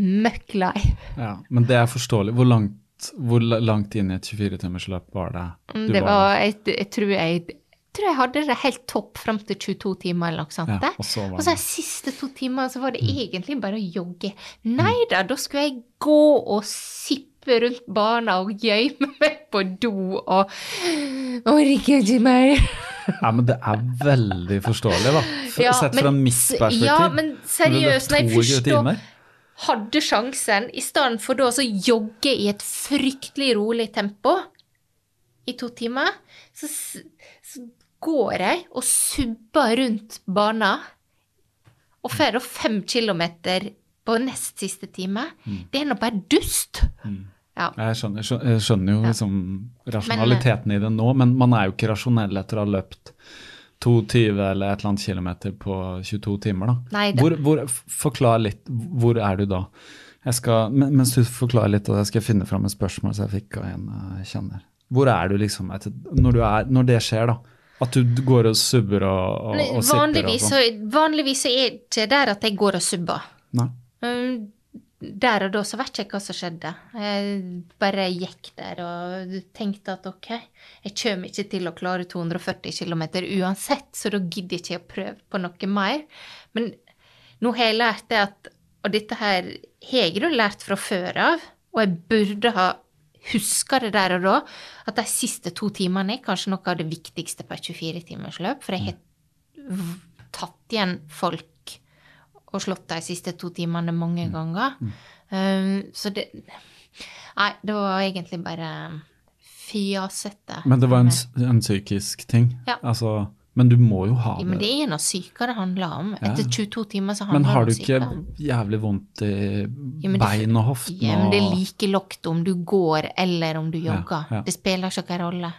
møkk lei. Ja, men det er forståelig. Hvor langt, hvor langt inn i et 24-timersløp var det? Mm, du Det var, jeg, jeg, tror jeg, jeg tror jeg hadde det helt topp fram til 22 timer eller noe sånt. Ja, det. og så var Og så de siste to timene så var det Mm. egentlig bare å jogge. Nei da, da skulle jeg gå og sippe rundt barna og gjemme meg på do og orker mer. Ja, men det er veldig forståelig, da. For, Ja, Sett men fra mitt perspektiv. Ja, men seriøst, når jeg først da hadde sjansen, i stedet for da å jogge i et fryktelig rolig tempo i to timer, så, så går jeg og subber rundt barna og får da fem kilometer på nest siste time. Mm. Det er nå bare dust. Ja. Jeg skjønner, jeg skjønner jo Ja. liksom rasjonaliteten i det nå, men man er jo ikke rasjonell etter å ha løpt 22 eller et eller annet kilometer på 22 timer, da. Nei det... Hvor, hvor, forklar litt, hvor er du da? Skal, mens du forklarer litt, og jeg skal finne fram et spørsmål som jeg fikk av en eh, jeg kjenner. Hvor er du liksom etter, når, du er, når det skjer, da? At du går og subber og, og, og sipper og Vanligvis, sånn? så, vanligvis er det ikke der at jeg går og subber. Nei. Um, Der og da så vet jeg ikke hva som skjedde. Jeg bare gikk der og tenkte at ok, jeg kommer ikke til å klare 240 km uansett, så da gidder jeg ikke å prøve på noe mer. Men nå har jeg lært det at Og dette her har jeg lært fra før av, og jeg burde ha huska det der og da, at de siste to timene er kanskje noe av det viktigste på et 24-timersløp, for jeg har tatt igjen folk og slått de siste to timene mange ganger. Um, så det Nei, det var egentlig bare fjasete. Men det var en, en psykisk ting? Ja. Altså, men du må jo ha det. ja, Men det er noe syke det handler om. Etter 22 timer så Men handler har du det om ikke syke. jævlig vondt i Ja, bein og hoften Ja, men det er like lokt om du går eller om du jogger. Det spiller ikke noen rolle.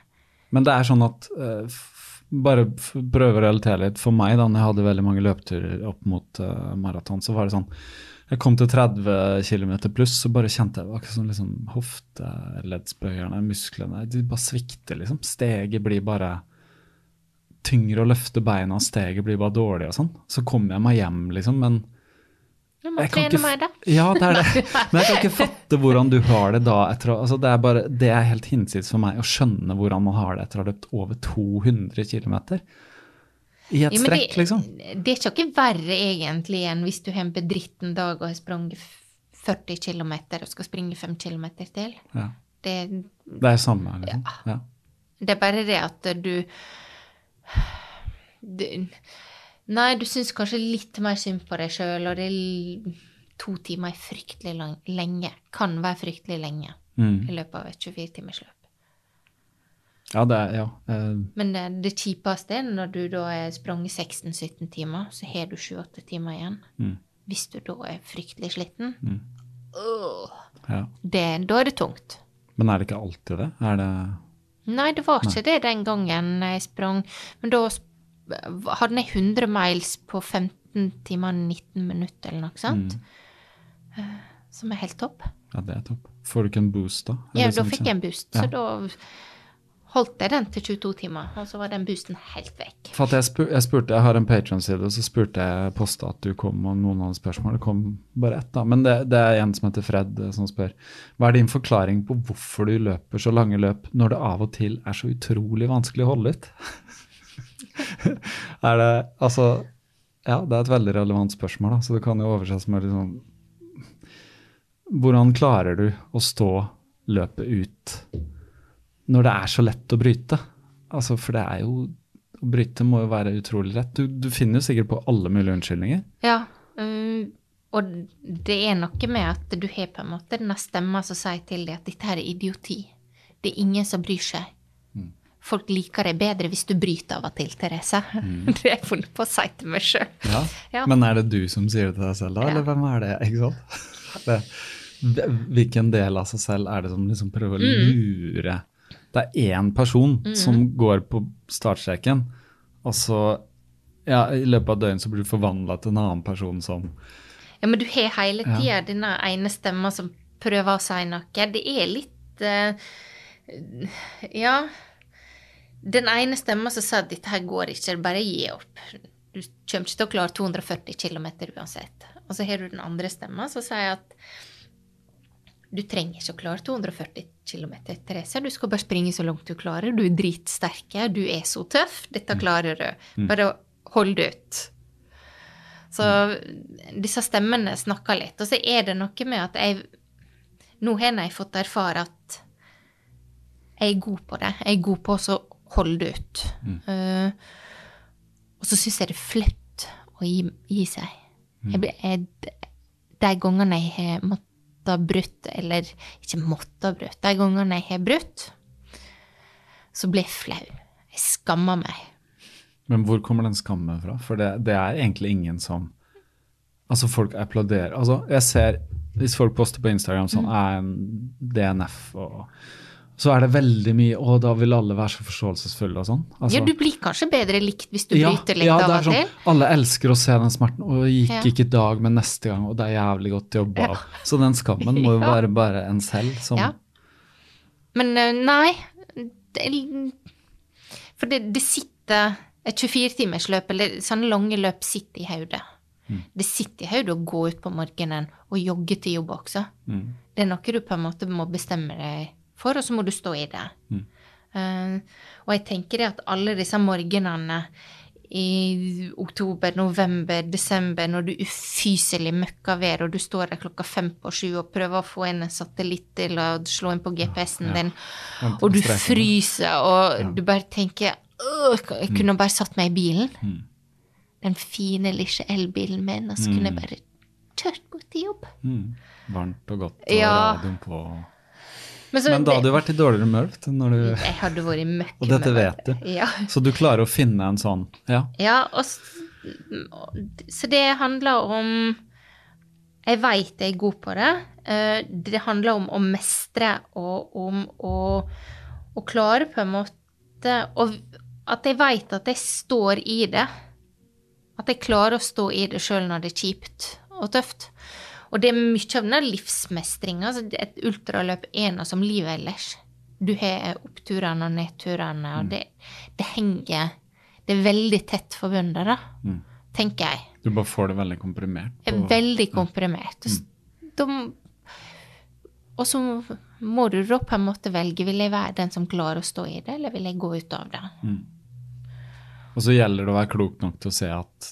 Men det er sånn at f- Bare prøve å relatere litt. For meg, da når jeg hadde veldig mange løpeturer opp mot uh, maraton, så var det sånn Jeg kom til 30 km pluss, så bare kjente jeg akkurat sånn liksom hofteleddsbøyerne, musklene De bare svikter, liksom. Steget blir bare tyngre å løfte beina, steget blir bare dårlig og sånn. Så kom jeg meg hjem, liksom, men Du må trene mer, da. Ja, det er det. Men jeg kan ikke fatte hvordan du har det da etter altså det, er bare, det er helt hinsides for meg å skjønne hvordan man har det etter å ha løpt over 200 km. I et Ja, strekk, det, liksom. Det er ikke verre egentlig enn hvis du har en bedritten dag og har sprunget 40 km og skal springe 5 km til. Ja. Det, Det er samme, liksom. Ja. det er bare det at du, du Nei, du syns kanskje litt mer synd på deg sjøl, og det er to timer er fryktelig lang, lenge. Kan være fryktelig lenge Mm. i løpet av et 24-timersløp. ja, det er Ja. Uh, Men det, det kjipeste er når du da er sprunget 16-17 timer, så har du 7-8 timer igjen. Mm. Hvis du da er fryktelig sliten. Åh, ja. det, da er det tungt. Men er det ikke alltid det? Er det Nei, det var ikke det den gangen jeg sprang. Men da sp- hadde jeg 100 miles på 15 timer 19 minutter eller noe sånt. Mm. Som er helt topp. Ja, det er topp. Får du ikke en boost da? Ja, da fikk jeg en boost, Ja. så da holdt jeg den til 22 timer, og så var den boosten helt vekk. For jeg, spur, jeg spurte, jeg har en Patreon-side, og så spurte jeg posta at du kom og noen av spørsmål. Det kom bare ett, da. Men det, det er en som heter Fred eh, som spør. Hva er din forklaring på hvorfor du løper så lange løp når det av og til er så utrolig vanskelig å holde ut? er det Altså, ja, det er et veldig relevant spørsmål, da, så det kan jo oversettes med liksom Hvordan klarer du å stå løpet ut når det er så lett å bryte? Altså, for det er jo Å bryte må jo være utrolig lett. Du, du finner jo sikkert på alle mulige unnskyldninger. Ja, øh, og det er noe med at du har på en måte denne stemma som sier til deg at dette her er idioti. Det er ingen som bryr seg. Folk liker deg bedre hvis du bryter av og til, Therese. Det har jeg funnet på å si til meg sjøl. Ja. Men er det du som sier det til deg selv, da? Ja. Eller hvem er det? ikke sant? Det, hvilken del av seg selv er det som liksom prøver å Mm. lure Det er én person som går på startstreken, og så ja, I løpet av døgnet så blir du forvandla til en annen person som Ja, men du har hele tida denne ene stemma som prøver å si noe. Det er litt uh, Ja. Den ene stemma som sa at dette her går ikke, bare gi opp. Du kommer ikke til å klare 240 km uansett. Og så har du den andre stemma som sier at du trenger ikke å klare 240 km, Therese. Du skal bare springe så langt du klarer. Du er dritsterke, du er så tøff. Dette klarer du. Bare hold det ut. Så disse stemmene snakker litt. Og så er det noe med at jeg Nå har jeg fått erfare at jeg er god på det. Jeg er god på å holde det ut. Eh, og så syns jeg det er flaut å gi, gi seg. Jeg, blir- jeg, de gangene jeg har måttet brutt, eller ikke måttet brutt, de gangene jeg har brutt, så blir jeg flau. Jeg skammer meg. Men hvor kommer den skammen fra? For det, det er egentlig ingen som Altså, folk applauderer. Altså, jeg ser Hvis folk poster på Instagram sånn Mm. en DNF og Så er det veldig mye Å, da vil alle være så forståelsesfulle og sånn. Altså, ja, du blir kanskje bedre likt hvis du ja, bryter litt ja, av og sånn, til. Alle elsker å se den smerten. Og det gikk Ja. ikke i dag, men neste gang. Og det er jævlig godt jobba. Ja. Så den skammen må jo være bare en selv som Ja. Men nei det, For det, det sitter Et 24-timersløp eller sånne lange løp sitter i hodet. Mm. Det sitter i hodet å gå ut på morgenen og jogge til jobb også. Mm. Det er noe du på en måte må bestemme deg for, og så må du stå i det. Mm. Uh, og jeg tenker det at alle disse morgenene i oktober, november, desember, når du ufyselig møkker vær, og du står der klokka fem på sju og prøver å få en satellitt til å slå inn på GPS-en din, og du fryser, og du bare tenker «Åh, jeg kunne bare satt meg i bilen. Mm. Den fine, lille elbilen min, og så kunne jeg bare kjørt bort til jobb. Mm. Varmt og godt, og Ja. radioen på. Men, så Men da hadde du vært i dårligere humør når du Jeg hadde vært i møkk. Og dette vet du. Ja. Så du klarer å finne en sånn Ja. ja og, så det handler om Jeg veit jeg er god på det. Eh, Det handler om å mestre og om å, å klare på en måte og At jeg veit at jeg står i det. At jeg klarer å stå i det sjøl når det er kjipt og tøft. Og det er mye av den livsmestringa. Altså et ultraløp er noe som livet ellers. Du har oppturene og nedturene, og det, det henger Det er veldig tett forbundet, da. Mm. tenker jeg. Du bare får det veldig komprimert? Er veldig komprimert. Mm. Og så må du da på en måte velge. Vil jeg være den som klarer å stå i det, eller vil jeg gå ut av det? Og så gjelder det å være klok nok til å se at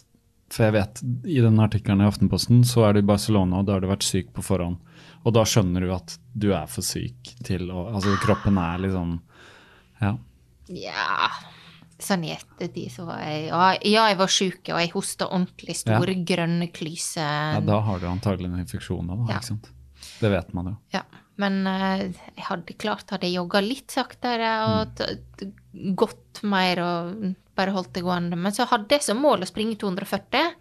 For jeg vet, i den artikkelen i Aftenposten, så er du i Barcelona, og da har du vært syk på forhånd. Og da skjønner du at du er for syk til å Altså, kroppen er liksom Ja. Ja Sånn i ettertid så var jeg Ja, ja jeg var sjuk, og jeg hosta ordentlig store, grønne klyser. ja da har du antagelig en infeksjon da, Ja. ikke sant? Det vet man jo. Ja, men eh, jeg hadde klart hadde jeg jogga litt saktere og t- gått mer og bare holdt det gående. Men så hadde jeg som mål å springe 240,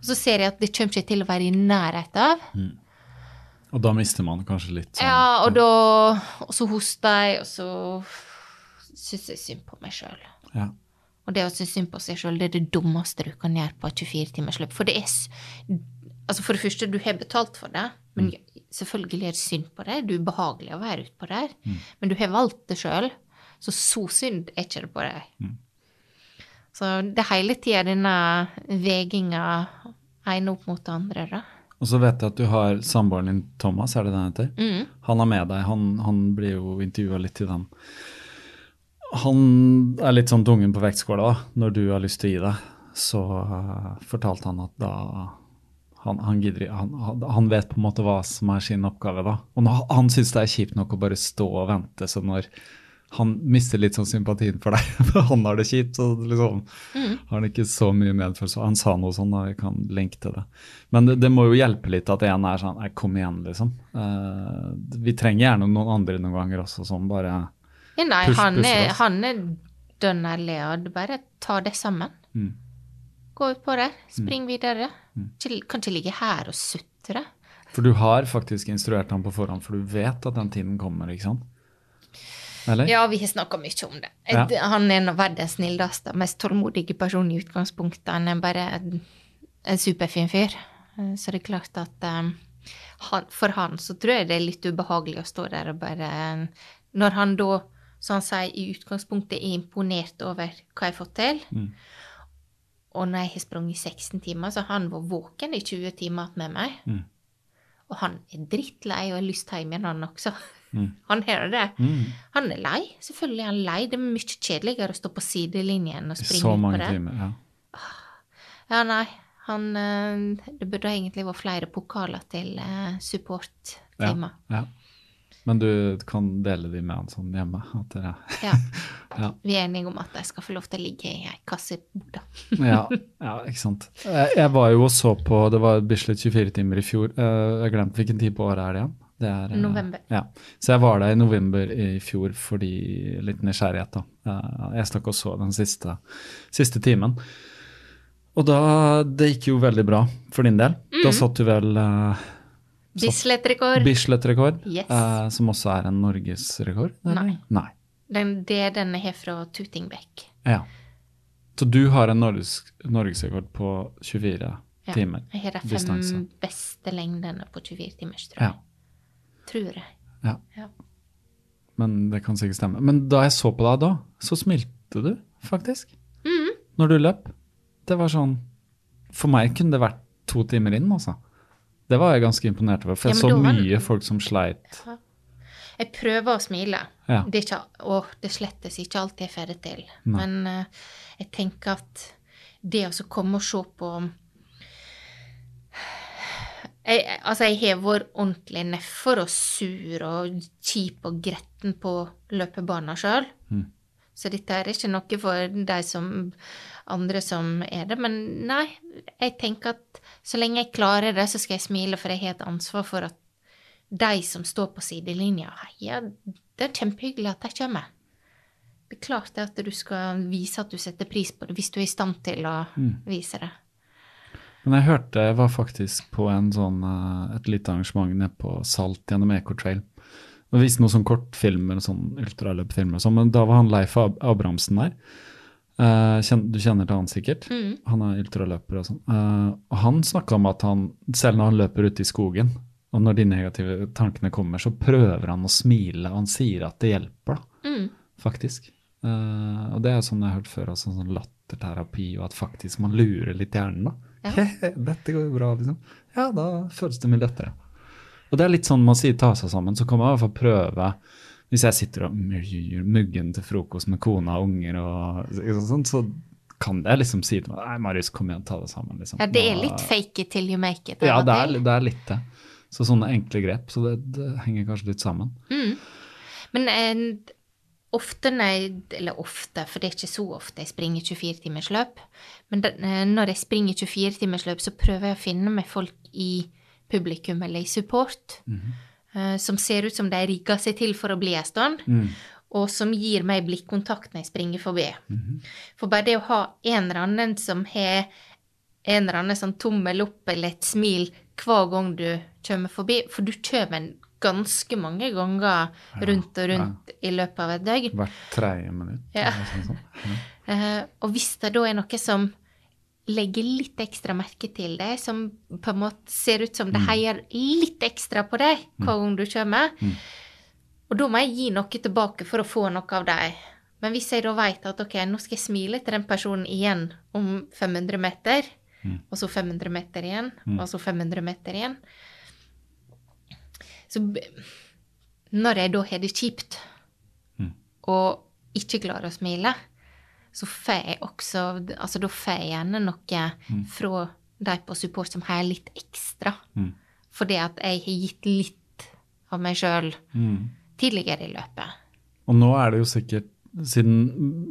og så ser jeg at det kommer ikke til å være i nærheten av. Og da mister man kanskje litt sånn Ja, og da Og så hoster jeg, og så syns jeg synd på meg sjøl. Ja. Og det å synes synd på seg sjøl, det er det dummeste du kan gjøre på et 24-timersløp. For det er Altså, for det første, du har betalt for det, men selvfølgelig er det synd på deg. Det er ubehagelig å være utpå der. Men du har valgt det sjøl, så så synd er ikke det på deg. Så det er hele tida denne veginga ene opp mot det andre, da. Og så vet jeg at du har samboeren din Thomas, er det den heter? Mm. Han er med deg, han, han blir jo intervjua litt i den. Han er litt sånn tungen på vektskåla. Når du har lyst til å gi deg, så uh, fortalte han at da han, han, gidder, han, han- vet på en måte hva som er sin oppgave, da. Og nå, han syns det er kjipt nok å bare stå og vente, så når han mister litt sånn sympatien for deg, for han har det kjipt, så liksom har han ikke så mye medfølelse. Han sa noe sånn, da, vi kan linke til det. Men det, det må jo hjelpe litt at en er sånn Nei, kom igjen, liksom. Uh, vi trenger gjerne noen andre noen ganger også, som bare Ja, nei, Push- han, er, han er dønn ærlig, og bare ta det sammen. Mm. Gå ut på det, spring videre. Ikke, kan ikke ligge her og sutre. For du har faktisk instruert ham på forhånd, for du vet at den tiden kommer, ikke sant? Eller? Ja, vi har snakka mye om det. Ja. Han er en av verdens snilleste, mest tålmodige person i utgangspunktet. Han er bare en, en superfin fyr. Eh, Så det er klart at um, han, for han så tror jeg det er litt ubehagelig å stå der og bare Når han da, som han sier, i utgangspunktet er imponert over hva jeg har fått til, og når jeg har sprunget 16 timer, så har han vært våken i 20 timer med meg. Mm. Og han er drittlei og har lyst hjem igjen, han også. Mm. Han har det. Mm. Han er lei. Selvfølgelig er han lei. Det er mye kjedeligere å stå på sidelinjen og springe så det. på mange det. timer. Ja. Ja, nei. Han eh, Det burde egentlig vært flere pokaler til supporttimer. Ja, Ja. Men du kan dele de med han sånn hjemme? Dere, Ja. Ja. Vi er enige om at jeg skal få lov til å ligge i ei kasse i boda. ja, ja, ikke sant. Jeg, var jo og så på Det var Bislett 24 timer i fjor. Eh, jeg glemte hvilken tid på året er det igjen? Det er, eh, November. Ja. Så jeg var der i november i fjor fordi litt nysgjerrighet, da. Eh, jeg stakk og så den siste, siste timen. Og da Det gikk jo veldig bra for din del. Mm. Da satt du vel Bislett-rekord. Bislett-rekord, Yes. eh, som også er en norgesrekord? Nei. Nei. Den, det er den jeg har fra Tutingbekk. Ja. Så du har en norges, norgesrekord på 24 Ja. timer? Jeg har de fem distanse. beste lengdene på 24 timers, tror Ja. jeg. Tror jeg. ja. Ja. Men det kan sikkert stemme. Men da jeg så på deg da, så smilte du faktisk. Mm. Når du løp. Det var sånn For meg kunne det vært to timer inn, altså. Det var jeg ganske imponert over, for jeg ja, så var- mye folk som sleit. Jeg prøver å smile. Ja. Det er ikke, og det slettes ikke alltid jeg får det til. Nei. Men uh, jeg tenker at det å komme og se på jeg, altså, jeg har vært ordentlig nedfor og sur og kjip og gretten på løpebanen sjøl. Mm. Så dette er ikke noe for de som andre som er det. Men nei, jeg tenker at så lenge jeg klarer det, så skal jeg smile, for jeg har et ansvar for at de som står på sidelinja, heier. Det er kjempehyggelig at de kommer. Det er klart det at du skal vise at du setter pris på det, hvis du er i stand til å vise det. Men jeg hørte jeg var faktisk på en sånn, eh, et lite arrangement nede på Salt gjennom Ecotrail. Det viste noen sånn kortfilmer, sånn ultraløpfilmer og sånn, men da var han Leif Ab Abrahamsen der. Eh, du kjenner til han sikkert? Mm. Han er ultraløper og sånn. Eh, og han snakka om at han, selv når han løper ute i skogen, og når de negative tankene kommer, så prøver han å smile, og han sier at det hjelper, da, Mm. faktisk. Uh, og det er sånn jeg har hørt før, altså sånn latterterapi, og at faktisk man lurer litt hjernen. da. Ja. Dette går jo bra, liksom. Ja, da føles det mye lettere. Og det er litt sånn man sier ta seg sammen, så kan man i hvert fall prøve Hvis jeg sitter og myr muggen til frokost med kona og unger, og sånn, så kan jeg liksom si til meg Nei, Marius, kom igjen, ta det sammen. Liksom. Ja, det er litt fake it till you make it. Ja, det er, det er, litt det. Så sånne enkle grep. Så det, det henger kanskje litt sammen. Mm. Men en, ofte når jeg Eller ofte, for det er ikke så ofte jeg springer 24-timersløp. Men det, eh, når jeg springer 24-timersløp, så prøver jeg å finne meg folk i publikum eller i support. Mm -hmm. Uh, som ser ut som de rigger seg til for å bli en stund. Mm. Og som gir meg blikkontakt når jeg springer forbi. Mm. For bare det å ha en eller annen som har en eller annen sånn tommel opp eller et smil hver gang du kommer forbi, for du kommer ganske mange ganger rundt og rundt ja. i løpet av et døgn. Hvert tredje minutt. Ja. Sånn, sånn. uh, og hvis det da er noe som legger litt ekstra merke til deg, som på en måte ser ut som det mm. heier litt ekstra på deg mm. hver gang du kommer. Mm. Og da må jeg gi noe tilbake for å få noe av deg. Men hvis jeg da vet at ok, nå skal jeg smile til den personen igjen om 500 meter, mm. og så 500 meter igjen, mm. og så 500 meter igjen Så når jeg da har det kjipt, og ikke klarer å smile, så får jeg også Altså da får jeg gjerne noe mm. fra de på support som har litt ekstra. Mm. Fordi at jeg har gitt litt av meg sjøl mm. tidligere i løpet. Og nå er det jo sikkert, siden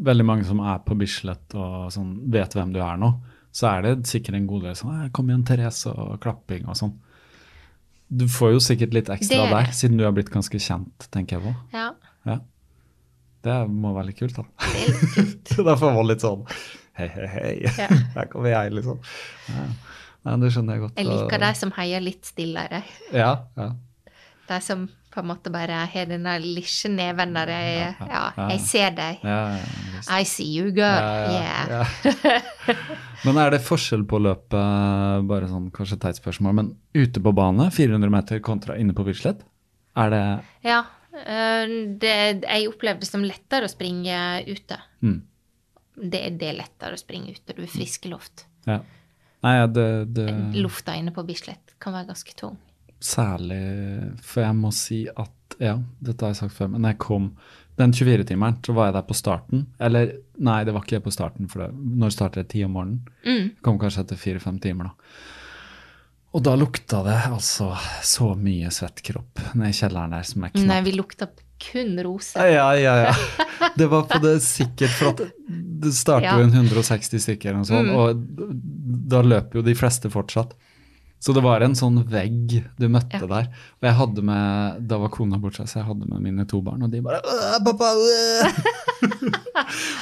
veldig mange som er på Bislett og sånn, vet hvem du er nå, så er det sikkert en god del sånn 'Kom igjen, Therese', og klapping og sånn. Du får jo sikkert litt ekstra der, siden du har blitt ganske kjent, tenker jeg på. Ja. ja. Det må være litt kult, da. Veldig kult. Derfor var det litt sånn hei, hei, hei, ja. her kommer jeg, liksom. Ja. ja. det skjønner jeg godt. Jeg liker de som heier litt stillere. Ja, ja. De som på en måte bare har den lille neven der jeg, ja, jeg ser deg. I see you, girl. Yeah. men er det forskjell på løpet, bare sånn kanskje teit spørsmål, men ute på bane, 400 meter kontra inne på Bislett? Er det Ja, det, jeg opplevde det som lettere å springe ute. Mm. Det, det, er lettere å springe ute. Du er frisk i luft. Ja. Nei, det, det... Lufta inne på Bislett kan være ganske tung. Særlig, for jeg må si at Ja, dette har jeg sagt før, men jeg kom den 24-timeren, så var jeg der på starten. Eller nei, det var ikke jeg på starten, for det, når starter det? Ti om morgenen? Mm. Kom kanskje etter fire-fem timer, da. Og da lukta det altså så mye svett kropp nede i kjelleren der som er knapt Nei, vi lukta kun rose. Ja, ja, ja. Det var på det sikkert, for at det starter jo ja. en 160 stykker og sånn, mm. og da løper jo de fleste fortsatt. Så det var en sånn vegg du møtte ja. der. Og jeg hadde med, da var kona borte, så jeg hadde med mine to barn, og de bare pappa,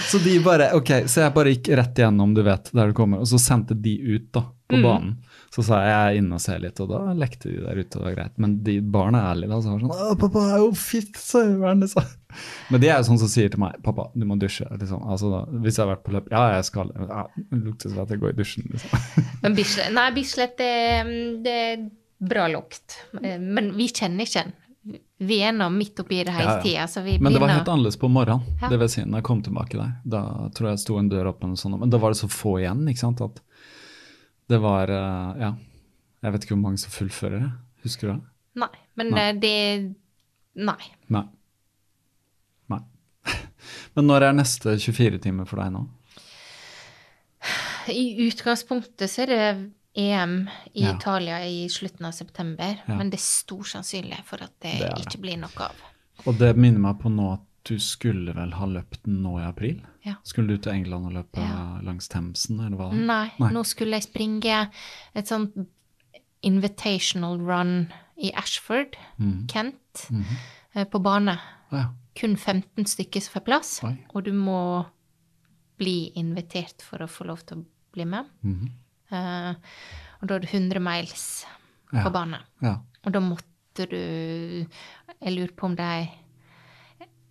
Så de bare Ok, så jeg bare gikk rett igjennom, du vet, der du kommer, og så sendte de ut da, på mm. banen. Så sa jeg jeg er inne og ser litt, og da lekte de der ute, og det var greit. Men de barna er ærlige, da, så var sånn 'Å, pappa er jo fitt, søren', liksom. Men de er jo sånn som sier til meg 'Pappa, du må dusje'. Liksom. Altså, da, hvis jeg har vært på løp Ja, jeg skal. Ja, det lukter som at jeg går i dusjen, liksom. Men Bislett, nei, Bislett det, det er bra lukt. Men vi kjenner ikke den. Vi er nå midt oppi det hele tida. Ja, ja. Men det var helt annerledes på morgenen. Ja. Det vil si, når jeg kom tilbake der. Da tror jeg sto en dør åpen, og sånn, men da var det så få igjen. ikke sant, at det var eh, Ja. Jeg vet ikke hvor mange som fullfører det. Husker du det? Nei. Men nei. det Nei. Nei. Nei. Men når er neste 24-time for deg nå? I utgangspunktet så er det EM i ja. Italia i slutten av september, ja. men det er stor sannsynlighet for at det, det ikke blir noe av. Og det minner meg på nå at du skulle vel ha løpt den nå i april? Ja. Skulle du til England og løpe ja. langs Themsen, eller hva? Nei, Nei, nå skulle jeg springe et sånt invitational run i Ashford, mm. Kent, mm -hmm. på bane. Ja. Kun 15 stykker som får plass, Oi. og du må bli invitert for å få lov til å bli med. Mm -hmm. uh, og da er det 100 miles på bane. Og da måtte du Jeg lurer på om de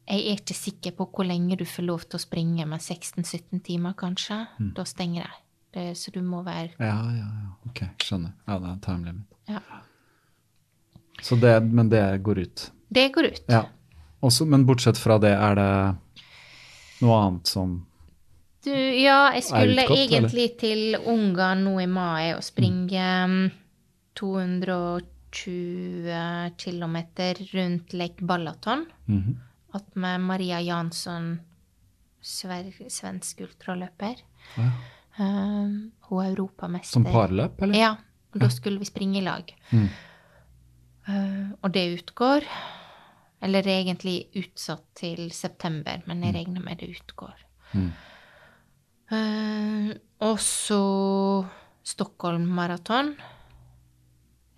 jeg er ikke sikker på hvor lenge du får lov til å springe, men 16-17 timer kanskje. Mm. Da stenger de. Så du må være Ja, ja, ja. Ok, skjønner. Ja, det er time limit. Ja. Så det, men det går ut? Det går ut. Ja. Også, men bortsett fra det, er det Noe annet som Du, ja, jeg skulle utgått, egentlig til Ungarn nå i mai og springe mm. 220 km rundt Lake Balaton. Mhm. At med Maria Jansson, svensk ultraløper. Ja. Um, hun er europamester. Som parløp, eller? Ja. Og da skulle vi springe i lag. Mm. Uh, og det utgår. Eller er egentlig utsatt til september, men jeg regner med det utgår. Mm. Uh, og så Stockholm Maraton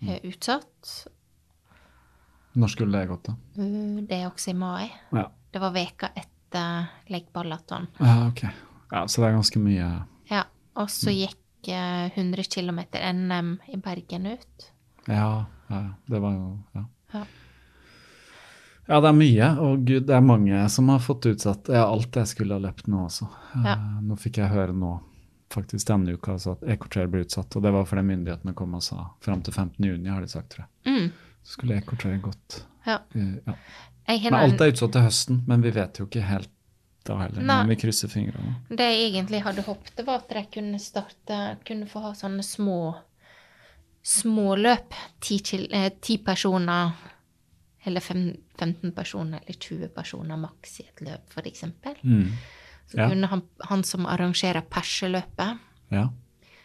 er utsatt. Når skulle det gått, da? Uh, det er også i mai. Ja. Det var veka etter Lake Ballaton. ja, ok. Ja, så det er ganske mye Ja. Og så gikk uh, 100 km NM i Bergen ut. Ja, ja, ja. det var jo ja. Ja. Ja, det er mye, og gud, det er mange som har fått utsatt ja, alt jeg skulle ha løpt nå også. Ja. Eh, nå fikk jeg høre nå, faktisk denne uka, altså at Ecotrail ble utsatt, og det var fordi myndighetene kom og sa fram til 15. juni, har de sagt, tror jeg. Mm. Så skulle Ecotrail gått. Ja. eh, ja. Men alt er utsatt til høsten, men vi vet jo ikke helt da heller. Nei. Men vi krysser fingrene. Det jeg egentlig hadde håpet, var at de kunne starte Kunne få ha sånne små småløp. Ti, eh, ti personer, eller fem, 15 personer, eller 20 personer maks i et løp, eksempel. Mm. Så Ja. kunne han, han som arrangerer perseløpet, Ja.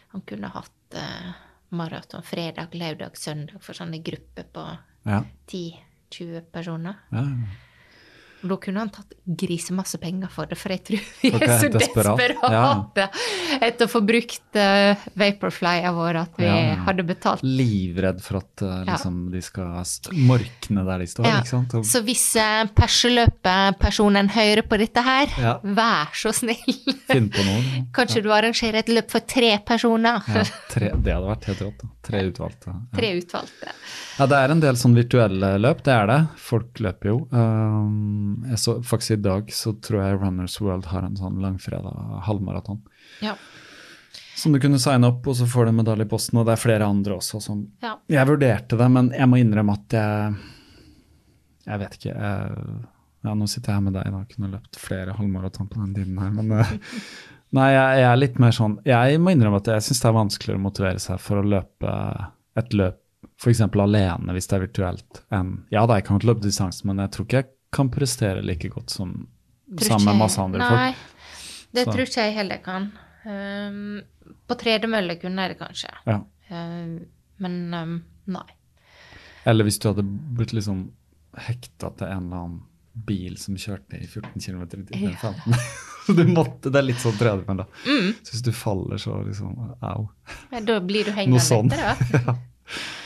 han kunne hatt eh, maraton fredag, lørdag, søndag for sånne grupper på Ja. 10-20 personer. ja. Ja. Da kunne han tatt grisemasse penger for det, for jeg tror vi er okay, så desperat. desperate etter å få brukt uh, Vaporflyene vår at vi Ja, ja. hadde betalt. Livredd for at uh, liksom, de skal morkne der de står, Ja. ikke sant? Og, Så hvis uh, perseløpepersonen hører på dette her, Ja. vær så snill. Finn på noe. Kanskje du arrangerer et løp for tre personer? Ja, tre, det hadde vært helt rått. Tre utvalgte. Ja. Tre utvalgte. ja, det er en del sånn virtuelle løp, det er det. Folk løper jo. Um, jeg så, faktisk i dag så tror jeg Runners World har en sånn langfredag halvmaraton. Ja. Som du kunne signe opp, og så får du en medalje i posten. Og det er flere andre også som ja. Jeg vurderte det, men jeg må innrømme at jeg Jeg vet ikke. Jeg, ja, nå sitter jeg her med deg, da. Kunne løpt flere halvmaraton på den tiden her, men eh, Nei, jeg, jeg er litt mer sånn Jeg må innrømme at jeg syns det er vanskeligere å motivere seg for å løpe et løp f.eks. alene, hvis det er virtuelt, enn Ja da, jeg kan løpe distansen, men jeg tror ikke jeg kan prestere like godt som sammen med masse andre Nei, folk. det Så. tror ikke jeg heller kan. Um, på tredemølle kunne jeg det kanskje. Ja. Um, men um, nei. Eller hvis du hadde blitt liksom hekta til en eller annen bil som kjørte i 14 km i timen. Ja. 15. Så du måtte, det er litt sånn tredemølle. da. Mm. Så hvis du faller, så liksom au. Ja, Da blir du hengende sånn. etter, da.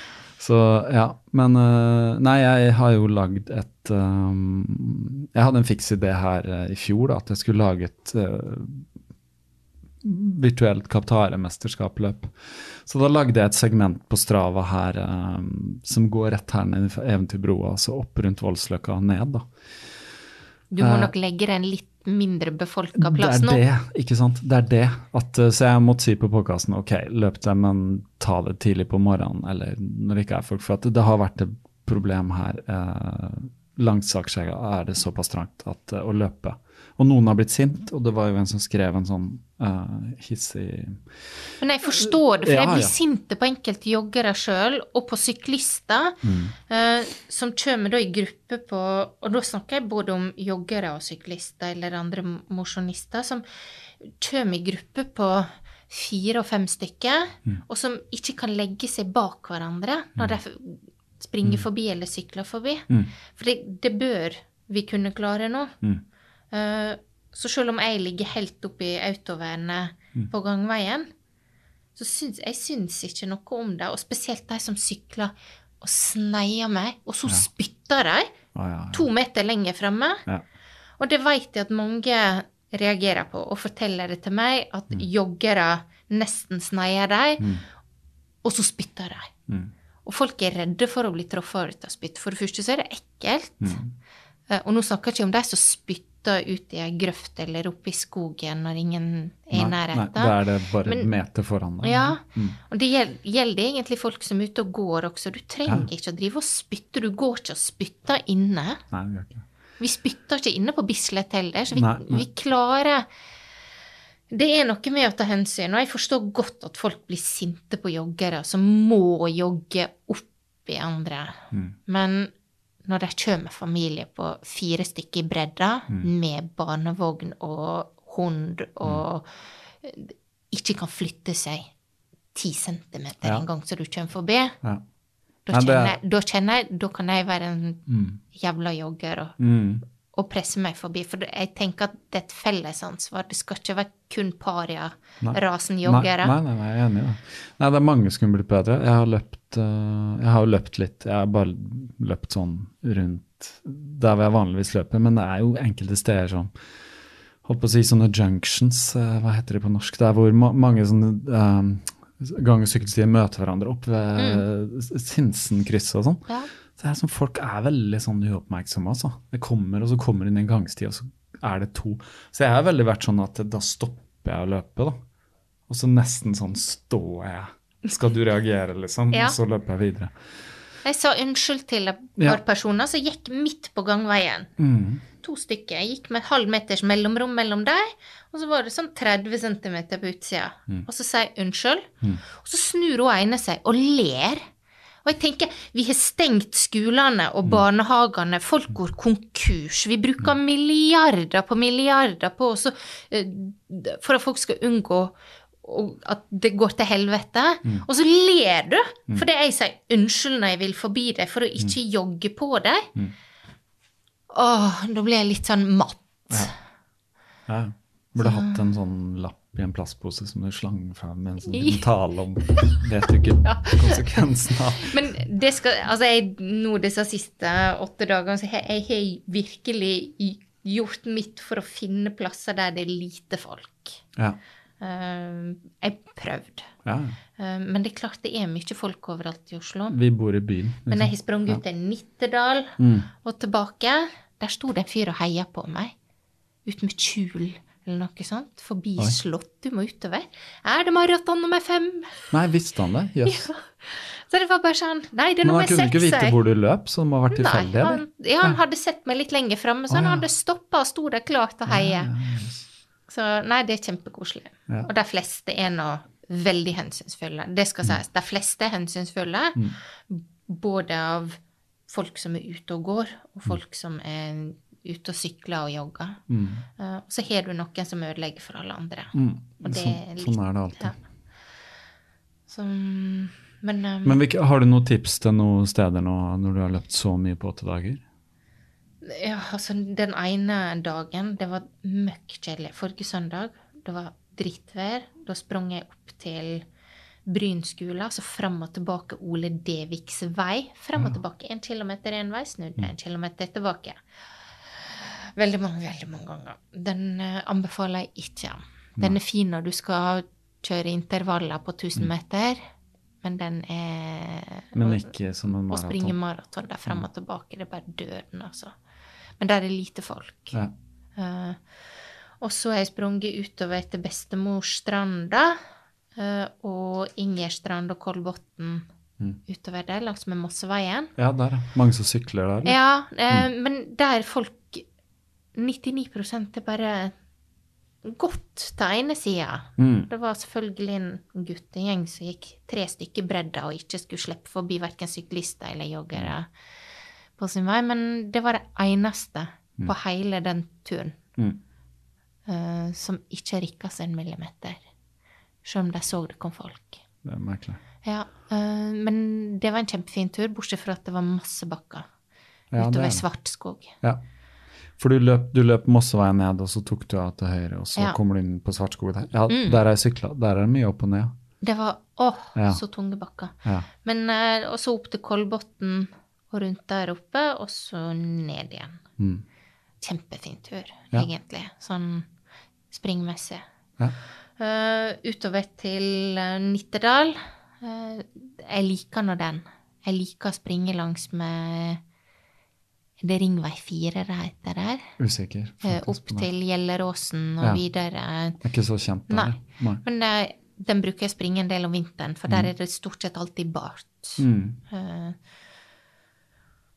Så ja, men øh, Nei, jeg har jo lagd et um, Jeg hadde en fiks idé her øh, i fjor, da, at jeg skulle lage et uh, virtuelt Kaptare-mesterskapsløp. Så da lagde jeg et segment på Strava her um, som går rett her ned i Eventyrbroa, altså opp rundt Voldsløkka og ned, da. Du må Eh, nok legge deg en litt mindre befolka plass nå. det er det, ikke sant. Det er det. At, uh, så jeg måtte si på podkasten ok, løp det, men ta det tidlig på morgenen, eller når det ikke er folk. For det har vært et problem her. Eh, langs Akerselva er det såpass trangt at uh, å løpe Og noen har blitt sint, og det var jo en som skrev en sånn uh, hissig Men jeg forstår det, for Ja, jeg blir ja. sinte på enkelte joggere sjøl, og på syklister, Mm. uh, som kommer da i gruppe på Og da snakker jeg både om joggere og syklister eller andre mosjonister, som kommer i gruppe på fire og fem stykker, Mm. og som ikke kan legge seg bak hverandre når de f- springer forbi eller sykler forbi. Mm. For det, det bør vi kunne klare nå. Mm. Så selv om jeg ligger helt oppi autovernet Mm. på gangveien, så syns jeg syns ikke noe om det. Og spesielt de som sykler og sneier meg, og så spytter de Å, ja, ja. to meter lenger framme. Ja. Og det vet jeg at mange reagerer på, og forteller det til meg, at joggere nesten sneier dem, Mm. og så spytter de. Mm. Og folk er redde for å bli truffet av spytt. For det første så er det ekkelt. Mm. Eh, Og nå snakker jeg ikke om de som spytter ut i ei grøft eller oppe i skogen når ingen er i Nei, nei, da er det bare Men- en meter foran deg. Ja, Mm. og det gjel- gjelder egentlig folk som er ute og går også. Du trenger Ja. ikke å drive og spytte. Du går ikke og spytter inne. Nei, gjør ikke. Vi spytter ikke inne på Bislett heller, så vi, Nei, nei. vi klarer Det er noe med å ta hensyn, og jeg forstår godt at folk blir sinte på joggere som må jogge opp i andre. Mm. Men når det kommer familie på fire stykker i bredda, Mm. med barnevogn og hund, og ikke kan flytte seg ti centimeter Ja. en gang så du kommer forbi, Ja. da kjenner, er- da kjenner jeg Da kan jeg være en Mm. jævla jogger og, Og presse meg forbi. For jeg tenker at det er et fellesansvar. Det skal ikke være kun paria-rasen joggere. Nei, nei, nei, jeg er enig i det. Nei, det er mange som kunne blitt bedre. Jeg har løpt øh, Jeg har løpt litt. Jeg har bare løpt sånn rundt der hvor jeg vanligvis løper, men det er jo enkelte steder som Holdt på å si sånne junctions, øh, hva heter det på norsk? Det er hvor ma mange sånne øh, gang- og sykkelstier møter hverandre opp ved mm. Sinsenkrysset og sånn. Ja. Så det er sånn, Folk er veldig sånn uoppmerksomme, altså. Det kommer, og så kommer det inn en gangsti, og så er det to. Så jeg har veldig vært sånn at da stopper jeg å løpe, da. Og så nesten sånn står jeg. Skal du reagere, liksom? Ja. Og så løper jeg videre. Jeg sa unnskyld til et Ja. par personer som gikk midt på gangveien. Mm. To stykker. Jeg gikk med et halv meters mellomrom mellom dem, og så var det sånn 30 cm på utsida. Mm. Og så sier jeg unnskyld, og så snur hun ene seg og ler. Og jeg tenker, vi har stengt skolene Mm. og barnehagene, folk går konkurs. Vi bruker Mm. milliarder på milliarder på også, eh, for at folk skal unngå at det går til helvete. Mm. Og så ler du fordi jeg sier unnskyld når jeg vil forbi deg, for å ikke jogge på deg. Mm. Åh, da blir jeg litt sånn matt. Ja. Burde hatt en sånn lapp i en plastpose som du slang fra en sånn liten tale om Vet du ikke konsekvensen av Men det skal, altså jeg, nå disse siste åtte dagene, så jeg, jeg har virkelig gjort mitt for å finne plasser der det er lite folk. Ja. Uh, jeg prøvde. ja. Uh, men det er klart det er mye folk overalt i Oslo. Vi bor i byen. Men jeg har sprunget ja. ut til Nittedal Mm. og tilbake. Der sto det en fyr og heia på meg. Ut med kjul eller noe sånt. Forbi Oi. slott. Du må utover. Er det maraton nummer fem? Nei, visste han det? Jøss. Så det var bare sånn Nei, det er Men han kunne ikke vite hvor du løp, så det må ha vært tilfeldig? han, ja, han hadde sett meg litt lenger framme, så han ja. hadde stoppa og sto der klar til å heie. Ja, ja, ja. Så nei, det er kjempekoselig. Ja. Og de fleste er nå veldig hensynsfulle. Det skal Mm. sies. De fleste er hensynsfulle, både av folk som er ute og går, og folk som er ute og sykler og jogger. Mm. Uh, og så har du noen som ødelegger for alle andre. Mm. Det Sånn, er litt- sånn er det alltid. Ja. Så, men um, Men har du noen tips til noen steder nå når du har løpt så mye på åtte dager? Ja, altså den ene dagen, det var møkk kjedelig. Forrige søndag, det var drittvær. Da sprang jeg opp til Bryn skole, altså fram og tilbake Ole Deviks vei. Fram og tilbake én kilometer én vei, snudde en kilometer tilbake. Veldig mange, veldig mange ganger. Den eh, anbefaler jeg ikke. Den er fin når du skal kjøre intervaller på 1000 meter, men den er Men ikke som en maraton? Å springe maraton. der frem og tilbake, det er bare døden, altså. Men der er lite folk. Ja. Uh, og så har jeg sprunget utover til Bestemorstranda uh, og Ingerstrand og Kolbotn Mm. utover der, langs med Mosseveien. ja, der. Mange som sykler der? eller? Ja, eh, men der folk 99 er bare godt til ene sida. Mm. Det var selvfølgelig en guttegjeng som gikk tre stykker bredda og ikke skulle slippe forbi verken syklister eller joggere på sin vei, men det var det eneste på hele den turen Mm. uh, som ikke rikka seg en millimeter. Selv om de så det kom folk. Det er merkelig. Ja, uh, men det var en kjempefin tur, bortsett fra at det var masse bakker Ja, utover er det. Svartskog. Ja. For du løp, du løp Mosseveien ned, og så tok du av til høyre, og så Ja. kommer du inn på Svartskog der. Ja, Mm. der har jeg sykla. Der er det mye opp og ned. Det var åh, Ja. så tunge bakker. Ja. Men uh, også opp til Kolbotn og rundt der oppe, og så ned igjen. Mm. Kjempefin tur, egentlig. Sånn springmessig. Ja. Uh, utover til eh, Nittedal. Uh, jeg liker nå den. Jeg liker å springe langs med Er det Ringvei 4 det heter der? Usikker. Eh, faktisk opp til Gjelleråsen og Ja. videre. Det er ikke så kjent der. Nei. Nei. Men eh, den bruker jeg å springe en del om vinteren, for der er det stort sett alltid bart. Mm. Eh,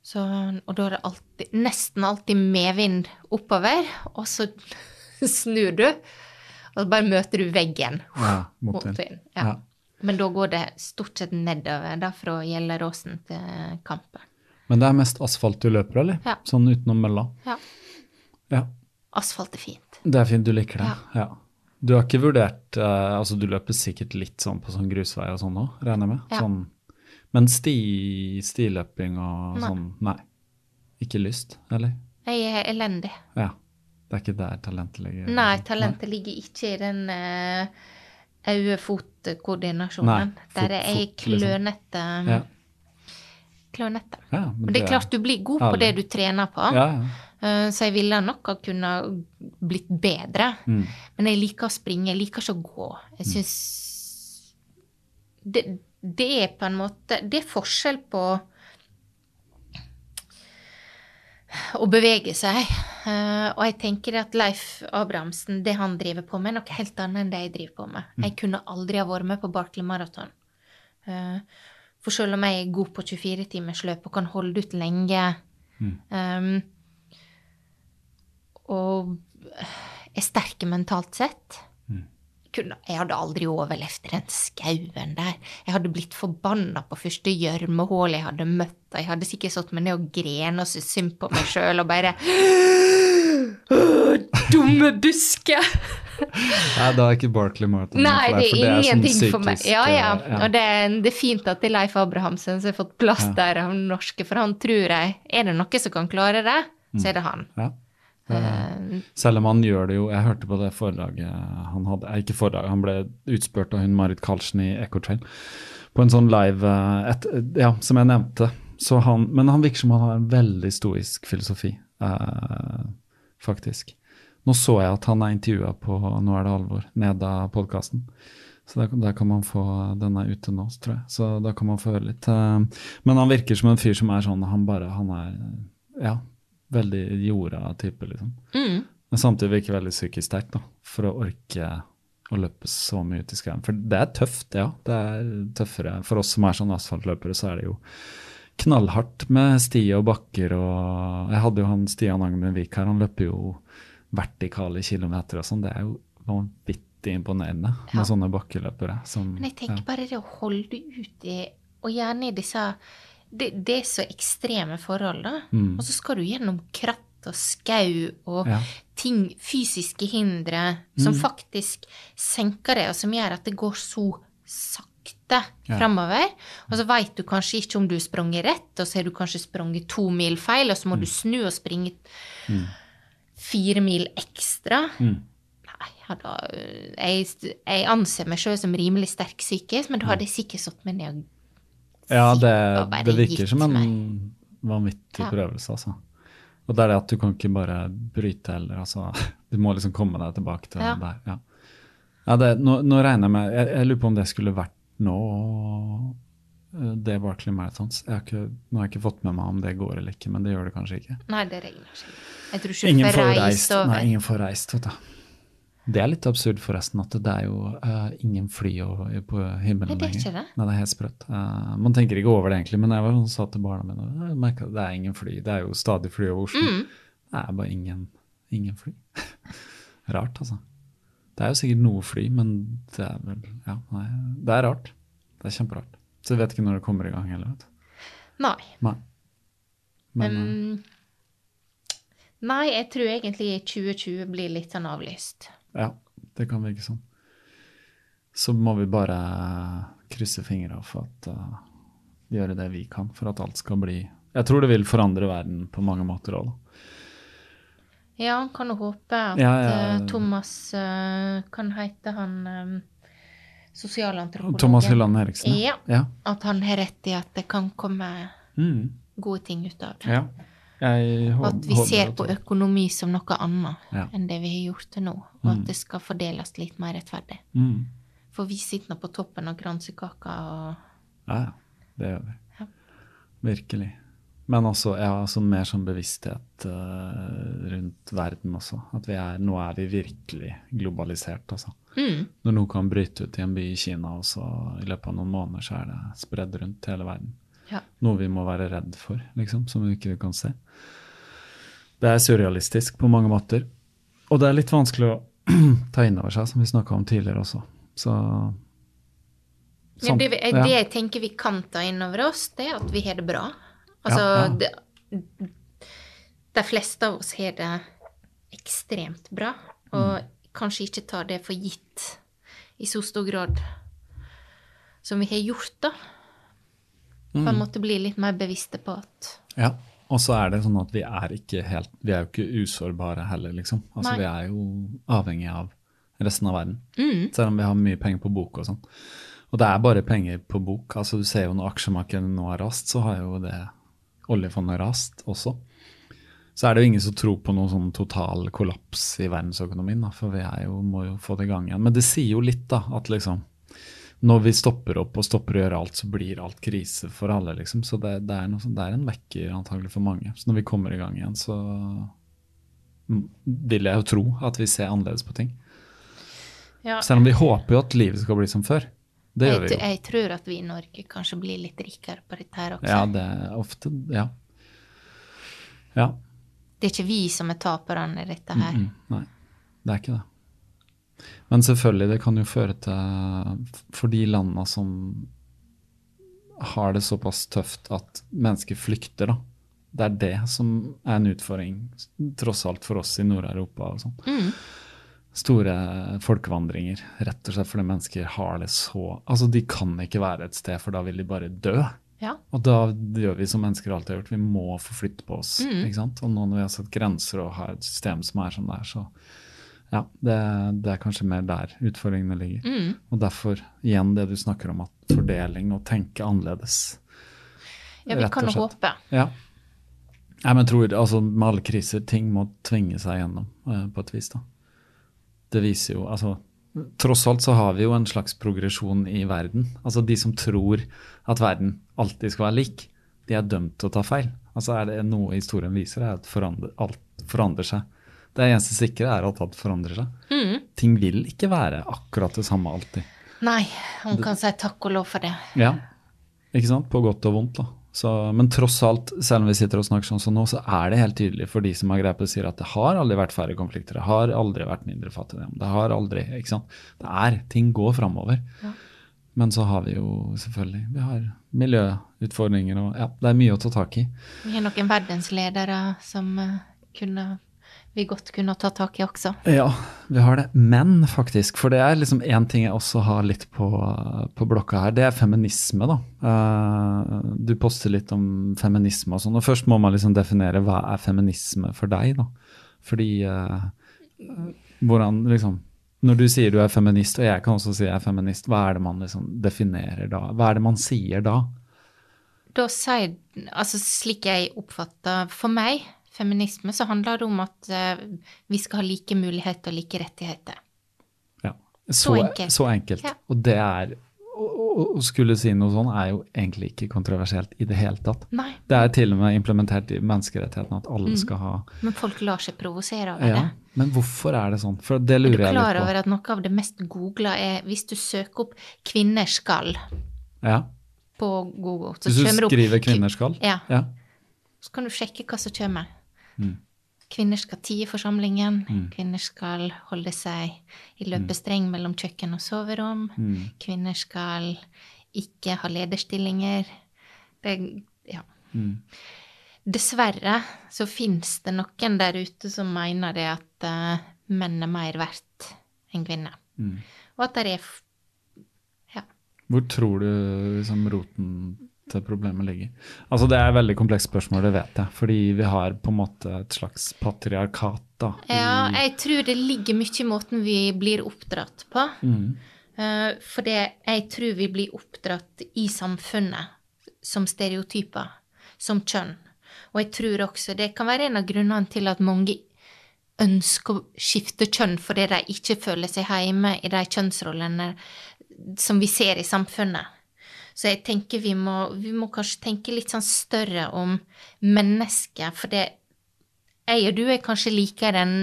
Så, og da er det alltid, nesten alltid medvind oppover, og så snur du, og så bare møter du veggen. Ja. Motvind, ja. Ja. Men da går det stort sett nedover, da, fra Gjelleråsen til Kampen. Men det er mest asfalt du løper, eller? Ja. Sånn utenom mølla? Ja. Ja. Asfalt er fint. Det er fint, du liker det? Ja. Ja. Du har ikke vurdert eh, Altså, du løper sikkert litt sånn på sånn grusvei og sånn òg, regner jeg med? Ja. Sånn, men sti, stiløping og Nei. sånn, nei. Ikke lyst, eller? Jeg er elendig. Ja. Det er ikke der talentet ligger? Nei, talentet ligger ikke i den uh, øye-fot-koordinasjonen. Nei, Der er jeg klønete. liksom. Ja. Klønete. Ja, men Og det er klart du blir god på det du trener på, Ja, ja. Eh, så jeg ville nok ha kunnet blitt bedre. Mm. Men jeg liker å springe, jeg liker ikke å gå. Jeg syns det, det er på en måte Det er forskjell på å bevege seg. Eh, og jeg tenker at Leif Abrahamsen, det han driver på med, er noe helt annet enn det jeg driver på med. Jeg kunne aldri ha vært med på Barkley Marathon. Eh, for selv om jeg er god på 24-timersløp og kan holde ut lenge um, og er sterke mentalt sett kunne, Jeg hadde aldri overlevd den skauen der. Jeg hadde blitt forbanna på første gjørmehull jeg hadde møtt. og Jeg hadde sikkert satt meg ned og gren og syntes synd på meg sjøl og bare «Åh, Dumme busker. Nei, da er ikke Barkley Marathon Nei, for det deg, for er sånn ingenting for meg. Ja, ja. eh, Og det, er- det er fint at det er Leif Abrahamsen som har fått plass Ja. der av norske, for han tror jeg Er det noe som kan klare det, så er det han. Ja. Uh, Selv om han gjør det jo Jeg hørte på det foredraget han hadde eh, Ikke foredraget, han ble utspurt av hun Marit Karlsen i Ecotrail på en sånn live et, Ja, som jeg nevnte. Så han, men han virker som han har en veldig stoisk filosofi, uh, faktisk. Nå så jeg at han er intervjua på Nå er det alvor, Neda-podkasten. Så der, der kan man få Den er ute nå, tror jeg. Så da kan man få høre litt. eh, Men han virker som en fyr som er sånn Han bare Han er ja, veldig jorda type, liksom. mm. Men samtidig virker veldig psykisk sterk, da, for å orke å løpe så mye ut i skauen. For det er tøft, ja. Det er tøffere. For oss som er sånn asfaltløpere, så er det jo knallhardt med stier og bakker og Jeg hadde jo han Stian Agmenvik her, han løper jo vertikale kilometer og sånn. Det er jo vanvittig imponerende Ja. med sånne bakkeløpere. Som, Men jeg tenker bare det å holde ut i Og gjerne i disse Det, det er så ekstreme forhold, da. Mm. Og så skal du gjennom kratt og skau og Ja. ting, fysiske hindre, Mm. som faktisk senker det, og som gjør at det går så sakte Ja. framover. Og så veit du kanskje ikke om du har sprunget rett, og så har du kanskje sprunget to mil feil, og så må du Mm. snu og springe fire mil ekstra. Mm. Nei, ja, da, jeg, jeg anser meg sjøl som rimelig sterk psykisk, men da hadde jeg sikkert satt meg ned og Ja, det, det virker som en vanvittig prøvelse, altså. Og det er det at du kan ikke bare bryte heller, altså. Du må liksom komme deg tilbake til Ja. der. Ja, ja det, nå, nå regner jeg med jeg, jeg lurer på om det skulle vært nå, eh, det Barclay Marathons. Jeg har ikke, nå har jeg ikke fått med meg om det går eller ikke, men det gjør det kanskje ikke. Nei, det regner ikke. Jeg tror ikke Ingen får reist, Og... nei, ingen får reist, vet du. Det er litt absurd forresten at det er jo uh, ingen fly på himmelen lenger. det er ikke det. Nei, det er helt sprøtt. Uh, man tenker ikke over det egentlig, men jeg var sånn, sa til barna mine jeg at det er ingen fly. Det er jo stadig fly over Oslo. Mm. Det er bare ingen, ingen fly. rart, altså. Det er jo sikkert noe fly, men det er vel Ja, nei, det er rart. Det er kjemperart. Så jeg vet ikke når det kommer i gang heller, vet du. Nei. Nei. Men Mm. Nei, jeg tror egentlig 2020 blir litt sånn avlyst. Ja, det kan virke sånn. Så må vi bare krysse fingra for at uh, gjøre det vi kan for at alt skal bli Jeg tror det vil forandre verden på mange måter òg. Ja, kan jo håpe at Ja, ja. eh, Thomas uh, Kan hete han um, sosialantropologen? Thomas Hylland Eriksen. Ja. ja. At han har rett i at det kan komme Mm, gode ting ut av det. ja. At vi ser på økonomi som noe annet Ja. enn det vi har gjort til nå. Og Mm. at det skal fordeles litt mer rettferdig. Mm. For vi sitter nå på toppen av kransekaka og Ja. Det gjør vi. Ja. Virkelig. Men også, ja, altså mer sånn bevissthet uh, rundt verden også. At vi er, nå er vi virkelig globalisert, altså. mm. Når noe kan bryte ut i en by i Kina, og så i løpet av noen måneder så er det spredd rundt hele verden. Ja. Noe vi må være redd for, liksom, som vi ikke kan se. Det er surrealistisk på mange måter. Og det er litt vanskelig å ta inn over seg, som vi snakka om tidligere også. Så sånn, det, ja. det jeg tenker vi kan ta inn over oss, det er at vi har det bra. Altså, Ja, ja. De, de fleste av oss har det ekstremt bra, og Mm. kanskje ikke tar det for gitt i så stor grad som vi har gjort, da. På en måte bli litt mer bevisste på at Ja, og så er det sånn at vi er ikke helt Vi er jo ikke usårbare heller, liksom. Altså Nei. vi er jo avhengig av resten av verden. Mm. Selv om vi har mye penger på bok og sånn. Og det er bare penger på bok. Altså du ser jo når aksjemarkedet nå har rast, så har jo det oljefondet rast også. Så er det jo ingen som tror på noen sånn total kollaps i verdensøkonomien, da, for vi jo, må jo få det i gang igjen. Men det sier jo litt, da, at liksom når vi stopper opp og stopper å gjøre alt, så blir alt krise for alle, liksom. Så det, det, er, sånn- det er en vekker antagelig for mange. Så når vi kommer i gang igjen, så mm, vil jeg jo tro at vi ser annerledes på ting. ja, Selv om vi håper jo at livet skal bli som før. Det gjør jeg, vi jo. jeg tror at vi i Norge kanskje blir litt rikere på dette her også. Ja, det er ofte Ja. Ja. Det er ikke vi som er taperne i dette her. Mm, nei, det er ikke det. Men selvfølgelig, det kan jo føre til For de landene som har det såpass tøft at mennesker flykter, da. Det er det som er en utfordring, tross alt for oss i Nord-Europa og sånn. Mm. Store folkevandringer, rett og slett fordi mennesker har det så Altså, de kan ikke være et sted, for da vil de bare dø. Ja. Og da gjør vi som mennesker alltid har gjort, vi må forflytte på oss. Mm. Og nå når vi har satt grenser og har et system som er som det er, så ja, det, det er kanskje mer der utfordringene ligger. Mm. Og derfor igjen det du snakker om, at fordeling og tenke annerledes. ja, vi kan håpe. Ja. Nei, men jeg tror, altså Med alle kriser, ting må tvinge seg gjennom eh, på et vis. da. Det viser jo, altså Tross alt så har vi jo en slags progresjon i verden. Altså De som tror at verden alltid skal være lik, de er dømt til å ta feil. Altså er det Noe historien viser, er at forandre, alt forandrer seg. Det eneste sikre er at alt forandrer seg. Mm. Ting vil ikke være akkurat det samme alltid. Nei, man kan si takk og lov for det. Ja, ikke sant? På godt og vondt. da. Så, men tross alt, selv om vi sitter og snakker sånn som nå, så er det helt tydelig for de som har greie på sier si at det har aldri vært færre konflikter, det har aldri vært mindre fattigdom. Det har aldri, ikke sant. Det er, ting går framover. Ja. Men så har vi jo selvfølgelig vi har miljøutfordringer og ja, det er mye å ta tak i. Vi har noen verdensledere som eh, kunne, vi godt kunne ta tak i også. Ja, vi har det. Men faktisk, for det er liksom én ting jeg også har litt på, på blokka her, det er feminisme, da. Uh, du poster litt om feminisme og sånn, og først må man liksom definere hva er feminisme for deg, da. Fordi uh, hvordan liksom Når du sier du er feminist, og jeg kan også si jeg er feminist, hva er det man liksom definerer da? Hva er det man sier da? Da sier, altså slik jeg oppfatter For meg, feminisme, så handler det om at eh, vi skal ha like muligheter og like rettigheter. Ja. Så enkelt. Så enkelt. Ja. Og det er å, skulle si noe sånn er jo egentlig ikke kontroversielt i det hele tatt. Nei, Det er til og med implementert i menneskerettighetene at alle skal ha men folk lar seg provosere av ja, det. Men hvorfor er det sånn? For det lurer jeg litt på. Er du klar over at noe av det mest googla er hvis du søker opp 'kvinner skal' Ja. på Google, så Hvis du skriver opp 'kvinner skal'? Ja. Ja. Så kan du sjekke hva som kommer. Mm. Kvinner skal tie i forsamlingen. Mm. Kvinner skal holde seg i løpestreng mellom kjøkken og soverom. Mm. Kvinner skal ikke ha lederstillinger. Det, ja. Mm. Dessverre så finnes det noen der ute som mener det at uh, menn er mer verdt enn kvinner. Mm. Og at det er Ja. Hvor tror du liksom, roten problemet ligger? Altså Det er et veldig komplekst spørsmål, det vet jeg. Fordi vi har på en måte et slags patriarkat. da. ja, jeg tror det ligger mye i måten vi blir oppdratt på. Mm. Uh, For det, jeg tror vi blir oppdratt i samfunnet som stereotyper, som kjønn. Og jeg tror også det kan være en av grunnene til at mange ønsker å skifte kjønn fordi de ikke føler seg hjemme i de kjønnsrollene som vi ser i samfunnet. Så jeg tenker vi må, vi må kanskje tenke litt sånn større om mennesket, for det jeg og du er kanskje likere enn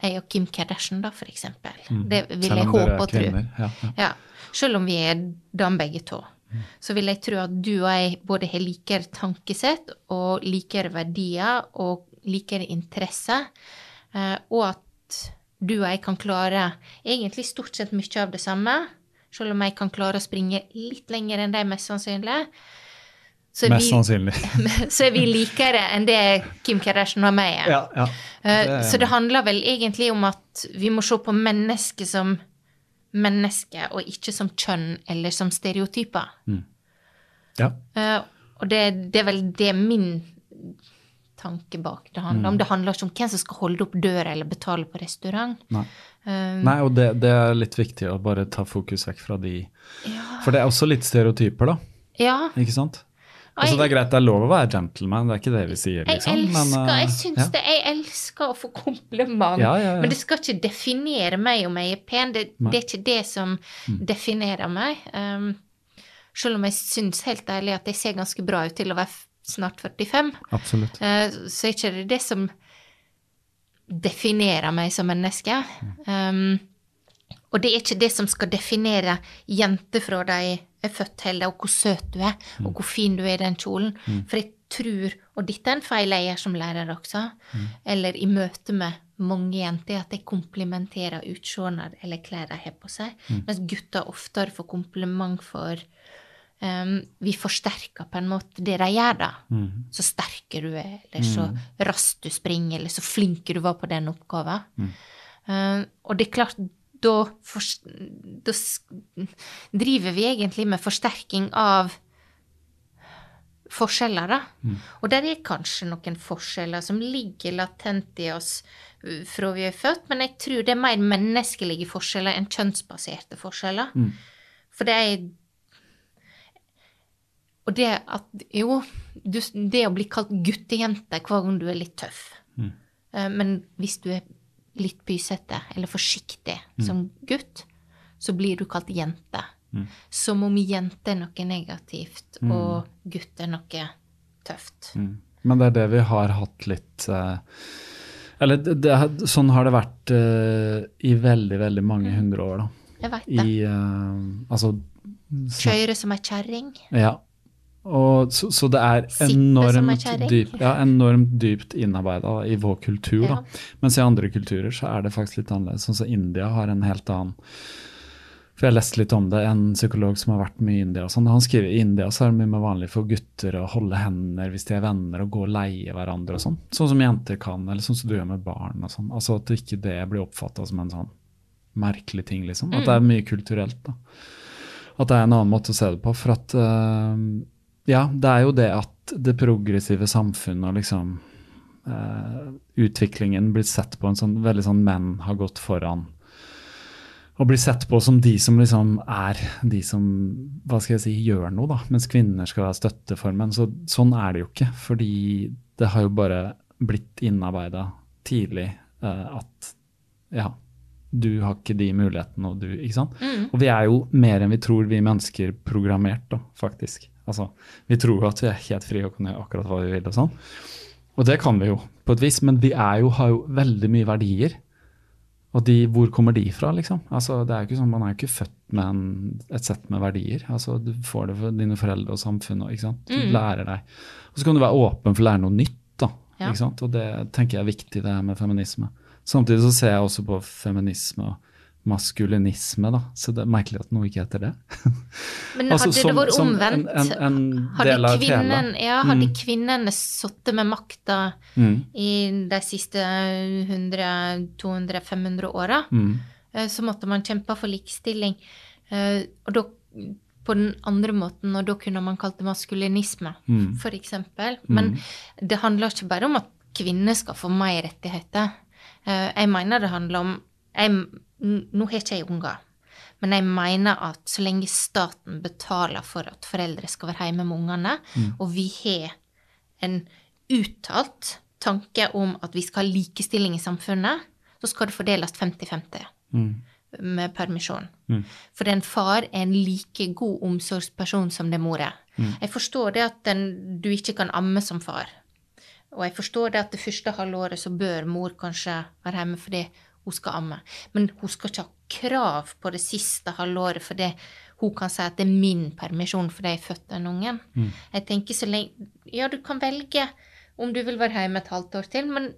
jeg og Kim Kardashian, da, for eksempel. Det vil Mm. Jeg håpe og tro. Ja, ja. Ja, selv om vi er dem begge to. så vil jeg tro at du og jeg både har likere tankesett og likere verdier og likere interesser, eh, og at du og jeg kan klare egentlig stort sett mye av det samme, selv om jeg kan klare å springe litt lenger enn deg, mest sannsynlig. Så mest vi, sannsynlig. så er vi likere enn det Kim Kardashian og meg er. Ja, ja. Eh, det så det handler vel egentlig om at vi må se på mennesket som menneske, og ikke som kjønn eller som stereotyper. Mm. Ja. Uh, og det, det, er vel det min tanke bak det handler mm. om. Det handler ikke om hvem som skal holde opp døra eller betale på restaurant. Nei, um, Nei og det, det, er litt viktig å bare ta fokus vekk fra de ja. For det er også litt stereotyper, da. Ja. Ikke sant? Altså, det er greit, det er lov å være gentleman, det er ikke det vi sier. Liksom. Jeg elsker, men, uh, jeg syns ja. det, jeg elsker å få kompliment, ja, ja, men det skal ikke definere meg om jeg er pen. Det, det er ikke det som mm. definerer meg. Um, selv om jeg syns helt ærlig at jeg ser ganske bra ut til å være snart 45, Absolutt. Uh, så er ikke det det som definerer meg som menneske. Um, og det er ikke det som skal definere jenter fra de er født heller, og hvor søt du er, mm. og hvor fin du er i den kjolen. Mm. For jeg tror, og dette er en feil jeg gjør som lærer også, mm. eller i møte med mange jenter, at jeg komplimenterer utseendet eller klær de har på seg, mm. mens gutter oftere får kompliment for um, Vi forsterker på en måte det de gjør, da. Mm. Så sterke du er, eller så mm. raskt du springer, eller så flink du var på den oppgaven. Um, og det er klart, da, for, da, driver vi egentlig med forsterking av forskjeller, da. Mm. Og der er kanskje noen forskjeller som ligger latent i oss uh, fra vi er født, men jeg tror det er mer menneskelige forskjeller enn kjønnsbaserte forskjeller. Mm. For det er Og det at Jo, du, det å bli kalt guttejente hver gang du er litt tøff, mm. Uh, men hvis du er litt pysete eller forsiktig mm. som gutt, så blir du kalt jente. Mm. Som om jente er noe negativt mm. og gutt er noe tøft. Mm. Men det er det vi har hatt litt uh, Eller det, sånn har det vært uh, i veldig, veldig mange mm. hundre år, da. Jeg vet det. I, uh, altså Kjøre som ei kjerring. Ja. Og, så, så, det er enormt, dyp, ja, enormt dypt innarbeida i vår kultur. Ja. Mens i andre kulturer så er det faktisk litt annerledes. Sånn som India har en helt annen For jeg leste litt om det, en psykolog som har vært mye i India. Sånn, han skriver i India så er det mye mer vanlig for gutter å holde hender hvis de er venner, og gå og leie hverandre og sånn. Sånn som jenter kan, eller sånn som du gjør med barn. og sånn. Altså At ikke det blir oppfatta som en sånn merkelig ting, liksom. At det er mm. mye kulturelt. da. At det er en annen måte å se det på. For at uh, ja, det er jo det at det progressive samfunnet og liksom uh, utviklingen blir sett på en sånn veldig sånn menn har gått foran. Og blir sett på som de som liksom er de som hva skal jeg si, gjør noe, da. Mens kvinner skal være støtteformen. Så, sånn er det jo ikke. Fordi det har jo bare blitt innarbeida tidlig uh, at ja, du har ikke de mulighetene, og du Ikke sant? Mm. Og vi er jo mer enn vi tror, vi mennesker, programmert, da, faktisk. Altså, vi tror jo at vi er helt frie og kan gjøre akkurat hva vi vil. Og sånn. Og det kan vi jo, på et vis, men vi jo, har jo veldig mye verdier. Og de, hvor kommer de fra, liksom? Altså, det er jo ikke sånn, Man er jo ikke født med en, et sett med verdier. Altså, Du får det fra dine foreldre og samfunnet. ikke sant? Du mm. lærer deg. Og så kan du være åpen for å lære noe nytt. da, ja. ikke sant? Og det tenker jeg er viktig, det her med feminisme. Samtidig så ser jeg også på feminisme og maskulinisme, da. Så det er merkelig at noe ikke heter det. Men altså, hadde det vært omvendt? En, en, en hadde, kvinnen, ja, hadde mm. kvinnene sittet med makta mm. i de siste 100-200-500 åra, mm. Eh, så måtte man kjempe for likestilling. Eh, og da på den andre måten, og da kunne man kalt det maskulinisme, mm. for eksempel. Men mm. det handler ikke bare om at kvinner skal få mer rettigheter. Eh, jeg mener det handler om jeg nå har ikke jeg unger, men jeg mener at så lenge staten betaler for at foreldre skal være hjemme med ungene, mm. og vi har en uttalt tanke om at vi skal ha likestilling i samfunnet, så skal det fordeles 50-50 mm. med permisjon. Mm. For en far er en like god omsorgsperson som det mor er. Mm. Jeg forstår det at den, du ikke kan amme som far. Og jeg forstår det at det første halvåret så bør mor kanskje være hjemme fordi hun skal amme. Men hun skal ikke ha krav på det siste halvåret fordi hun kan si at det er min permisjon fordi jeg fødte den ungen. Mm. Jeg tenker så lenge Ja, du kan velge om du vil være hjemme et halvt år til, men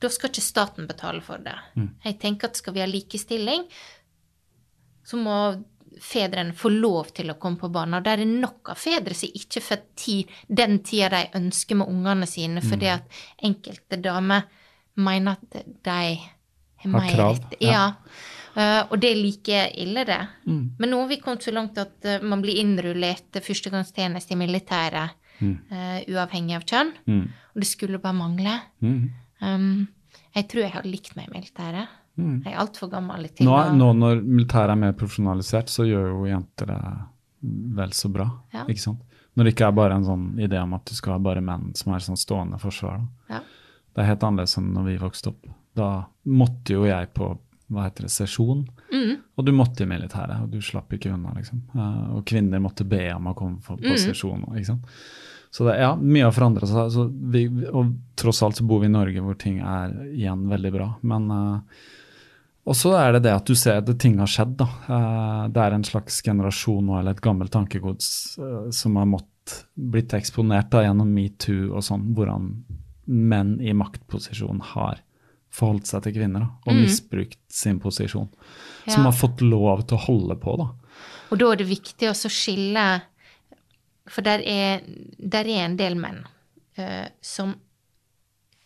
da skal ikke staten betale for det. Mm. Jeg tenker at skal vi ha likestilling, så må fedrene få lov til å komme på banen. Og der er nok av fedre som ikke får tid, den tida de ønsker med ungene sine, Mm. fordi at enkelte damer mener at de har Har krav, ja. Eh, og det er like ille, det. Mm. Men nå har vi kommet så langt at uh, man blir innrullert til førstegangstjeneste i militæret, eh, uavhengig av kjønn. Mm. Og det skulle bare mangle. Mm. Um, jeg tror jeg hadde likt meg i militæret. Mm. Jeg er altfor gammel til Nå, nå når militæret er mer profesjonalisert, så gjør jo jenter det vel så bra. Ja. ikke sant? Når det ikke er bare en sånn idé om at du skal ha bare menn som er sånn stående forsvar. Ja. Det er helt annerledes enn når vi vokste opp. Da måtte jo jeg på hva heter det, sesjon, Mm. og du måtte i militæret, og du slapp ikke unna. liksom. Eh, og kvinner måtte be om å komme på, på Mm. sesjon. ikke sant? Så det, ja, mye har forandret seg. Så vi, og tross alt så bor vi i Norge hvor ting er igjen veldig bra. Men uh, også er det det at du ser at ting har skjedd. da. Uh, det er en slags generasjon nå, eller et gammelt tankegods uh, som har mått, blitt eksponert da, gjennom metoo og sånn, hvordan menn i maktposisjon har forholdt seg til kvinner da, og misbrukt sin posisjon. Som har fått lov til å holde på. da. Og da er det viktig å skille For der er, der er en del menn uh, som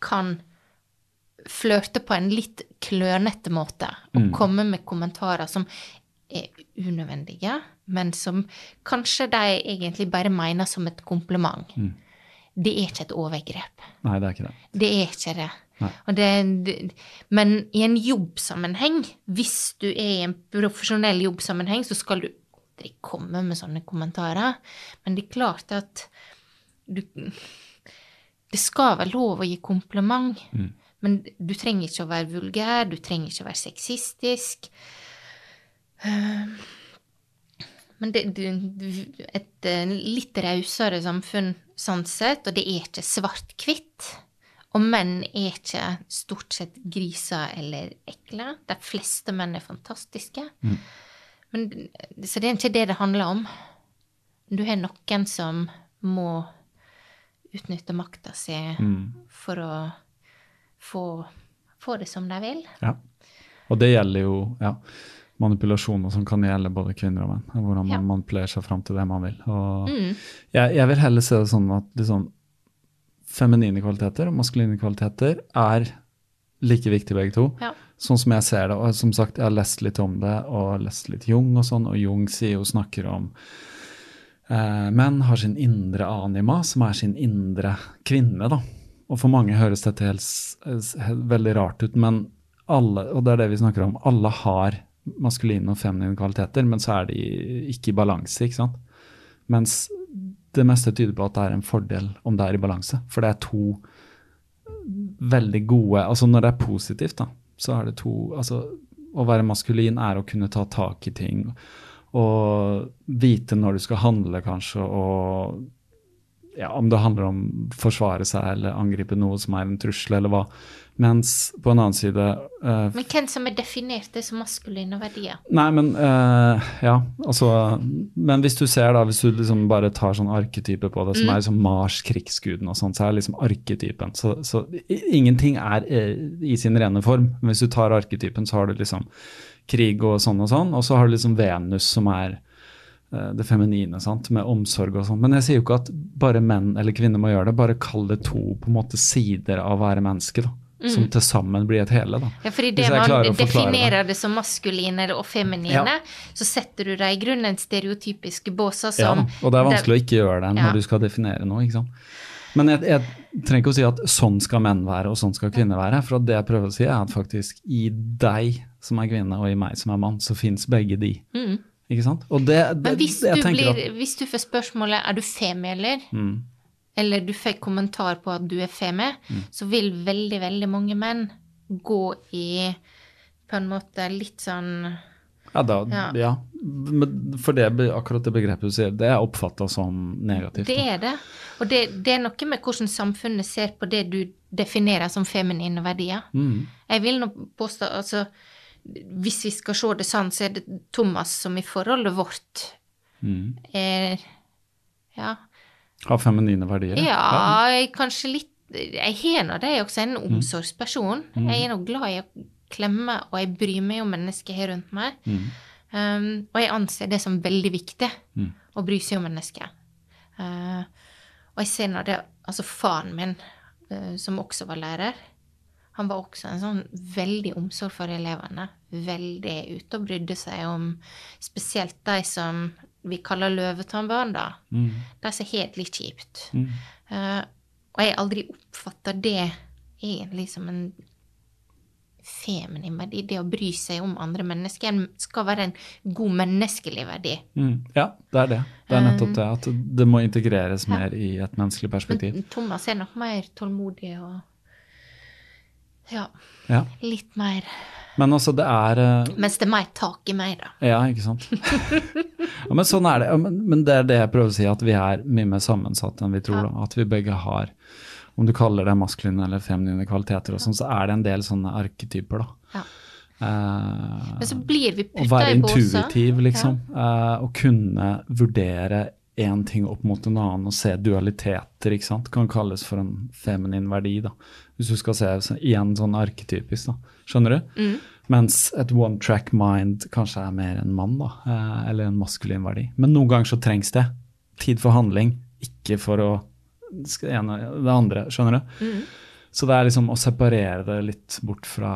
kan flørte på en litt klønete måte og komme med kommentarer som er unødvendige, men som kanskje de egentlig bare mener som et kompliment. Det er ikke et overgrep. Nei, det er ikke det. Det er ikke det. Det, det. Men i en jobbsammenheng, hvis du er i en profesjonell jobbsammenheng, så skal du aldri komme med sånne kommentarer. Men det er klart at du Det skal være lov å gi kompliment. Men du trenger ikke å være vulgær, du trenger ikke å være sexistisk. Eh, Men det, det, et eh, litt rausere samfunn sånn sett, og det er ikke svart-hvitt. Og menn er ikke stort sett griser eller ekle. De fleste menn er fantastiske. Men, så det er ikke det det handler om. Du har noen som må utnytte makta si for å få, få det som de vil. Ja. Og det gjelder jo ja, manipulasjoner som kan gjelde både kvinner og menn. Hvordan man Ja. manipulerer seg fram til det man vil. Og Mm. jeg, jeg vil heller se det sånn at liksom, feminine kvaliteter og maskuline kvaliteter er like viktige begge to. Ja. Sånn som jeg ser det. Og som sagt, jeg har lest litt om det, og lest litt Jung og sånn, og Jung sier jo snakker om eh, menn har sin indre anima, som er sin indre kvinne, da. Og for mange høres dette helt, helt veldig rart ut, men alle, og det er det vi snakker om, alle har maskuline og feminine kvaliteter, men så er de ikke i balanse, ikke sant. Mens det meste tyder på at det er en fordel om det er i balanse, for det er to veldig gode Altså når det er positivt, da, så er det to Altså å være maskulin er å kunne ta tak i ting og vite når du skal handle, kanskje, og ja, om det handler om forsvare seg eller angripe noe som er en trussel, eller hva. Mens på en annen side uh, Men hvem som er definert det som maskuline verdier? Nei, men uh, Ja, altså Men hvis du ser, da, hvis du liksom bare tar sånn arketype på det, som er liksom Mars, krigsguden og sånn, så er det liksom arketypen. Så, så ingenting er eh, i sin rene form. Men hvis du tar arketypen, så har du liksom krig og sånn og sånn, og så har du liksom Venus, som er det feminine, sant, med omsorg og sånn. Men jeg sier jo ikke at bare menn eller kvinner må gjøre det, bare kall det to på en måte sider av å være menneske, da. Som til sammen blir et hele, da. Ja, fordi det man definerer det. det som maskuline og feminine, så setter du deg i grunnen stereotypiske båser Ja, og det er vanskelig å ikke gjøre det Ja. når du skal definere noe. ikke sant? Men jeg, jeg trenger ikke å si at sånn skal menn være og sånn skal kvinner være. For det jeg prøver å si, er at faktisk i deg som er kvinne og i meg som er mann, så fins begge de. Ikke sant? Det, det. Men hvis du, blir, at... hvis du får spørsmålet er du femi eller, Mm. eller du får kommentar på at du er femi, Mm. så vil veldig, veldig mange menn gå i på en måte litt sånn Ja, da, Ja. ja. For det, akkurat det begrepet du sier, det er oppfatta som negativt. Det er det. Og det, det er noe med hvordan samfunnet ser på det du definerer som feminine verdier. Mm. Jeg vil nå påstå altså Hvis vi skal se det sånn, så er det Thomas som i forholdet vårt Mm. er Ja. Har feminine verdier. Ja, jeg kanskje litt Jeg har nå det, jeg er også en Mm. omsorgsperson. Jeg er nå glad i å klemme, og jeg bryr meg om mennesker her rundt meg. Mm. Um, og jeg anser det som veldig viktig Mm. å bry seg om mennesker. Uh, og jeg ser nå det Altså, faren min, uh, som også var lærer, han var også en sånn veldig omsorg for elevene. Veldig ute og brydde seg om spesielt de som vi kaller løvetannbarn, da. Mm. De som har det litt kjipt. Mm. Uh, og jeg har aldri oppfatta det egentlig som en feminin verdi. Det å bry seg om andre mennesker En skal være en god menneskelig verdi. Mm. Ja, det er det. Det er nettopp det. At det må integreres mer i et menneskelig perspektiv. Men Thomas er nok mer tålmodig og ja, Ja. litt mer Men altså, det er eh, Mens det er mer tak i meg, da. Ja, ikke sant. ja, men sånn er det. Men, men det er det jeg prøver å si, at vi er mye mer sammensatt enn vi tror. Ja. At vi begge har, om du kaller det maskuline eller feminine kvaliteter, og sånn, så er det en del sånne arketyper. da. Ja. Eh, Men så blir vi å putta være i båser. intuitiv, liksom. Eh, å kunne vurdere én ting opp mot en annen og se dualiteter, ikke sant. Kan kalles for en feminin verdi, da. Hvis du skal se så- igjen sånn arketypisk, da. Skjønner du? Mm. Mens et one track mind kanskje er mer en mann, da. Eh, eller en maskulin verdi. Men noen ganger så trengs det. Tid for handling, ikke for å det ene det andre. Skjønner du? Mm. Så det er liksom å separere det litt bort fra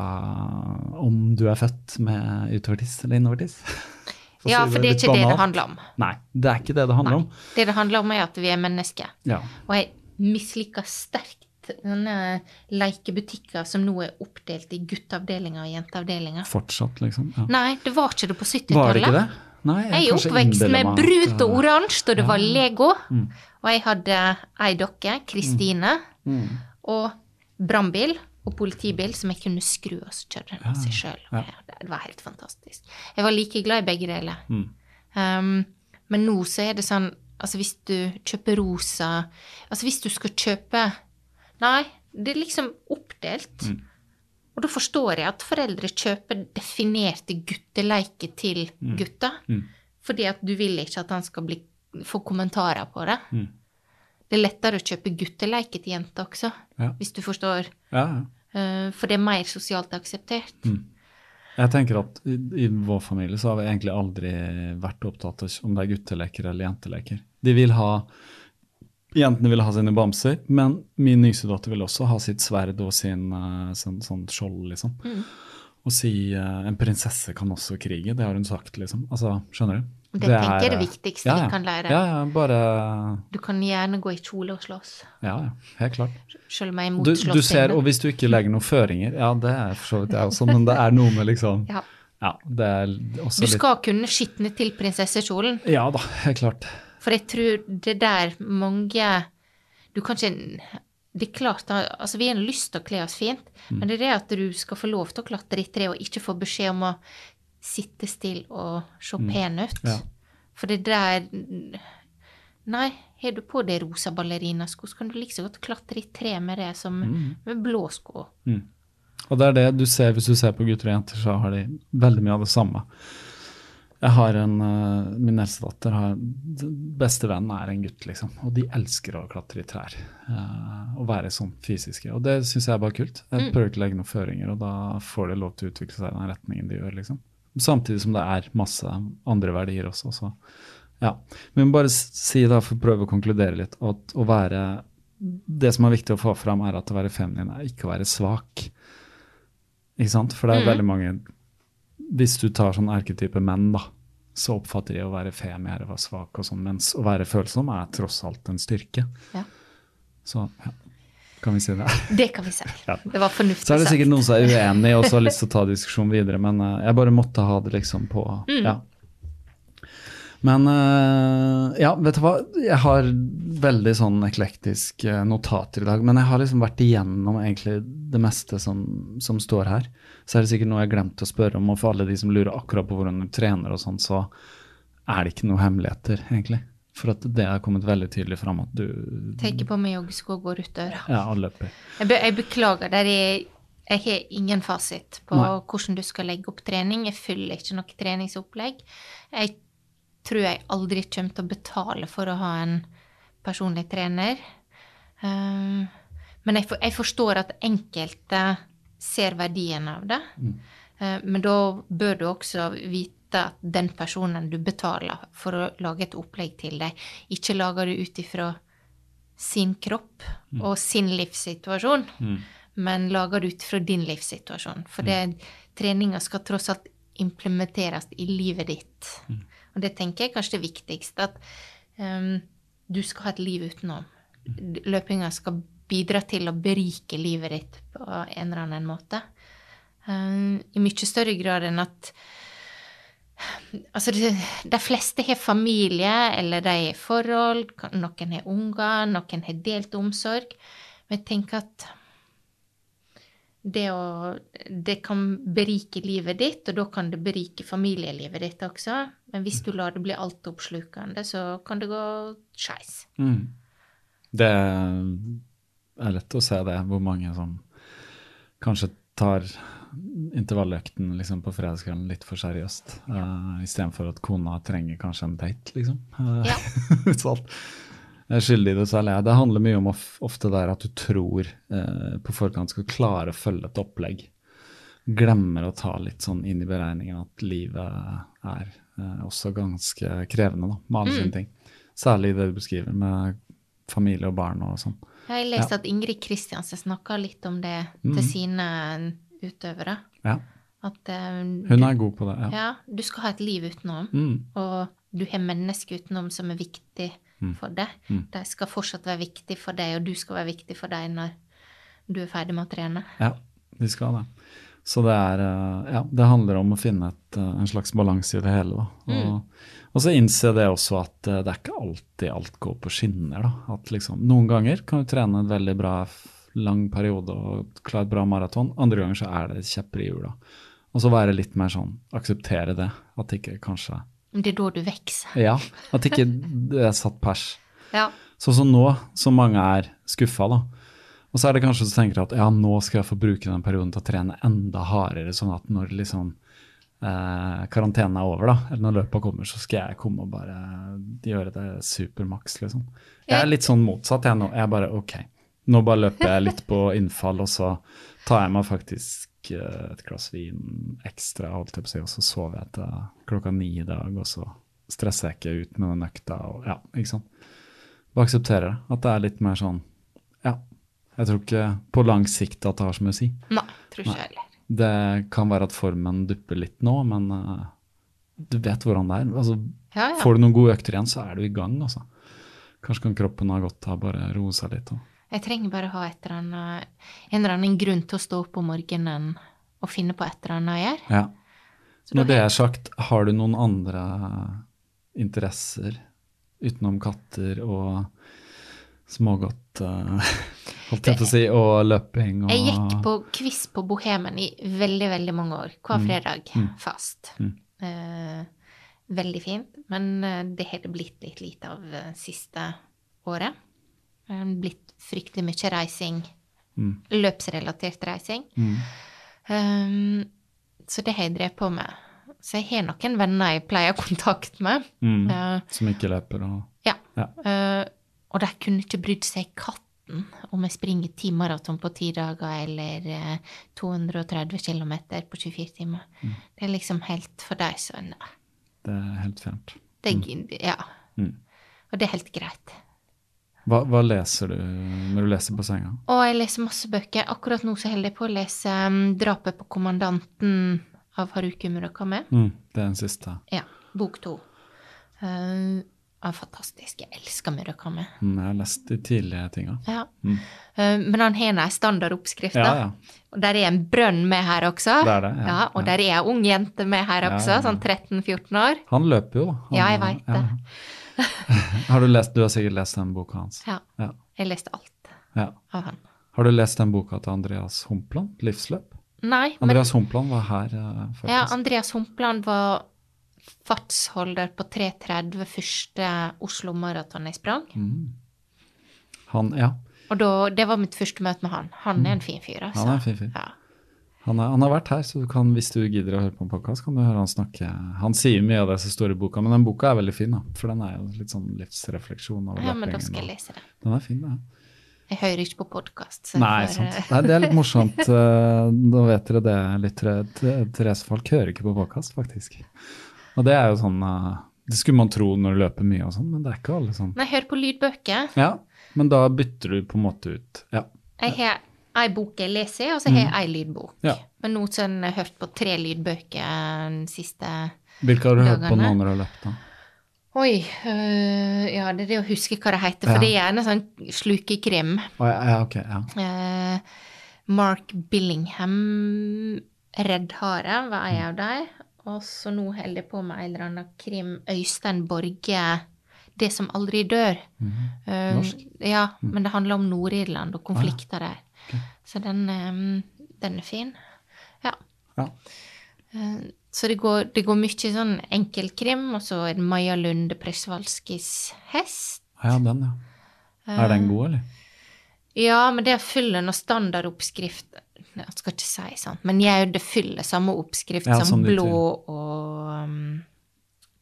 om du er født med utovertiss eller innovertiss. For Ja, for det er ikke ikke det det handler om. Nei, det er ikke det det handler om. Det det handler om, er at vi er mennesker. Ja. Og jeg misliker sterkt denne lekebutikker som nå er oppdelt i gutteavdelinger og jenteavdelinger. Fortsatt, liksom. Ja. Nei, det var ikke det på 70-tallet. Var det ikke det? Nei, Jeg er oppvokst med brunt og oransje, og det var Lego. Mm. Og jeg hadde ei dokke, Kristine, Mm. og brannbil og politibil som jeg kunne skru og så kjøre den av seg sjøl. ja. Det var helt fantastisk. Jeg var like glad i begge deler. Mm. Um, men nå så er det sånn Altså hvis du kjøper rosa Altså hvis du skal kjøpe Nei, det er liksom oppdelt. Mm. Og da forstår jeg at foreldre kjøper definerte gutteleker til gutta. Mm. Fordi at du vil ikke at han skal bli, få kommentarer på det. Mm. Det er lettere å kjøpe gutteleker til jenter også, Ja. hvis du forstår. Ja, ja. Uh, for det er mer sosialt akseptert. Mm. Jeg tenker at i, i vår familie så har vi egentlig aldri vært opptatt av om det er gutteleker eller jenteleker. De vil ha Jentene vil ha sine bamser, men min yngste datter vil også ha sitt sverd og sin eh, sånn, sånn skjold, liksom. Mm. Og si uh, en prinsesse kan også krige, det har hun sagt, liksom. Altså, skjønner du? Det, tenker jeg er det viktigste ja, vi kan lære. Ja, ja, bare Du kan gjerne gå i kjole og slåss, Ja, ja, helt klart. selv om jeg er imot Du, slåssing. du ser, og hvis du ikke legger noen føringer, ja, det er for så vidt jeg også, men det er noe med liksom Ja. Ja, det Du litt skal kunne skitne til prinsessekjolen, Ja da, helt klart. For jeg tror det der mange Du kan ikke Det er klart, altså vi har lyst til å kle oss fint, Mm. men det er det at du skal få lov til å klatre i tre og ikke få beskjed om å sitte stille og se pen ut. Mm. Ja. For det der Nei, har du på deg rosa ballerinasko, så kan du like så godt klatre i tre med det som Mm. med blå sko. Og det er det du ser hvis du ser på gutter og jenter, så har de veldig mye av det samme. Jeg har en, eh, Min eldste datter har Beste venn er en gutt, liksom. Og de elsker å klatre i trær. eh, og være sånn fysiske. Og det syns jeg er bare kult. Jeg prøver ikke å legge noen føringer, og da får det lov til å utvikle seg i den retningen de gjør, liksom. Samtidig som det er masse andre verdier også. Så ja. Men bare si da, for å prøve å konkludere litt, at å være Det som er viktig å få fram, er at å være feminin er ikke å være svak. Ikke sant? For det er veldig mange Hvis du tar sånn erketype menn, da, så oppfatter de å være femi er å være svak og sånn, mens å være følsom er tross alt en styrke. Ja. Så ja, kan vi si det. Det kan vi si. Ja. Det var fornuftig Så er det sikkert noen som er uenig og så har lyst til å ta diskusjonen videre, men eh, jeg bare måtte ha det liksom på Ja. Men eh, ja, vet du hva. Jeg har veldig sånn eklektisk eh, notater i dag, men jeg har liksom vært igjennom egentlig det meste som, som står her. Så er det sikkert noe jeg glemte å spørre om, og for alle de som lurer akkurat på hvordan du trener og sånn, så er det ikke noe hemmeligheter, egentlig. For at det har kommet veldig tydelig fram at du Tenker på meg joggesko og går ut døra. Ja, løper. Jeg, be, jeg beklager, der jeg, jeg har ingen fasit på Nei. hvordan du skal legge opp trening. Jeg følger ikke noe treningsopplegg. Jeg tror jeg aldri kommer til å betale for å ha en personlig trener. Um, men jeg, for, jeg, forstår at enkelte ser verdien av det. Mm. Uh, men da bør du også vite at den personen du betaler for å lage et opplegg til deg, ikke lager det ut ifra sin kropp mm. og sin livssituasjon, mm. men lager det ut fra din livssituasjon. For mm. treninga skal tross alt implementeres i livet ditt. Mm. Og det tenker jeg kanskje det viktigste, at um, du skal ha et liv utenom. Løpinga skal bidra til å berike livet ditt på en eller annen måte. Um, I mye større grad enn at Altså, de, fleste har familie, eller de har forhold, noen har unger, noen har delt omsorg. Men jeg tenker at det, å, det kan berike livet ditt, og da kan det berike familielivet ditt også. Men hvis du lar det bli altoppslukende, så kan det gå skeis. Mm. Det er lett å se det, hvor mange som kanskje tar intervalløkten liksom, på fredagskvelden litt for seriøst. Uh, Istedenfor at kona trenger kanskje en date, liksom. Uh, ja. sånn skyldig i det, er det. Det handler mye om ofte der at du tror uh, på forkant skal klare å følge et opplegg. Glemmer å ta litt sånn inn i beregningen at livet er uh, også ganske krevende da, med alle mm. sine ting. Særlig det du beskriver med familie og barn og sånn. Jeg leste ja. at Ingrid Kristiansen snakka litt om det til mm. sine utøvere. Ja. At, um, Hun er god på det, ja. ja. Du skal ha et liv utenom, mm. og du har mennesker utenom som er viktig mm. for deg. Mm. De skal fortsatt være viktig for deg, og du skal være viktig for deg når du er ferdig med å trene. Ja, de skal det. Så det er eh, Ja, det handler om å finne et, eh, en slags balanse i det hele, da. Mm. Og, og så innse det også at eh, det er ikke alltid alt går på skinner, da. At liksom Noen ganger kan du trene en veldig bra lang periode og klare et bra maraton. Andre ganger så er det kjepper i hjula. Og så være litt mer sånn Akseptere det. At det ikke kanskje det er da du vokser. Ja. At ikke det er satt pers. Ja. Sånn som nå, som mange er skuffa, da. Og så er det kanskje så tenker at ja, nå skal jeg få bruke den perioden til å trene enda hardere, sånn at når liksom eh, karantenen er over, da, eller når løpet kommer, så skal jeg komme og bare gjøre det supermaks, liksom. Jeg er litt sånn motsatt, jeg nå. Jeg bare OK, nå bare løper jeg litt på innfall, og så tar jeg meg faktisk Eh, et glass vin ekstra, holdt jeg på å si, og så sover jeg til klokka ni i dag, og så stresser jeg ikke ut med den økta. Og, ja, ikke sant. Bare aksepterer det. At det er litt mer sånn Ja. Jeg tror ikke på lang sikt at det har så mye å si. Nei, tror ikke heller. Det kan være at formen dupper litt nå, men uh, du vet hvordan det er. Altså, ja, ja. Får du noen gode økter igjen, så er du i gang. Altså. Kanskje kan kroppen ha godt av bare roe seg litt. Og jeg trenger bare ha eller annet, en eller annen grunn til å stå opp om morgenen og finne på et eller annet å gjøre. Ja. Når det er sagt, har du noen andre interesser utenom katter og smågodt, uh, holdt jeg på å si, og løping og Jeg gikk på quiz på Bohemen i veldig, veldig mange år. Hver mm. fredag. Mm. Fast. Mm. Uh, veldig fint. Men uh, det har det blitt litt lite av siste året. Blitt fryktelig mye reising. Mm. Løpsrelatert reising. Um, så det har jeg drevet på med. Så jeg har noen venner jeg pleier kontakt med. Mm. Uh, Som ikke løper og Ja. ja. Uh, og de kunne ikke brydd seg katten om jeg springer ti maraton på ti dager eller uh, 230 km på 24 timer. Mm. Det er liksom helt for deg, så nei. Det er helt fjernt. Mm. Ja. Mm. Og det er helt greit. Hva, hva, leser du når du leser på senga? Å, jeg leser masse bøker. Akkurat nå så holder jeg på å lese um, 'Drapet på kommandanten' av Haruki Murakami. Mm, det er den siste. Ja. Bok to. Uh, er fantastisk. Jeg elsker Murakami. Mm, jeg har lest de tidlige tinga. Ja. Mm. Uh, men han har en standardoppskrift. Ja, ja. Og der er en brønn med her også. Det er det, ja. ja og der er ei ung jente med her også, sånn 13-14 år. Han løper jo. Han, ja, jeg veit det. har du lest, du har sikkert lest den boka hans? Ja. Jeg leste alt ja. av han. Har du lest den boka til Andreas Humpland, 'Livsløp'? Nei. Andreas men, Humpland var her. faktisk. ja, Andreas Humpland var fartsholder på 3.30 første Oslo Maraton jeg sprang. Mm. Han, ja. Og da, det var mitt første møte med han. Han er en fin fyr, altså. Han er en fin fyr. Ja. Han, er, han, har vært her, så du kan, hvis du gidder å høre på en podkast, kan du høre han snakke. Han sier mye av det som står i boka, men den boka er veldig fin, da. For den er jo litt sånn livsrefleksjon. ja, men da skal jeg lese det. Den er fin, ja. Jeg hører ikke på podkast. Nei, sant. Nei, det er litt morsomt. Da vet dere det, lyttere. Therese Falk hører ikke på podkast, faktisk. Og det er jo sånn uh, Det skulle man tro når du løper mye og sånn, men det er ikke alle sånn. Nei, hører på lydbøker. Ja, men da bytter du på en måte ut. Ja. Jeg har ei bok jeg leser, og så har jeg mm. ei lydbok. Ja. Men nå har jeg hørt på tre lydbøker den siste dagene. Hvilke har du dagene. hørt på nå når du har løpt, da? Oi øh, Ja, det er det å huske hva det heter, for ja. det er gjerne sånn slukekrim. Oh, ja, ja, okay, ja. Uh, Mark Billingham, Redd Hare, var ei av dem. Og så nå holder jeg på med en eller annen krim. Øystein Borge, 'Det som aldri dør'. Mm. Uh, ja, mm. men det handler om Nord-Irland og konflikter der. Okay. Så den, um, den, er fin. Ja. ja. Uh, så det går, det går mye sånn enkelkrim, og så er det Maja Lunde Presvalskis hest. Ja, den, ja. Er den god, eller? Ja, men det følger noe standardoppskrift Jeg skal ikke si sånn, men jeg, det fyller samme oppskrift ja, som Blå og um,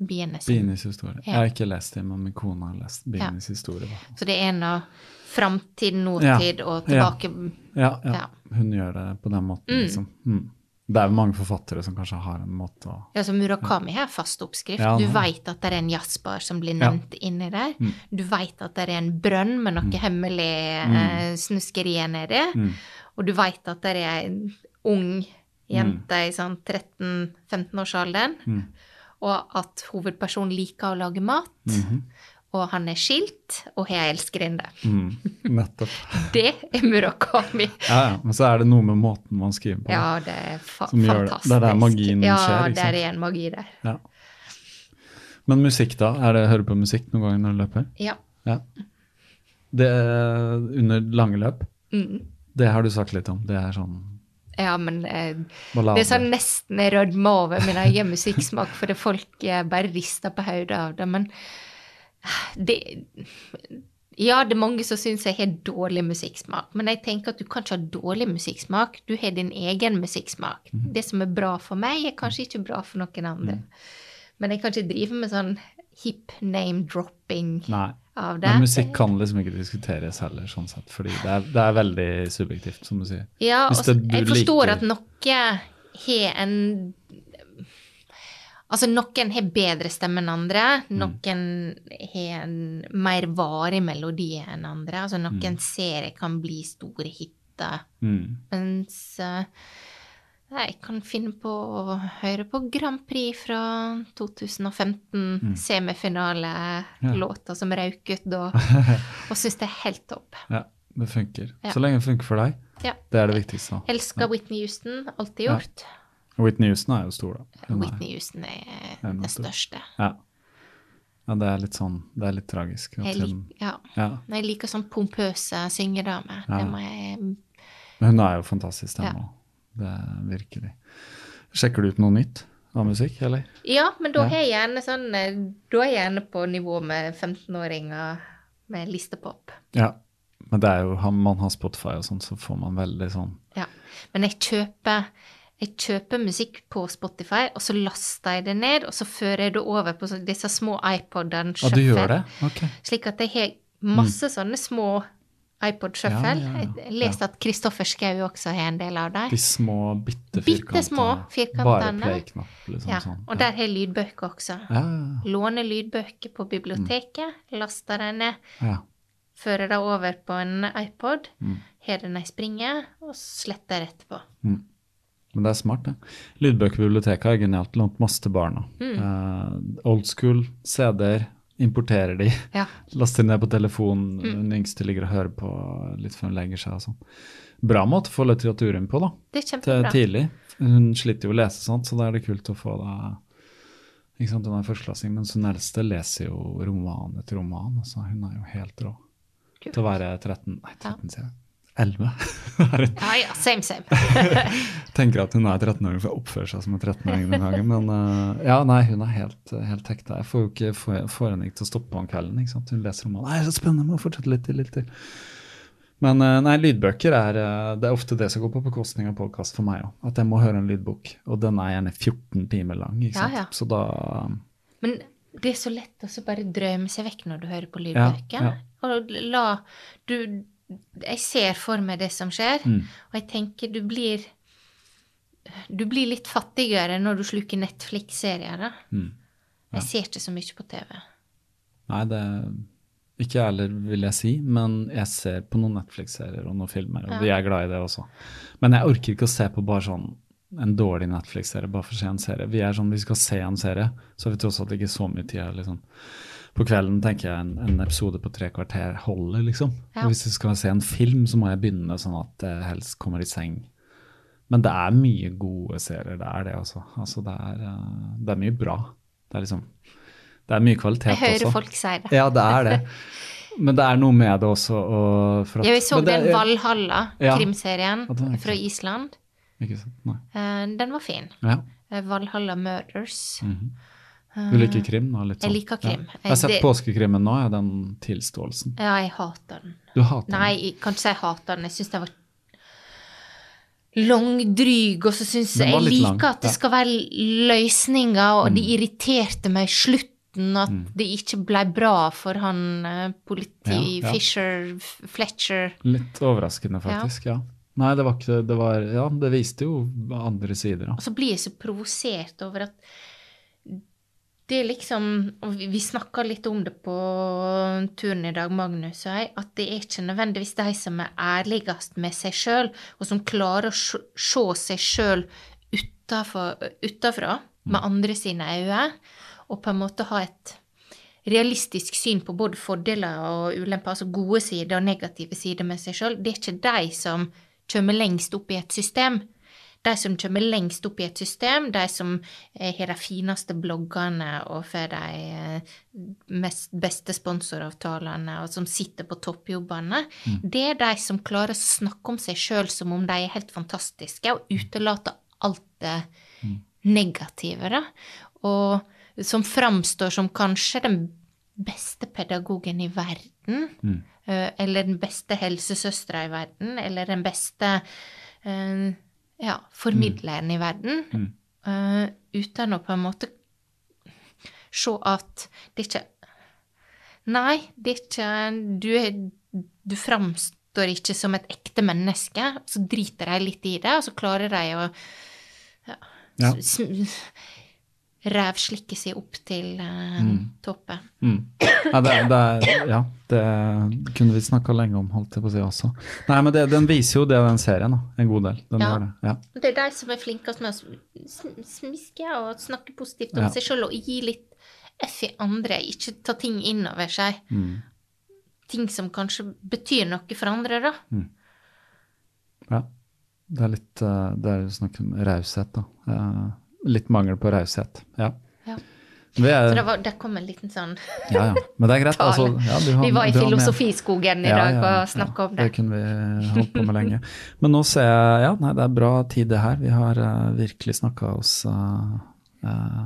Bienes. Bienes historie. Ja. Jeg har ikke lest det, men min kone har lest Bienes ja. historie. Så det er en av framtid, nåtid og tilbake ja. Ja, Hun gjør det på den måten, mm. liksom. Mm. Det er jo mange forfattere som kanskje har en måte å Ja, så Murakami har fast oppskrift. Du veit at det er en jazzbar som blir nevnt inni der. Mm. Du veit at det er en brønn med noe mm. hemmelig mm. eh, snuskerier nedi. Mm. Og du veit at det er ei ung jente mm. i sånn 13-15-årsalderen. Mm. Og at hovedpersonen liker å lage mat. -hmm og han er skilt og har elskerinne. Mm, nettopp. det er Murakami. Ja, ja, men så er det noe med måten man skriver på. Ja, det er fa fantastisk. Det, er der magien ja, skjer. Ja, det er en magi der. Ja. Men musikk, da? Er det Hører på musikk noen gang når du løper? Ja. ja. Det er under lange løp? Mm. Det har du sagt litt om. Det er sånn ja, men eh, det er sånn nesten jeg rødmer over min egen musikksmak, fordi folk eh, bare rister på hodet av det. Men det, ja, det er mange som syns jeg har dårlig musikksmak, men jeg tenker at du kan ikke ha dårlig musikksmak. Du har din egen musikksmak. Mm. Det som er bra for meg, er kanskje ikke bra for noen andre. Mm. Men jeg kan ikke drive med sånn hip name-dropping av det. Men musikk kan liksom ikke diskuteres heller, sånn sett, fordi det er, det er veldig subjektivt, som du sier. Ja, og jeg forstår liker... at noe har en Altså, noen har bedre stemme enn andre. Mm. Noen har en mer varig melodi enn andre. Altså, noen mm. serier kan bli store hiter. Mm. Mens uh, jeg kan finne på å høre på Grand Prix fra 2015, mm. semifinale, ja. som røyk ut da, og syns det er helt topp. Ja, det funker. Ja. Så lenge det funker for deg. Ja. Det er det viktigste. Elsker Whitney Houston, alltid gjort. Ja. Whitney Houston er jo stor, da. Hun Whitney Houston er den største. Ja. ja. det er litt sånn Det er litt tragisk. Jeg, lik, ja. ja. jeg liker sånn pompøse syngedamer. Ja. Det må jeg Men hun er jo fantastisk den òg. Det er virkelig. Sjekker du ut noe nytt av musikk, eller? Ja, men da er jeg gjerne sånn eh, Da er jeg gjerne på nivå med 15-åringer med listepop. Ja. Men det er jo, man har Spotify og sånn, så får man veldig sånn Ja. Men jeg kjøper jeg kjøper musikk på Spotify, og så laster jeg det ned, og så fører jeg det over på disse små iPodene. Ah, du gjør det? Ok. Slik at jeg har masse mm. sånne små iPod Shuffle. Ja, ja, ja. Jeg leste at Kristoffer Schou også har en del av dem. De små, bitte firkantene. Bare play-knapp, liksom. Ja, sånn. Og der har jeg lydbøker også. Ja. Låner lydbøker på biblioteket, mm. laster dem ned, ja. fører det over på en iPod, mm. har den ei springe, og sletter etterpå. Mm. Men det er smart, det. Lydbøker biblioteket er genialt. Lånt masse til barna. Mm. Uh, old school, CD-er, importerer de. Ja. Laster ned på telefonen. Mm. Hun yngste ligger og hører på litt før hun legger seg og sånn. Bra måte å få litteraturen på, da. Det er kjempebra. Tidlig. Hun sliter jo å lese sånt, så da er det kult å få det ikke sant, Hun er førsteklassing, men hun eldste leser jo roman etter roman. Altså, hun er jo helt rå. Kult. Til å være 13 Nei, 13, ja. sier jeg. 11. ja, ja, same, same. Tenker at hun er 13-åring for å oppføre seg som en 13-åring den gangen. Men uh, ja, nei, hun er helt, helt hekta. Jeg får jo ikke får, får henne ikke til å stoppe om kvelden. ikke sant? Hun leser romanen. Nei, så spennende, må fortsette litt til. litt til. Men eh, nei, lydbøker er eh, Det er ofte det som går på bekostning av podkast for meg òg. At jeg må høre en lydbok. Og den er gjerne 14 timer lang. ikke sant? Ja, ja. Så da Men det er så lett å bare drømme seg vekk når du hører på lydbøker. Ja, Og la du Jeg ser for meg det som skjer, Mm. og jeg tenker du blir Du blir litt fattigere når du sluker Netflix-serier, da. Mm. Jeg ser ikke så mye på TV. Nei, det ikke jeg heller, vil jeg si, men jeg ser på noen Netflix-serier og noen filmer, og Ja. jeg er glad i det også. Men jeg orker ikke å se på bare sånn en dårlig Netflix-serie bare for å se en serie. Vi er sånn, vi skal se en serie, så har vi tross alt ikke så mye tid. her, Liksom. På kvelden tenker jeg en, en episode på tre kvarter holder, liksom. Ja. Hvis jeg skal se en film, så må jeg begynne sånn at jeg helst kommer i seng. Men det er mye gode serier, det er det, altså. altså det, er, eh, det er mye bra. Det er liksom Det er mye kvalitet også. Jeg hører også. folk si det. Ja, det er det. Men det er noe med det også. Og at, Jeg så men det den Valhalla, Ja. krimserien Ja, fra. Island. Ikke sant? Nei. Eh, Den var fin. Ja. Eh, Valhalla Murders. mhm. Du liker krim? Da, litt Jeg sånn. liker krim. Ja. Jeg har sett Det- påskekrimmen nå, den tilståelsen. Ja, jeg hater den. Du hater Nei, jeg kan ikke si jeg hater den. Jeg syns den var langdryg, og så syns jeg Jeg liker lang, at det skal være løsninger, og det Mm. irriterte meg i slutten at det ikke ble bra for han eh, politi... Ja, ja. Fisher Fletcher. Litt overraskende, faktisk. Ja. Nei, det var ikke det var, Ja, det viste jo andre sider, da. Og så blir jeg så provosert over at det er liksom og Vi, snakka litt om det på turen i dag, Magnus og jeg, at det er ikke nødvendigvis de som er ærligst med seg sjøl, og som klarer å se se seg sjøl utafra, med andre sine øyne, og på en måte ha et realistisk syn på både fordeler og ulemper, altså gode sider og negative sider med seg sjøl. Det er ikke de som kommer lengst opp i et system. De som kommer lengst opp i et system, de som eh, har de fineste bloggene og får de eh, mest, beste sponsoravtalene, og som sitter på toppjobbene, det er de som klarer å snakke om seg sjøl som om de er helt fantastiske, og utelater alt det negative, da. Og som framstår som kanskje den beste pedagogen i verden, mm. eller den beste helsesøstera i verden, eller den beste ja, formidleren i verden, eh, uten å på en måte se at det ikke Nei, det er ikke Du, er, du framstår ikke som et ekte menneske. Så driter de litt i det, og så klarer de å ja, Ja. S- seg opp til eh, toppen. Mm. Ja, det, det ja, det kunne vi snakka lenge om, holdt jeg på å si også. Nei, men det, den viser jo det, den serien, da. En god del. Den Ja. gjør det. Ja. Det er de som er flinkest med å sm- sm- smiske og snakke positivt om Ja. seg sjøl og gi litt F i andre, ikke ta ting inn over seg. Mm. Ting som kanskje betyr noe for andre, da. ja. Det er litt eh, Det er snakk om raushet, da. Litt mangel på raushet. Ja. Ja. Det er, Så det, var, det kom en liten sånn ja, ja. Men det er greit. Altså, ja, du har- Vi var i filosofiskogen i dag og snakka om det. Det kunne vi holdt på med lenge. Men nå ser jeg Ja, nei, det er bra tid, det her. Vi har uh, virkelig snakka oss uh, uh,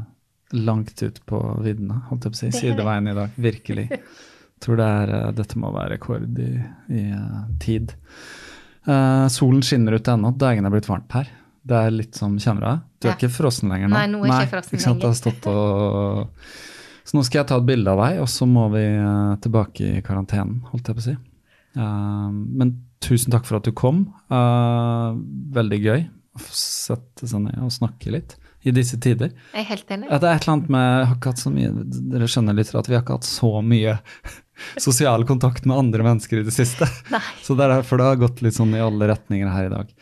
langt ut på viddene, holdt jeg på å si. Sideveien i dag. Virkelig. Tror det er Dette må være rekord i, i tid. Solen skinner ute ennå. Dagene er blitt varmt her. Det er litt som Kjenner du det? Du er ikke frossen lenger nå? Nei, nå er Nei, ikke frossen ikke sant? Lenger. stått og Så nå skal jeg ta et bilde av deg, og så må vi eh, tilbake i karantenen, holdt jeg på å si. Uh, men tusen takk for at du kom. Uh, veldig gøy å sette seg ned og snakke litt i disse tider. Jeg er helt enig. Ja, det er et eller annet med jeg har ikke hatt så mye, Dere skjønner litt at vi har ikke hatt så mye sosial kontakt med andre mennesker i det siste. Nei. Så det er derfor det har gått litt sånn i alle retninger her i dag.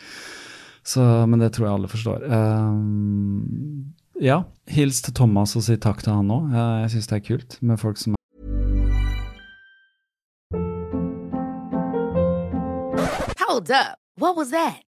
Så, men det tror jeg alle forstår. Eh, ja, hils til Thomas og si takk til han òg. jeg syns det er kult med folk som Hold up. What was that?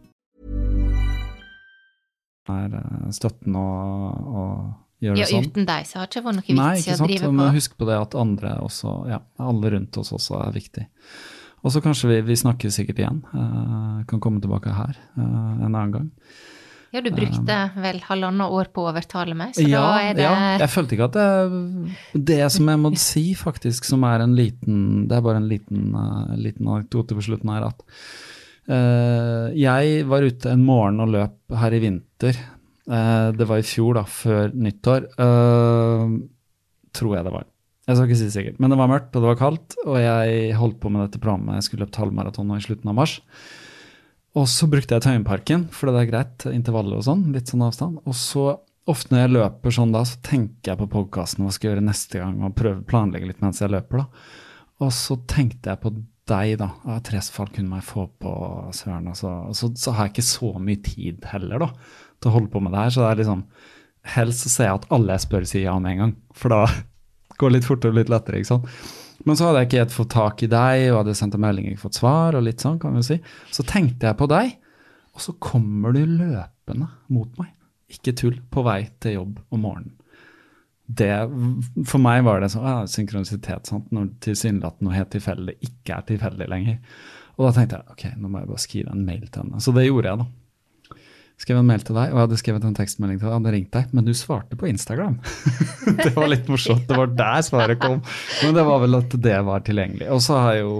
Er eh, støtten å, å gjøre Ja, det sånn. Ja, uten deg så har det ikke vært noe vits i å drive Og på. huske på det at andre også, ja, alle rundt oss også er viktig. Og så kanskje vi, vi snakker sikkert igjen. Uh, kan komme tilbake her uh, en annen gang. Ja, du brukte vel halvannet år på å overtale meg, så Ja, da er det ja, jeg følte ikke at det Det som jeg må si, faktisk, som er en liten Det er bare en liten, uh, liten anekdote på slutten her, at jeg var ute en morgen og løp her i vinter. Eh, det var i fjor, da, før nyttår. eh, tror jeg det var. Jeg skal ikke si sikkert. Men det var mørkt, og det var kaldt, og jeg holdt på med dette programmet. Jeg skulle løpt halvmaraton nå i slutten av mars. Og så brukte jeg Tøyenparken, for det er greit, intervaller og sånn, litt sånn avstand. Og så ofte når jeg løper sånn da, så tenker jeg på podkasten hva skal jeg gjøre neste gang, og prøve å planlegge litt mens jeg løper, da. Og så tenkte jeg på deg, da. Ja, tre Fall kunne meg få på, søren. Og så, så, har jeg ikke så mye tid heller, da, til å holde på med det her. Så det er liksom Helst så ser jeg at alle jeg spør, sier ja med en gang. For da går det litt fortere og litt lettere, ikke sant. Men så hadde jeg ikke helt fått tak i deg, og hadde sendt en melding og ikke fått svar, og litt sånn, kan vi si. Så tenkte jeg på deg, og så kommer du løpende mot meg. Ikke tull, på vei til jobb om morgenen. Det, for meg var det sånn, ja, synkronisitet, sant? når tilsynelatende noe helt tilfeldig ikke er tilfeldig lenger. Og da tenkte jeg ok, nå må jeg bare skrive en mail til henne. Så det gjorde jeg, da. Skrev en mail til deg, og jeg hadde skrevet en tekstmelding til deg. Jeg hadde ringt deg, men du svarte på Instagram. det var litt morsomt. Det var der svaret kom. Men det var vel at det var tilgjengelig. Og så har jo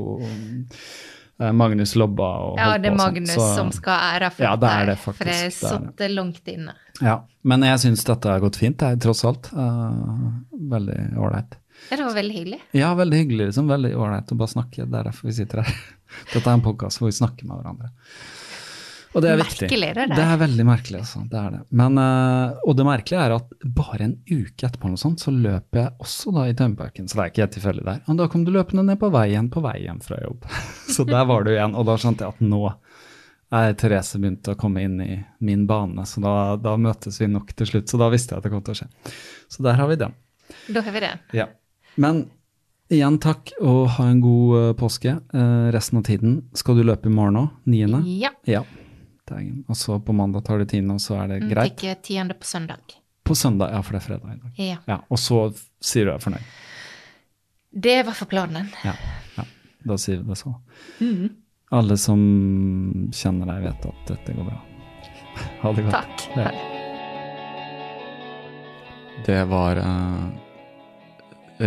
eh, Magnus lobba og Ja, det er på Magnus så- som skal ha æra for Ja, det er det faktisk, for jeg satt langt inne. Ja, men jeg syns dette har gått fint, er tross alt. Uh, veldig ålreit. Ja, det var veldig hyggelig. Ja, veldig hyggelig, liksom. Veldig ålreit å bare snakke. Det er derfor vi sitter her. Dette er en podkast hvor vi snakker med hverandre. Og det er viktig. Merkelig, det. Det er veldig merkelig, altså. Det er det. Men, uh, og det merkelige er at bare en uke etterpå noe sånt, så løper jeg også da i Tømmerparken. Så det er ikke helt tilfeldig der. Og da kom du løpende ned på veien på vei hjem fra jobb. så der var du igjen. Og da skjønte jeg at nå er Therese begynt å komme inn i min bane, så da, da møtes vi nok til slutt. Så da visste jeg at det kom til å skje. Så der har vi den. Da har vi det. Ja. Men igjen takk, og ha en god eh, påske eh, resten av tiden. Skal du løpe i morgen òg? Niende? Ja. Ja. Og så på mandag tar du tiende, og så er det greit? Ikke tiende på søndag. På søndag, ja, for det er fredag i dag. Ja. Ja, Og så sier du deg fornøyd? Det var for planen. Ja. ja. Da sier vi det så. Alle som kjenner deg, vet at dette går bra. Ha det godt. Takk. Ja. Det var uh,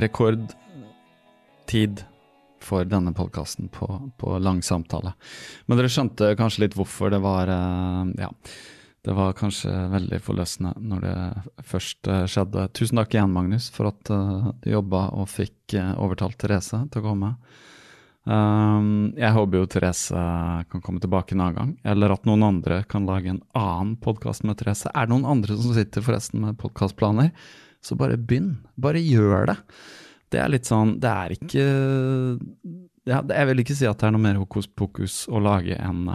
rekordtid for denne podkasten på, på lang samtale. Men dere skjønte kanskje litt hvorfor det var uh, Ja, det var kanskje veldig forløsende når det først eh, skjedde. Tusen takk igjen, Magnus, for at du jobba og fikk overtalt Therese til å komme. Um, jeg håper jo Therese kan komme tilbake en annen gang, eller at noen andre kan lage en annen podkast med Therese. Er det noen andre som sitter forresten med podkastplaner, så bare begynn. Bare gjør det. Det er litt sånn Det er ikke ja, Jeg vil ikke si at det er noe mer hokus pokus å lage en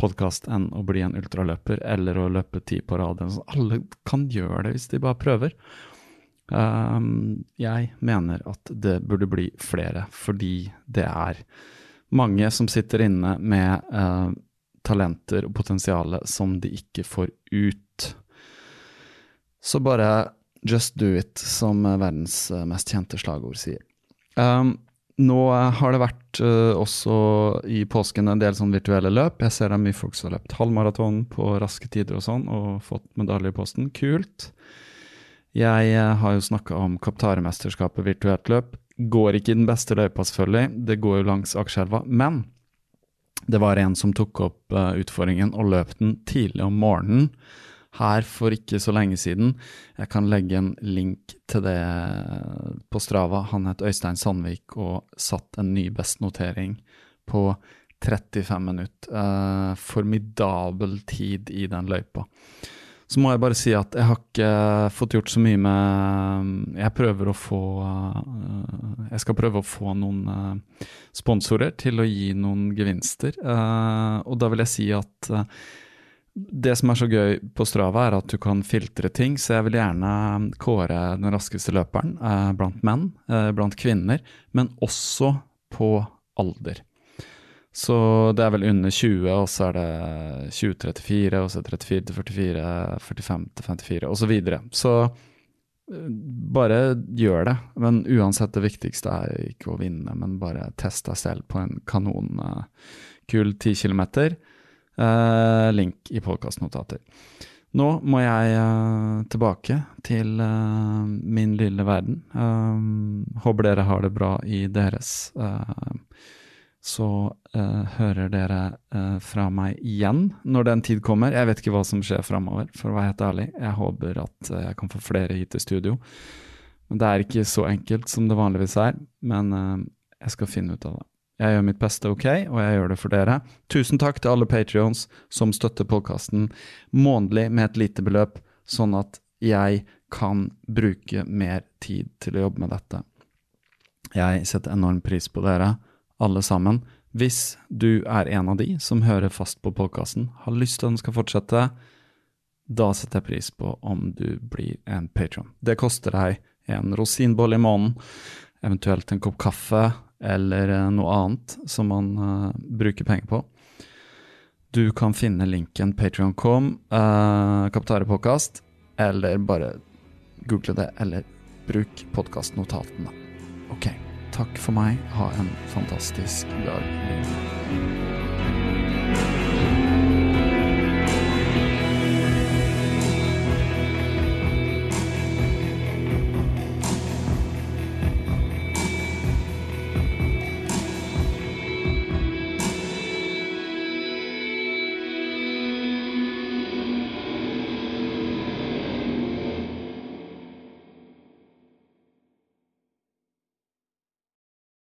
podkast enn å bli en ultraløper eller å løpe ti på rad. Alle kan gjøre det hvis de bare prøver. Um, jeg mener at det burde bli flere, fordi det er mange som sitter inne med uh, talenter og potensial som de ikke får ut. Så bare just do it, som verdens uh, mest kjente slagord sier. Um, nå har det vært uh, også i påsken en del sånn virtuelle løp. Jeg ser det er mye folk som har løpt halvmaraton på raske tider og sånn, og fått medalje i posten. Kult. Jeg uh, har jo snakka om Kaptaremesterskapet virtuelt løp. Går ikke i den beste løypa, selvfølgelig. Det går jo langs Akerselva. Men det var en som tok opp uh, utfordringen og løp den tidlig om morgenen her for ikke så lenge siden. Jeg kan legge en link til det på Strava. Han het Øystein Sandvik og satt en ny bestnotering på 35 minutter. Eh, formidabel tid i den løypa. Så må jeg bare si at jeg har ikke fått gjort så mye med Jeg prøver å få eh, Jeg skal prøve å få noen eh, sponsorer til å gi noen gevinster. Eh, og da vil jeg si at det som er så gøy på Strava, er at du kan filtre ting, så jeg vil gjerne kåre den raskeste løperen blant menn, blant kvinner, men også på alder. Så det er vel under 20, og så er det 20-34, og så er det 34-44, 45-54 osv. Så, videre. så eh, bare gjør det. Men uansett, det viktigste er ikke å vinne, men bare test deg selv på en kanonkul uh, 10 kilometer. Eh, link i podkastnotater. Nå må jeg uh, tilbake til uh, min lille verden. håper dere har det bra i deres. Så hører dere fra meg igjen når den tid kommer. Jeg vet ikke hva som skjer framover, for å være helt ærlig. Jeg håper at jeg kan få flere hit til studio. Men det er ikke så enkelt som det vanligvis er. Men jeg skal finne ut av det. Jeg gjør mitt beste, ok, og jeg gjør det for dere. Tusen takk til alle patrions som støtter podkasten månedlig med et lite beløp, sånn at jeg kan bruke mer tid til å jobbe med dette. Jeg setter enorm pris på dere, alle sammen. Hvis du er en av de som hører fast på podkasten, har lyst til at den skal fortsette, da setter jeg pris på om du blir en patron. Det koster deg en rosinbolle i måneden, eventuelt en kopp kaffe eller eh, noe annet som man uh, bruker penger på. Du kan finne linken patrion.com, uh, eh, Kaptarepodkast, eller bare google det, eller bruk podkastnotatene. Ok, takk for meg. Ha en fantastisk dag.